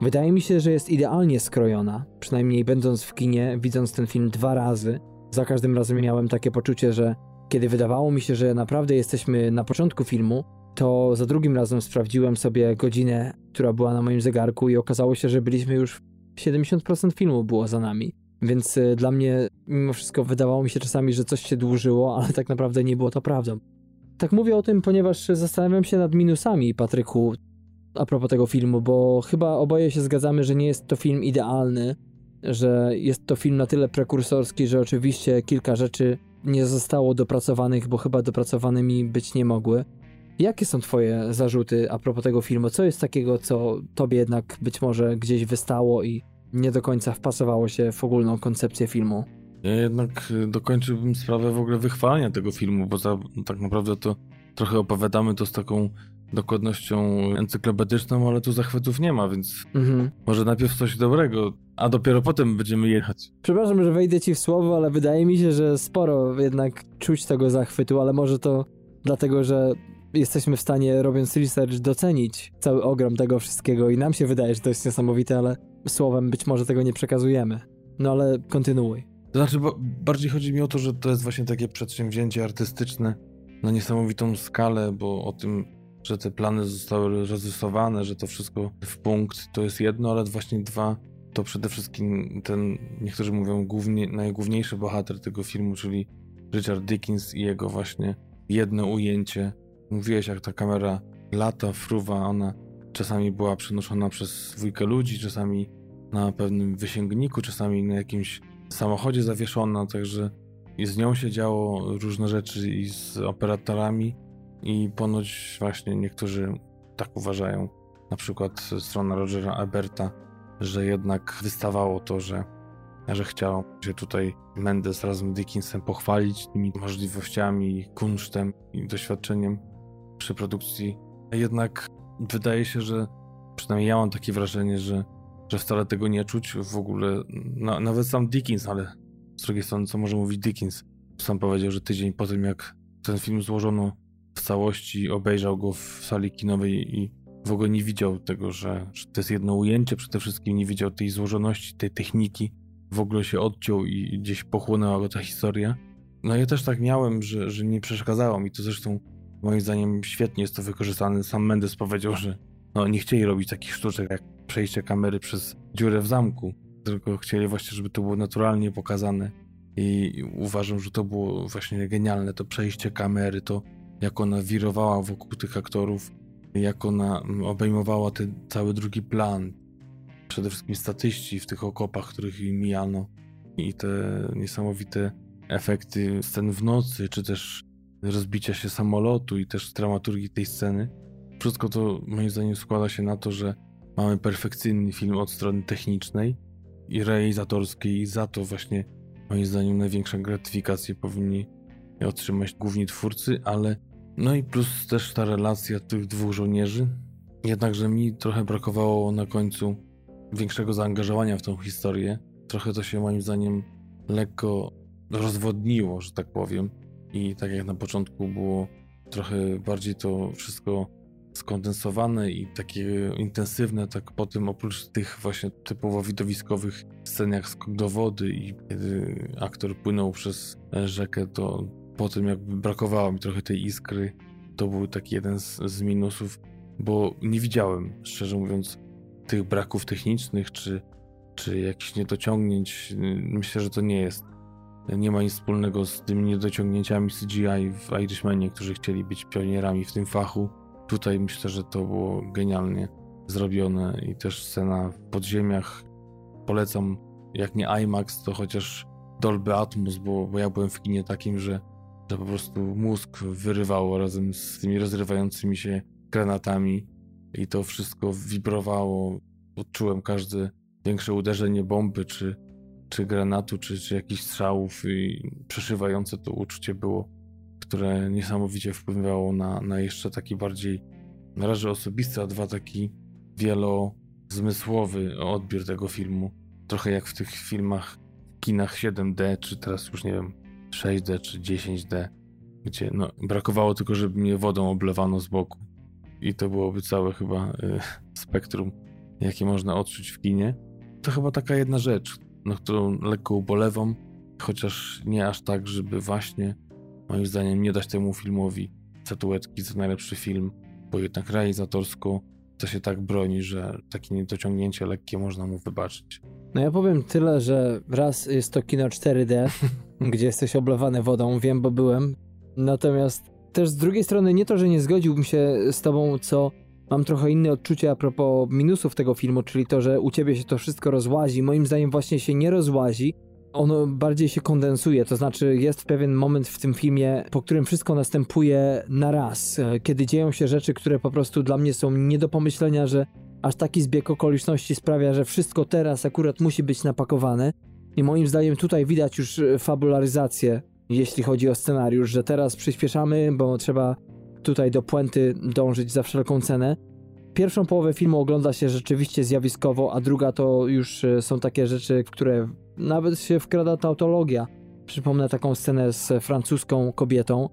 Speaker 2: wydaje mi się, że jest idealnie skrojona. Przynajmniej będąc w kinie, widząc ten film dwa razy, za każdym razem miałem takie poczucie, że kiedy wydawało mi się, że naprawdę jesteśmy na początku filmu, to za drugim razem sprawdziłem sobie godzinę, która była na moim zegarku i okazało się, że byliśmy już 70% filmu było za nami. Więc y, dla mnie mimo wszystko wydawało mi się czasami, że coś się dłużyło, ale tak naprawdę nie było to prawdą. Tak mówię o tym, ponieważ zastanawiam się nad minusami Patryku a propos tego filmu, bo chyba oboje się zgadzamy, że nie jest to film idealny, że jest to film na tyle prekursorski, że oczywiście kilka rzeczy nie zostało dopracowanych, bo chyba dopracowanymi być nie mogły. Jakie są Twoje zarzuty a propos tego filmu? Co jest takiego, co Tobie jednak być może gdzieś wystało i nie do końca wpasowało się w ogólną koncepcję filmu?
Speaker 3: Ja jednak y, dokończyłbym sprawę w ogóle wychwalania tego filmu, bo za, tak naprawdę to trochę opowiadamy to z taką dokładnością encyklopedyczną, ale tu zachwytów nie ma, więc mhm. może najpierw coś dobrego, a dopiero potem będziemy jechać.
Speaker 2: Przepraszam, że wejdę ci w słowo, ale wydaje mi się, że sporo jednak czuć tego zachwytu, ale może to dlatego, że jesteśmy w stanie, robiąc research, docenić cały ogrom tego wszystkiego i nam się wydaje, że to jest niesamowite, ale słowem być może tego nie przekazujemy. No ale kontynuuj.
Speaker 3: To znaczy, bardziej chodzi mi o to, że to jest właśnie takie przedsięwzięcie artystyczne na niesamowitą skalę, bo o tym, że te plany zostały rozrysowane, że to wszystko w punkt, to jest jedno, ale właśnie dwa, to przede wszystkim ten, niektórzy mówią, głównie, najgłówniejszy bohater tego filmu, czyli Richard Dickens i jego właśnie jedno ujęcie. Mówiłeś, jak ta kamera lata, fruwa, ona czasami była przenoszona przez dwójkę ludzi, czasami na pewnym wysięgniku, czasami na jakimś samochodzie zawieszona, także i z nią się działo różne rzeczy i z operatorami i ponoć właśnie niektórzy tak uważają, na przykład strona Rogera Eberta, że jednak wystawało to, że, że chciał się tutaj Mendes razem z Dickinsem pochwalić tymi możliwościami, kunsztem i doświadczeniem przy produkcji. Jednak wydaje się, że przynajmniej ja mam takie wrażenie, że, że wcale tego nie czuć w ogóle. Na, nawet sam Dickens, ale z drugiej strony, co może mówić Dickens? Sam powiedział, że tydzień po tym, jak ten film złożono całości, obejrzał go w sali kinowej i w ogóle nie widział tego, że, że to jest jedno ujęcie, przede wszystkim nie widział tej złożoności, tej techniki, w ogóle się odciął i gdzieś pochłonęła go ta historia. No ja też tak miałem, że, że nie przeszkadzało mi to zresztą moim zdaniem świetnie jest to wykorzystane. Sam Mendes powiedział, że no, nie chcieli robić takich sztuczek jak przejście kamery przez dziurę w zamku, tylko chcieli właśnie, żeby to było naturalnie pokazane. I uważam, że to było właśnie genialne, to przejście kamery, to jak ona wirowała wokół tych aktorów, jak ona obejmowała ten cały drugi plan. Przede wszystkim statyści w tych okopach, których mijano i te niesamowite efekty scen w nocy, czy też rozbicia się samolotu i też dramaturgii tej sceny. Wszystko to moim zdaniem składa się na to, że mamy perfekcyjny film od strony technicznej i realizatorskiej i za to właśnie moim zdaniem największą gratyfikację powinni otrzymać główni twórcy, ale no i plus też ta relacja tych dwóch żołnierzy. Jednakże mi trochę brakowało na końcu większego zaangażowania w tą historię. Trochę to się moim zdaniem lekko rozwodniło, że tak powiem. I tak jak na początku było trochę bardziej to wszystko skondensowane i takie intensywne, tak potem oprócz tych właśnie typowo widowiskowych scen jak skok do wody i kiedy aktor płynął przez rzekę, to po tym jakby brakowało mi trochę tej iskry. To był taki jeden z, z minusów, bo nie widziałem, szczerze mówiąc, tych braków technicznych czy, czy jakichś niedociągnięć. Myślę, że to nie jest nie ma nic wspólnego z tymi niedociągnięciami CGI w Irishmanie, którzy chcieli być pionierami w tym fachu. Tutaj myślę, że to było genialnie zrobione i też scena w podziemiach. Polecam, jak nie IMAX, to chociaż Dolby Atmos, bo, bo ja byłem w kinie takim, że, że po prostu mózg wyrywało razem z tymi rozrywającymi się granatami i to wszystko wibrowało. Odczułem każde większe uderzenie bomby czy czy granatu, czy, czy jakichś strzałów i przeszywające to uczucie było, które niesamowicie wpływało na, na jeszcze taki bardziej na razie osobisty, a dwa taki wielozmysłowy odbiór tego filmu. Trochę jak w tych filmach kinach 7D, czy teraz już nie wiem 6D czy 10D, gdzie no, brakowało tylko, żeby mnie wodą oblewano z boku. I to byłoby całe chyba y, [laughs] spektrum, jakie można odczuć w kinie. To chyba taka jedna rzecz, na którą lekko ubolewam, chociaż nie aż tak, żeby właśnie moim zdaniem nie dać temu filmowi statuetki za najlepszy film, bo jednak realizatorsko to się tak broni, że takie niedociągnięcie lekkie można mu wybaczyć.
Speaker 2: No ja powiem tyle, że raz jest to kino 4D, [laughs] gdzie jesteś oblewany wodą, wiem, bo byłem. Natomiast też z drugiej strony nie to, że nie zgodziłbym się z tobą, co mam trochę inne odczucie a propos minusów tego filmu, czyli to, że u ciebie się to wszystko rozłazi. Moim zdaniem właśnie się nie rozłazi. Ono bardziej się kondensuje, to znaczy jest pewien moment w tym filmie, po którym wszystko następuje na raz, kiedy dzieją się rzeczy, które po prostu dla mnie są nie do pomyślenia, że aż taki zbieg okoliczności sprawia, że wszystko teraz akurat musi być napakowane. I moim zdaniem tutaj widać już fabularyzację, jeśli chodzi o scenariusz, że teraz przyspieszamy, bo trzeba tutaj do puenty dążyć za wszelką cenę. Pierwszą połowę filmu ogląda się rzeczywiście zjawiskowo, a druga to już e, są takie rzeczy, w które nawet się wkrada tautologia. Przypomnę taką scenę z francuską kobietą,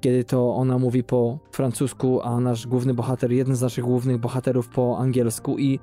Speaker 2: kiedy to ona mówi po francusku, a nasz główny bohater, jeden z naszych głównych bohaterów po angielsku i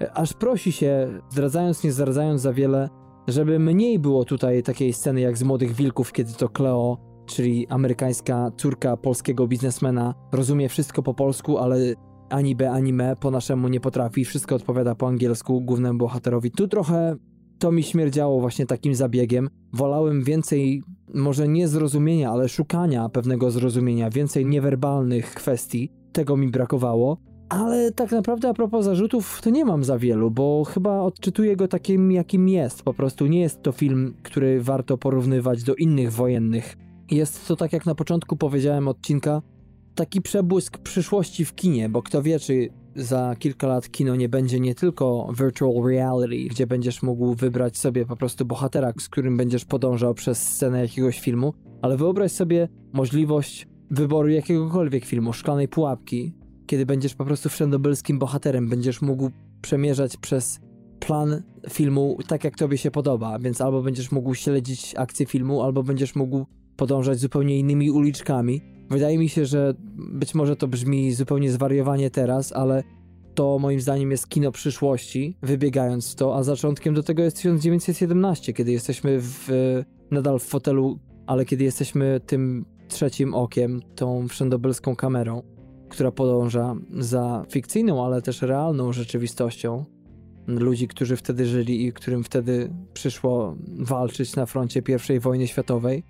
Speaker 2: e, aż prosi się, zdradzając, nie zdradzając za wiele, żeby mniej było tutaj takiej sceny jak z Młodych Wilków, kiedy to Cleo, czyli amerykańska córka polskiego biznesmena, rozumie wszystko po polsku, ale ani B, ani me po naszemu nie potrafi, wszystko odpowiada po angielsku głównemu bohaterowi. Tu trochę to mi śmierdziało właśnie takim zabiegiem. Wolałem więcej, może nie zrozumienia, ale szukania pewnego zrozumienia, więcej niewerbalnych kwestii. Tego mi brakowało. Ale tak naprawdę a propos zarzutów, to nie mam za wielu, bo chyba odczytuję go takim, jakim jest. Po prostu nie jest to film, który warto porównywać do innych wojennych. Jest to, tak jak na początku powiedziałem odcinka, taki przebłysk przyszłości w kinie, bo kto wie, czy za kilka lat kino nie będzie nie tylko virtual reality, gdzie będziesz mógł wybrać sobie po prostu bohatera, z którym będziesz podążał przez scenę jakiegoś filmu, ale wyobraź sobie możliwość wyboru jakiegokolwiek filmu, szklanej pułapki, kiedy będziesz po prostu wszędobylskim bohaterem, będziesz mógł przemierzać przez plan filmu tak, jak tobie się podoba, więc albo będziesz mógł śledzić akcję filmu, albo będziesz mógł podążać zupełnie innymi uliczkami. Wydaje mi się, że być może to brzmi zupełnie zwariowanie teraz, ale to moim zdaniem jest kino przyszłości, wybiegając w to, a zaczątkiem do tego jest 1917, kiedy jesteśmy w, nadal w fotelu, ale kiedy jesteśmy tym trzecim okiem, tą wszędobylską kamerą która podąża za fikcyjną, ale też realną rzeczywistością ludzi, którzy wtedy żyli i którym wtedy przyszło walczyć na froncie I wojny światowej.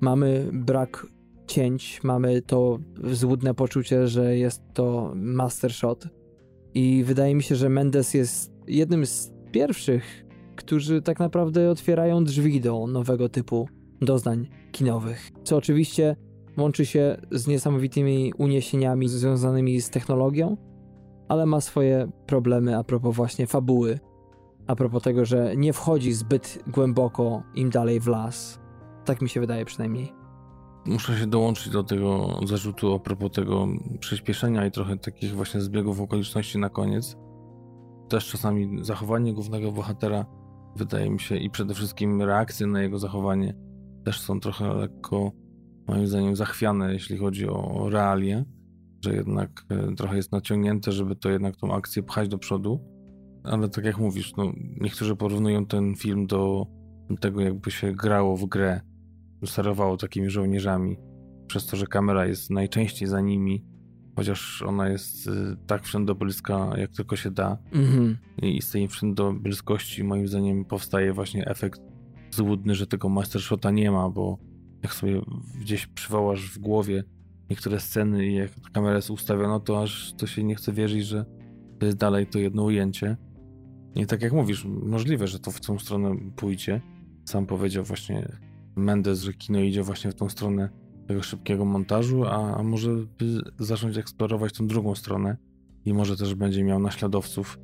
Speaker 2: Mamy brak cięć, mamy to złudne poczucie, że jest to master shot. I wydaje mi się, że Mendes jest jednym z pierwszych, którzy tak naprawdę otwierają drzwi do nowego typu doznań kinowych. Co oczywiście Łączy się z niesamowitymi uniesieniami związanymi z technologią, ale ma swoje problemy a propos właśnie fabuły. A propos tego, że nie wchodzi zbyt głęboko im dalej w las. Tak mi się wydaje przynajmniej.
Speaker 3: Muszę się dołączyć do tego zarzutu a propos tego przyspieszenia i trochę takich właśnie zbiegów okoliczności na koniec. Też czasami zachowanie głównego bohatera wydaje mi się i przede wszystkim reakcje na jego zachowanie też są trochę lekko moim zdaniem zachwiane, jeśli chodzi o realie, że jednak e, trochę jest naciągnięte, żeby to jednak tą akcję pchać do przodu. Ale tak jak mówisz, no, niektórzy porównują ten film do tego, jakby się grało w grę, sterowało takimi żołnierzami, przez to, że kamera jest najczęściej za nimi, chociaż ona jest e, tak wszędobylska, jak tylko się da. Mm-hmm. I z tej wszędobylskości, moim zdaniem, powstaje właśnie efekt złudny, że tego mastershota nie ma, bo jak sobie gdzieś przywołasz w głowie niektóre sceny i jak kamera jest ustawiona, to aż to się nie chce wierzyć, że to jest dalej to jedno ujęcie. I tak jak mówisz, możliwe, że to w tą stronę pójdzie. Sam powiedział właśnie Mendes, że kino idzie właśnie w tą stronę tego szybkiego montażu, a, a może zacząć eksplorować tą drugą stronę i może też będzie miał naśladowców.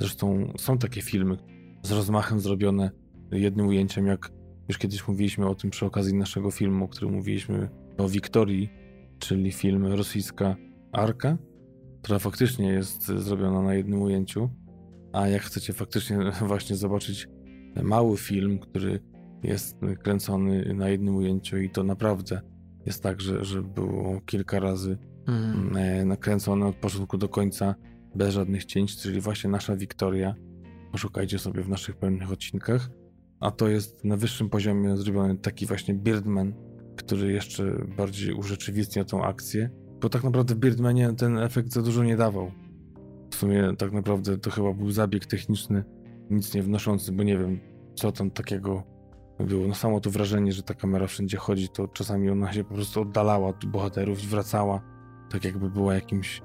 Speaker 3: Zresztą są takie filmy z rozmachem zrobione jednym ujęciem, jak już kiedyś mówiliśmy o tym przy okazji naszego filmu, o którym mówiliśmy o Wiktorii, czyli film rosyjska Arka, która faktycznie jest zrobiona na jednym ujęciu. A jak chcecie faktycznie [laughs] właśnie zobaczyć mały film, który jest kręcony na jednym ujęciu i to naprawdę jest tak, że, że było kilka razy mm. nakręcone od początku do końca bez żadnych cięć, czyli właśnie nasza Wiktoria. Poszukajcie sobie w naszych pełnych odcinkach a to jest na wyższym poziomie zrobiony taki właśnie Birdman, który jeszcze bardziej urzeczywistnia tą akcję, bo tak naprawdę w Birdmanie ten efekt za dużo nie dawał. W sumie tak naprawdę to chyba był zabieg techniczny, nic nie wnoszący, bo nie wiem, co tam takiego było. No samo to wrażenie, że ta kamera wszędzie chodzi, to czasami ona się po prostu oddalała od bohaterów wracała, tak jakby była jakimś,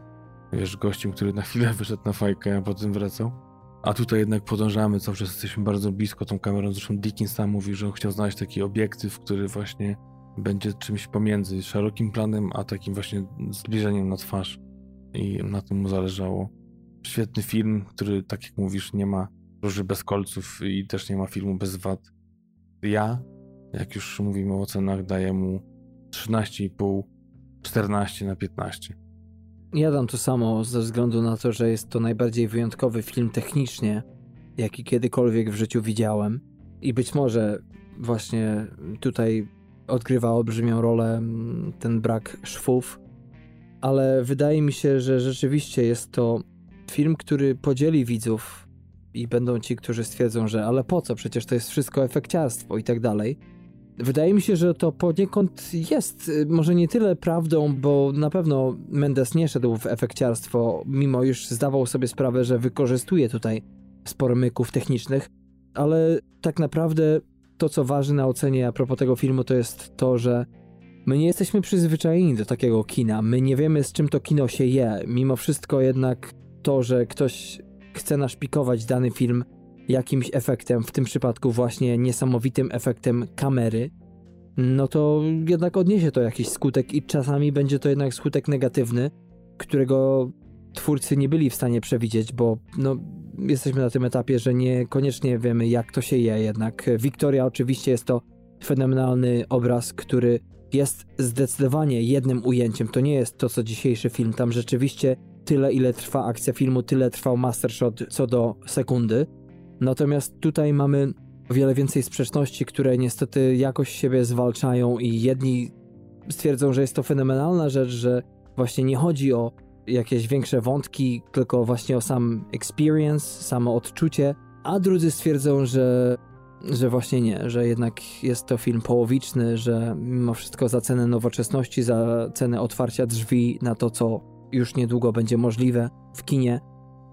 Speaker 3: wiesz, gościem, który na chwilę [laughs] wyszedł na fajkę, a potem wracał. A tutaj jednak podążamy, cały czas jesteśmy bardzo blisko tą kamerą. Zresztą Dickens sam mówi, że on chciał znaleźć taki obiektyw, który właśnie będzie czymś pomiędzy szerokim planem, a takim właśnie zbliżeniem na twarz. I na tym mu zależało. Świetny film, który, tak jak mówisz, nie ma róży bez kolców i też nie ma filmu bez wad. Ja, jak już mówimy o cenach, daję mu 13,5, 14 na 15.
Speaker 2: Ja dam to samo ze względu na to, że jest to najbardziej wyjątkowy film technicznie, jaki kiedykolwiek w życiu widziałem. I być może właśnie tutaj odgrywa olbrzymią rolę mm, ten brak szwów, ale wydaje mi się, że rzeczywiście jest to film, który podzieli widzów i będą ci, którzy stwierdzą, że ale po co, przecież to jest wszystko efekciarstwo i tak dalej. Wydaje mi się, że to poniekąd jest y, może nie tyle prawdą, bo na pewno Mendes nie szedł w efekciarstwo, mimo już zdawał sobie sprawę, że wykorzystuje tutaj sporo myków technicznych, ale tak naprawdę to, co waży na ocenie a propos tego filmu, to jest to, że my nie jesteśmy przyzwyczajeni do takiego kina. My nie wiemy, z czym to kino się je. Mimo wszystko jednak to, że ktoś chce naszpikować dany film jakimś efektem, w tym przypadku właśnie niesamowitym efektem kamery, no to jednak odniesie to jakiś skutek i czasami będzie to jednak skutek negatywny, którego twórcy nie byli w stanie przewidzieć, bo no, jesteśmy na tym etapie, że niekoniecznie wiemy, jak to się je. Jednak Wiktoria oczywiście jest to fenomenalny obraz, który jest zdecydowanie jednym ujęciem. To nie jest to, co dzisiejszy film. Tam rzeczywiście tyle, ile trwa akcja filmu, tyle trwał mastershot co do sekundy. Natomiast tutaj mamy o wiele więcej sprzeczności, które niestety jakoś siebie zwalczają i jedni stwierdzą, że jest to fenomenalna rzecz, że właśnie nie chodzi o jakieś większe wątki, tylko właśnie o sam experience, samo odczucie, a drudzy stwierdzą, że, że właśnie nie, że jednak jest to film połowiczny, że mimo wszystko za cenę nowoczesności, za cenę otwarcia drzwi na to, co już niedługo będzie możliwe w kinie,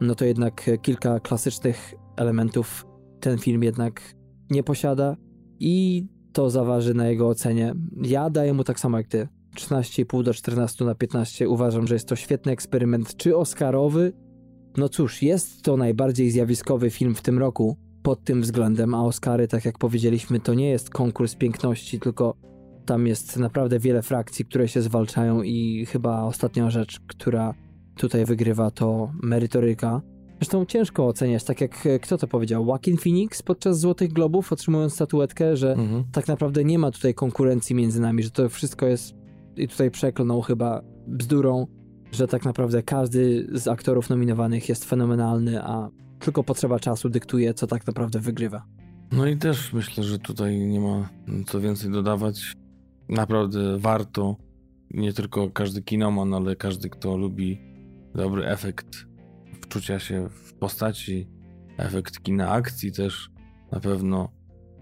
Speaker 2: no to jednak kilka klasycznych elementów ten film jednak nie posiada i to zaważy na jego ocenie. Ja daję mu tak samo jak ty. 13,5 do 14 na 15. Uważam, że jest to świetny eksperyment. Czy Oscarowy? No cóż, jest to najbardziej zjawiskowy film w tym roku pod tym względem, a Oscary, tak jak powiedzieliśmy, to nie jest konkurs piękności, tylko tam jest naprawdę wiele frakcji, które się zwalczają i chyba ostatnia rzecz, która tutaj wygrywa to merytoryka. Zresztą ciężko oceniać, tak jak e, kto to powiedział, Joaquin Phoenix podczas Złotych Globów otrzymując statuetkę, że mhm. tak naprawdę nie ma tutaj konkurencji między nami, że to wszystko jest i tutaj przeklnął chyba bzdurą, że tak naprawdę każdy z aktorów nominowanych jest fenomenalny, a tylko potrzeba czasu dyktuje, co tak naprawdę wygrywa.
Speaker 3: No i też myślę, że tutaj nie ma co więcej dodawać. Naprawdę warto, nie tylko każdy kinoman, ale każdy, kto lubi dobry efekt wczucia się w postaci, efekt kina akcji też na pewno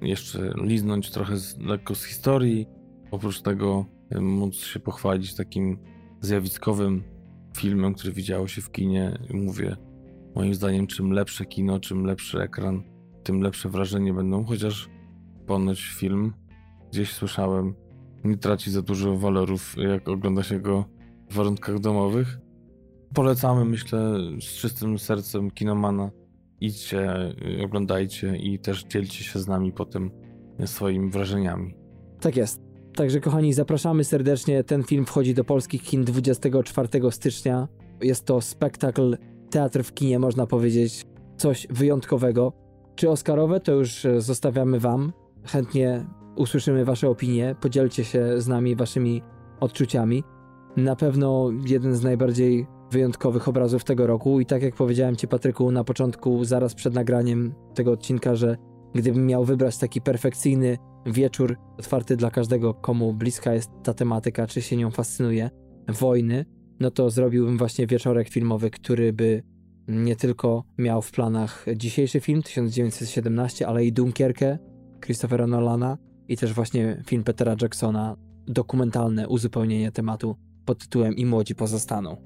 Speaker 3: jeszcze liznąć trochę z, lekko z historii. Oprócz tego móc się pochwalić takim zjawiskowym filmem, który widziało się w kinie. Mówię, moim zdaniem, czym lepsze kino, czym lepszy ekran, tym lepsze wrażenie będą, chociaż ponoć film, gdzieś słyszałem, nie traci za dużo walorów, jak ogląda się go w warunkach domowych. Polecamy, myślę, z czystym sercem kinomana. Idźcie, oglądajcie i też dzielcie się z nami potem swoimi wrażeniami.
Speaker 2: Tak jest. Także kochani, zapraszamy serdecznie. Ten film wchodzi do polskich kin 24 stycznia. Jest to spektakl, teatr w kinie, można powiedzieć, coś wyjątkowego. Czy Oscarowe, to już e, zostawiamy Wam. Chętnie usłyszymy Wasze opinie. Podzielcie się z nami Waszymi odczuciami. Na pewno jeden z najbardziej wyjątkowych obrazów tego roku. I tak jak powiedziałem Ci, Patryku, na początku, zaraz przed nagraniem tego odcinka, że gdybym miał wybrać taki perfekcyjny wieczór otwarty dla każdego, komu bliska jest ta tematyka, czy się nią fascynuje, wojny, no to zrobiłbym właśnie wieczorek filmowy, który by nie tylko miał w planach dzisiejszy film 1917, ale i Dunkierkę Christophera Nolana i też właśnie film Petera Jacksona, dokumentalne uzupełnienie tematu pod tytułem I młodzi pozostaną.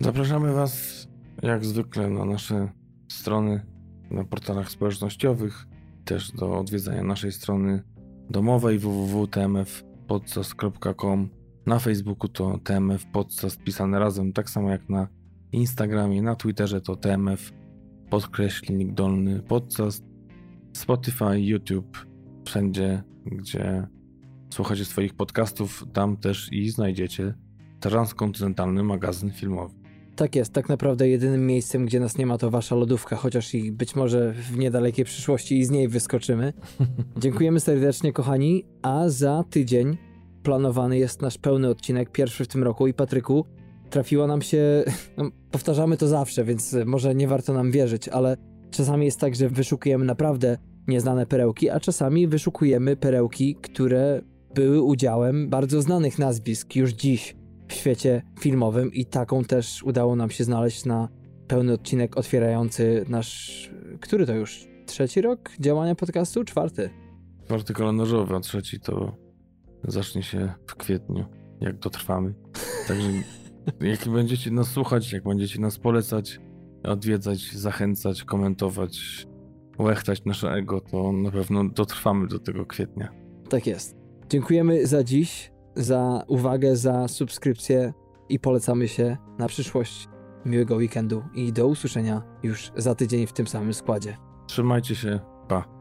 Speaker 3: Zapraszamy Was jak zwykle na nasze strony na portalach społecznościowych, też do odwiedzania naszej strony domowej www.tmfpodcast.com Na Facebooku to TMF Podcast pisane razem, tak samo jak na Instagramie, na Twitterze to TMF podkreślnik dolny podcast, Spotify, YouTube, wszędzie, gdzie słuchacie swoich podcastów, tam też i znajdziecie transkontynentalny magazyn filmowy.
Speaker 2: Tak jest, tak naprawdę jedynym miejscem, gdzie nas nie ma, to wasza lodówka, chociaż i być może w niedalekiej przyszłości i z niej wyskoczymy. [laughs] Dziękujemy serdecznie, kochani, a za tydzień planowany jest nasz pełny odcinek, pierwszy w tym roku. I Patryku, trafiło nam się, [laughs] no, powtarzamy to zawsze, więc może nie warto nam wierzyć, ale czasami jest tak, że wyszukujemy naprawdę nieznane perełki, a czasami wyszukujemy perełki, które były udziałem bardzo znanych nazwisk już dziś w świecie filmowym i taką też udało nam się znaleźć na pełny odcinek otwierający nasz który to już? Trzeci rok działania podcastu? Czwarty.
Speaker 3: Czwarty kalendarzowy, a trzeci to zacznie się w kwietniu, jak dotrwamy. Także [laughs] jak będziecie nas słuchać, jak będziecie nas polecać, odwiedzać, zachęcać, komentować, łechtać nasze ego, to na pewno dotrwamy do tego kwietnia.
Speaker 2: Tak jest. Dziękujemy za dziś, za uwagę, za subskrypcję i polecamy się na przyszłość. Miłego weekendu i do usłyszenia już za tydzień w tym samym składzie.
Speaker 3: Trzymajcie się, pa.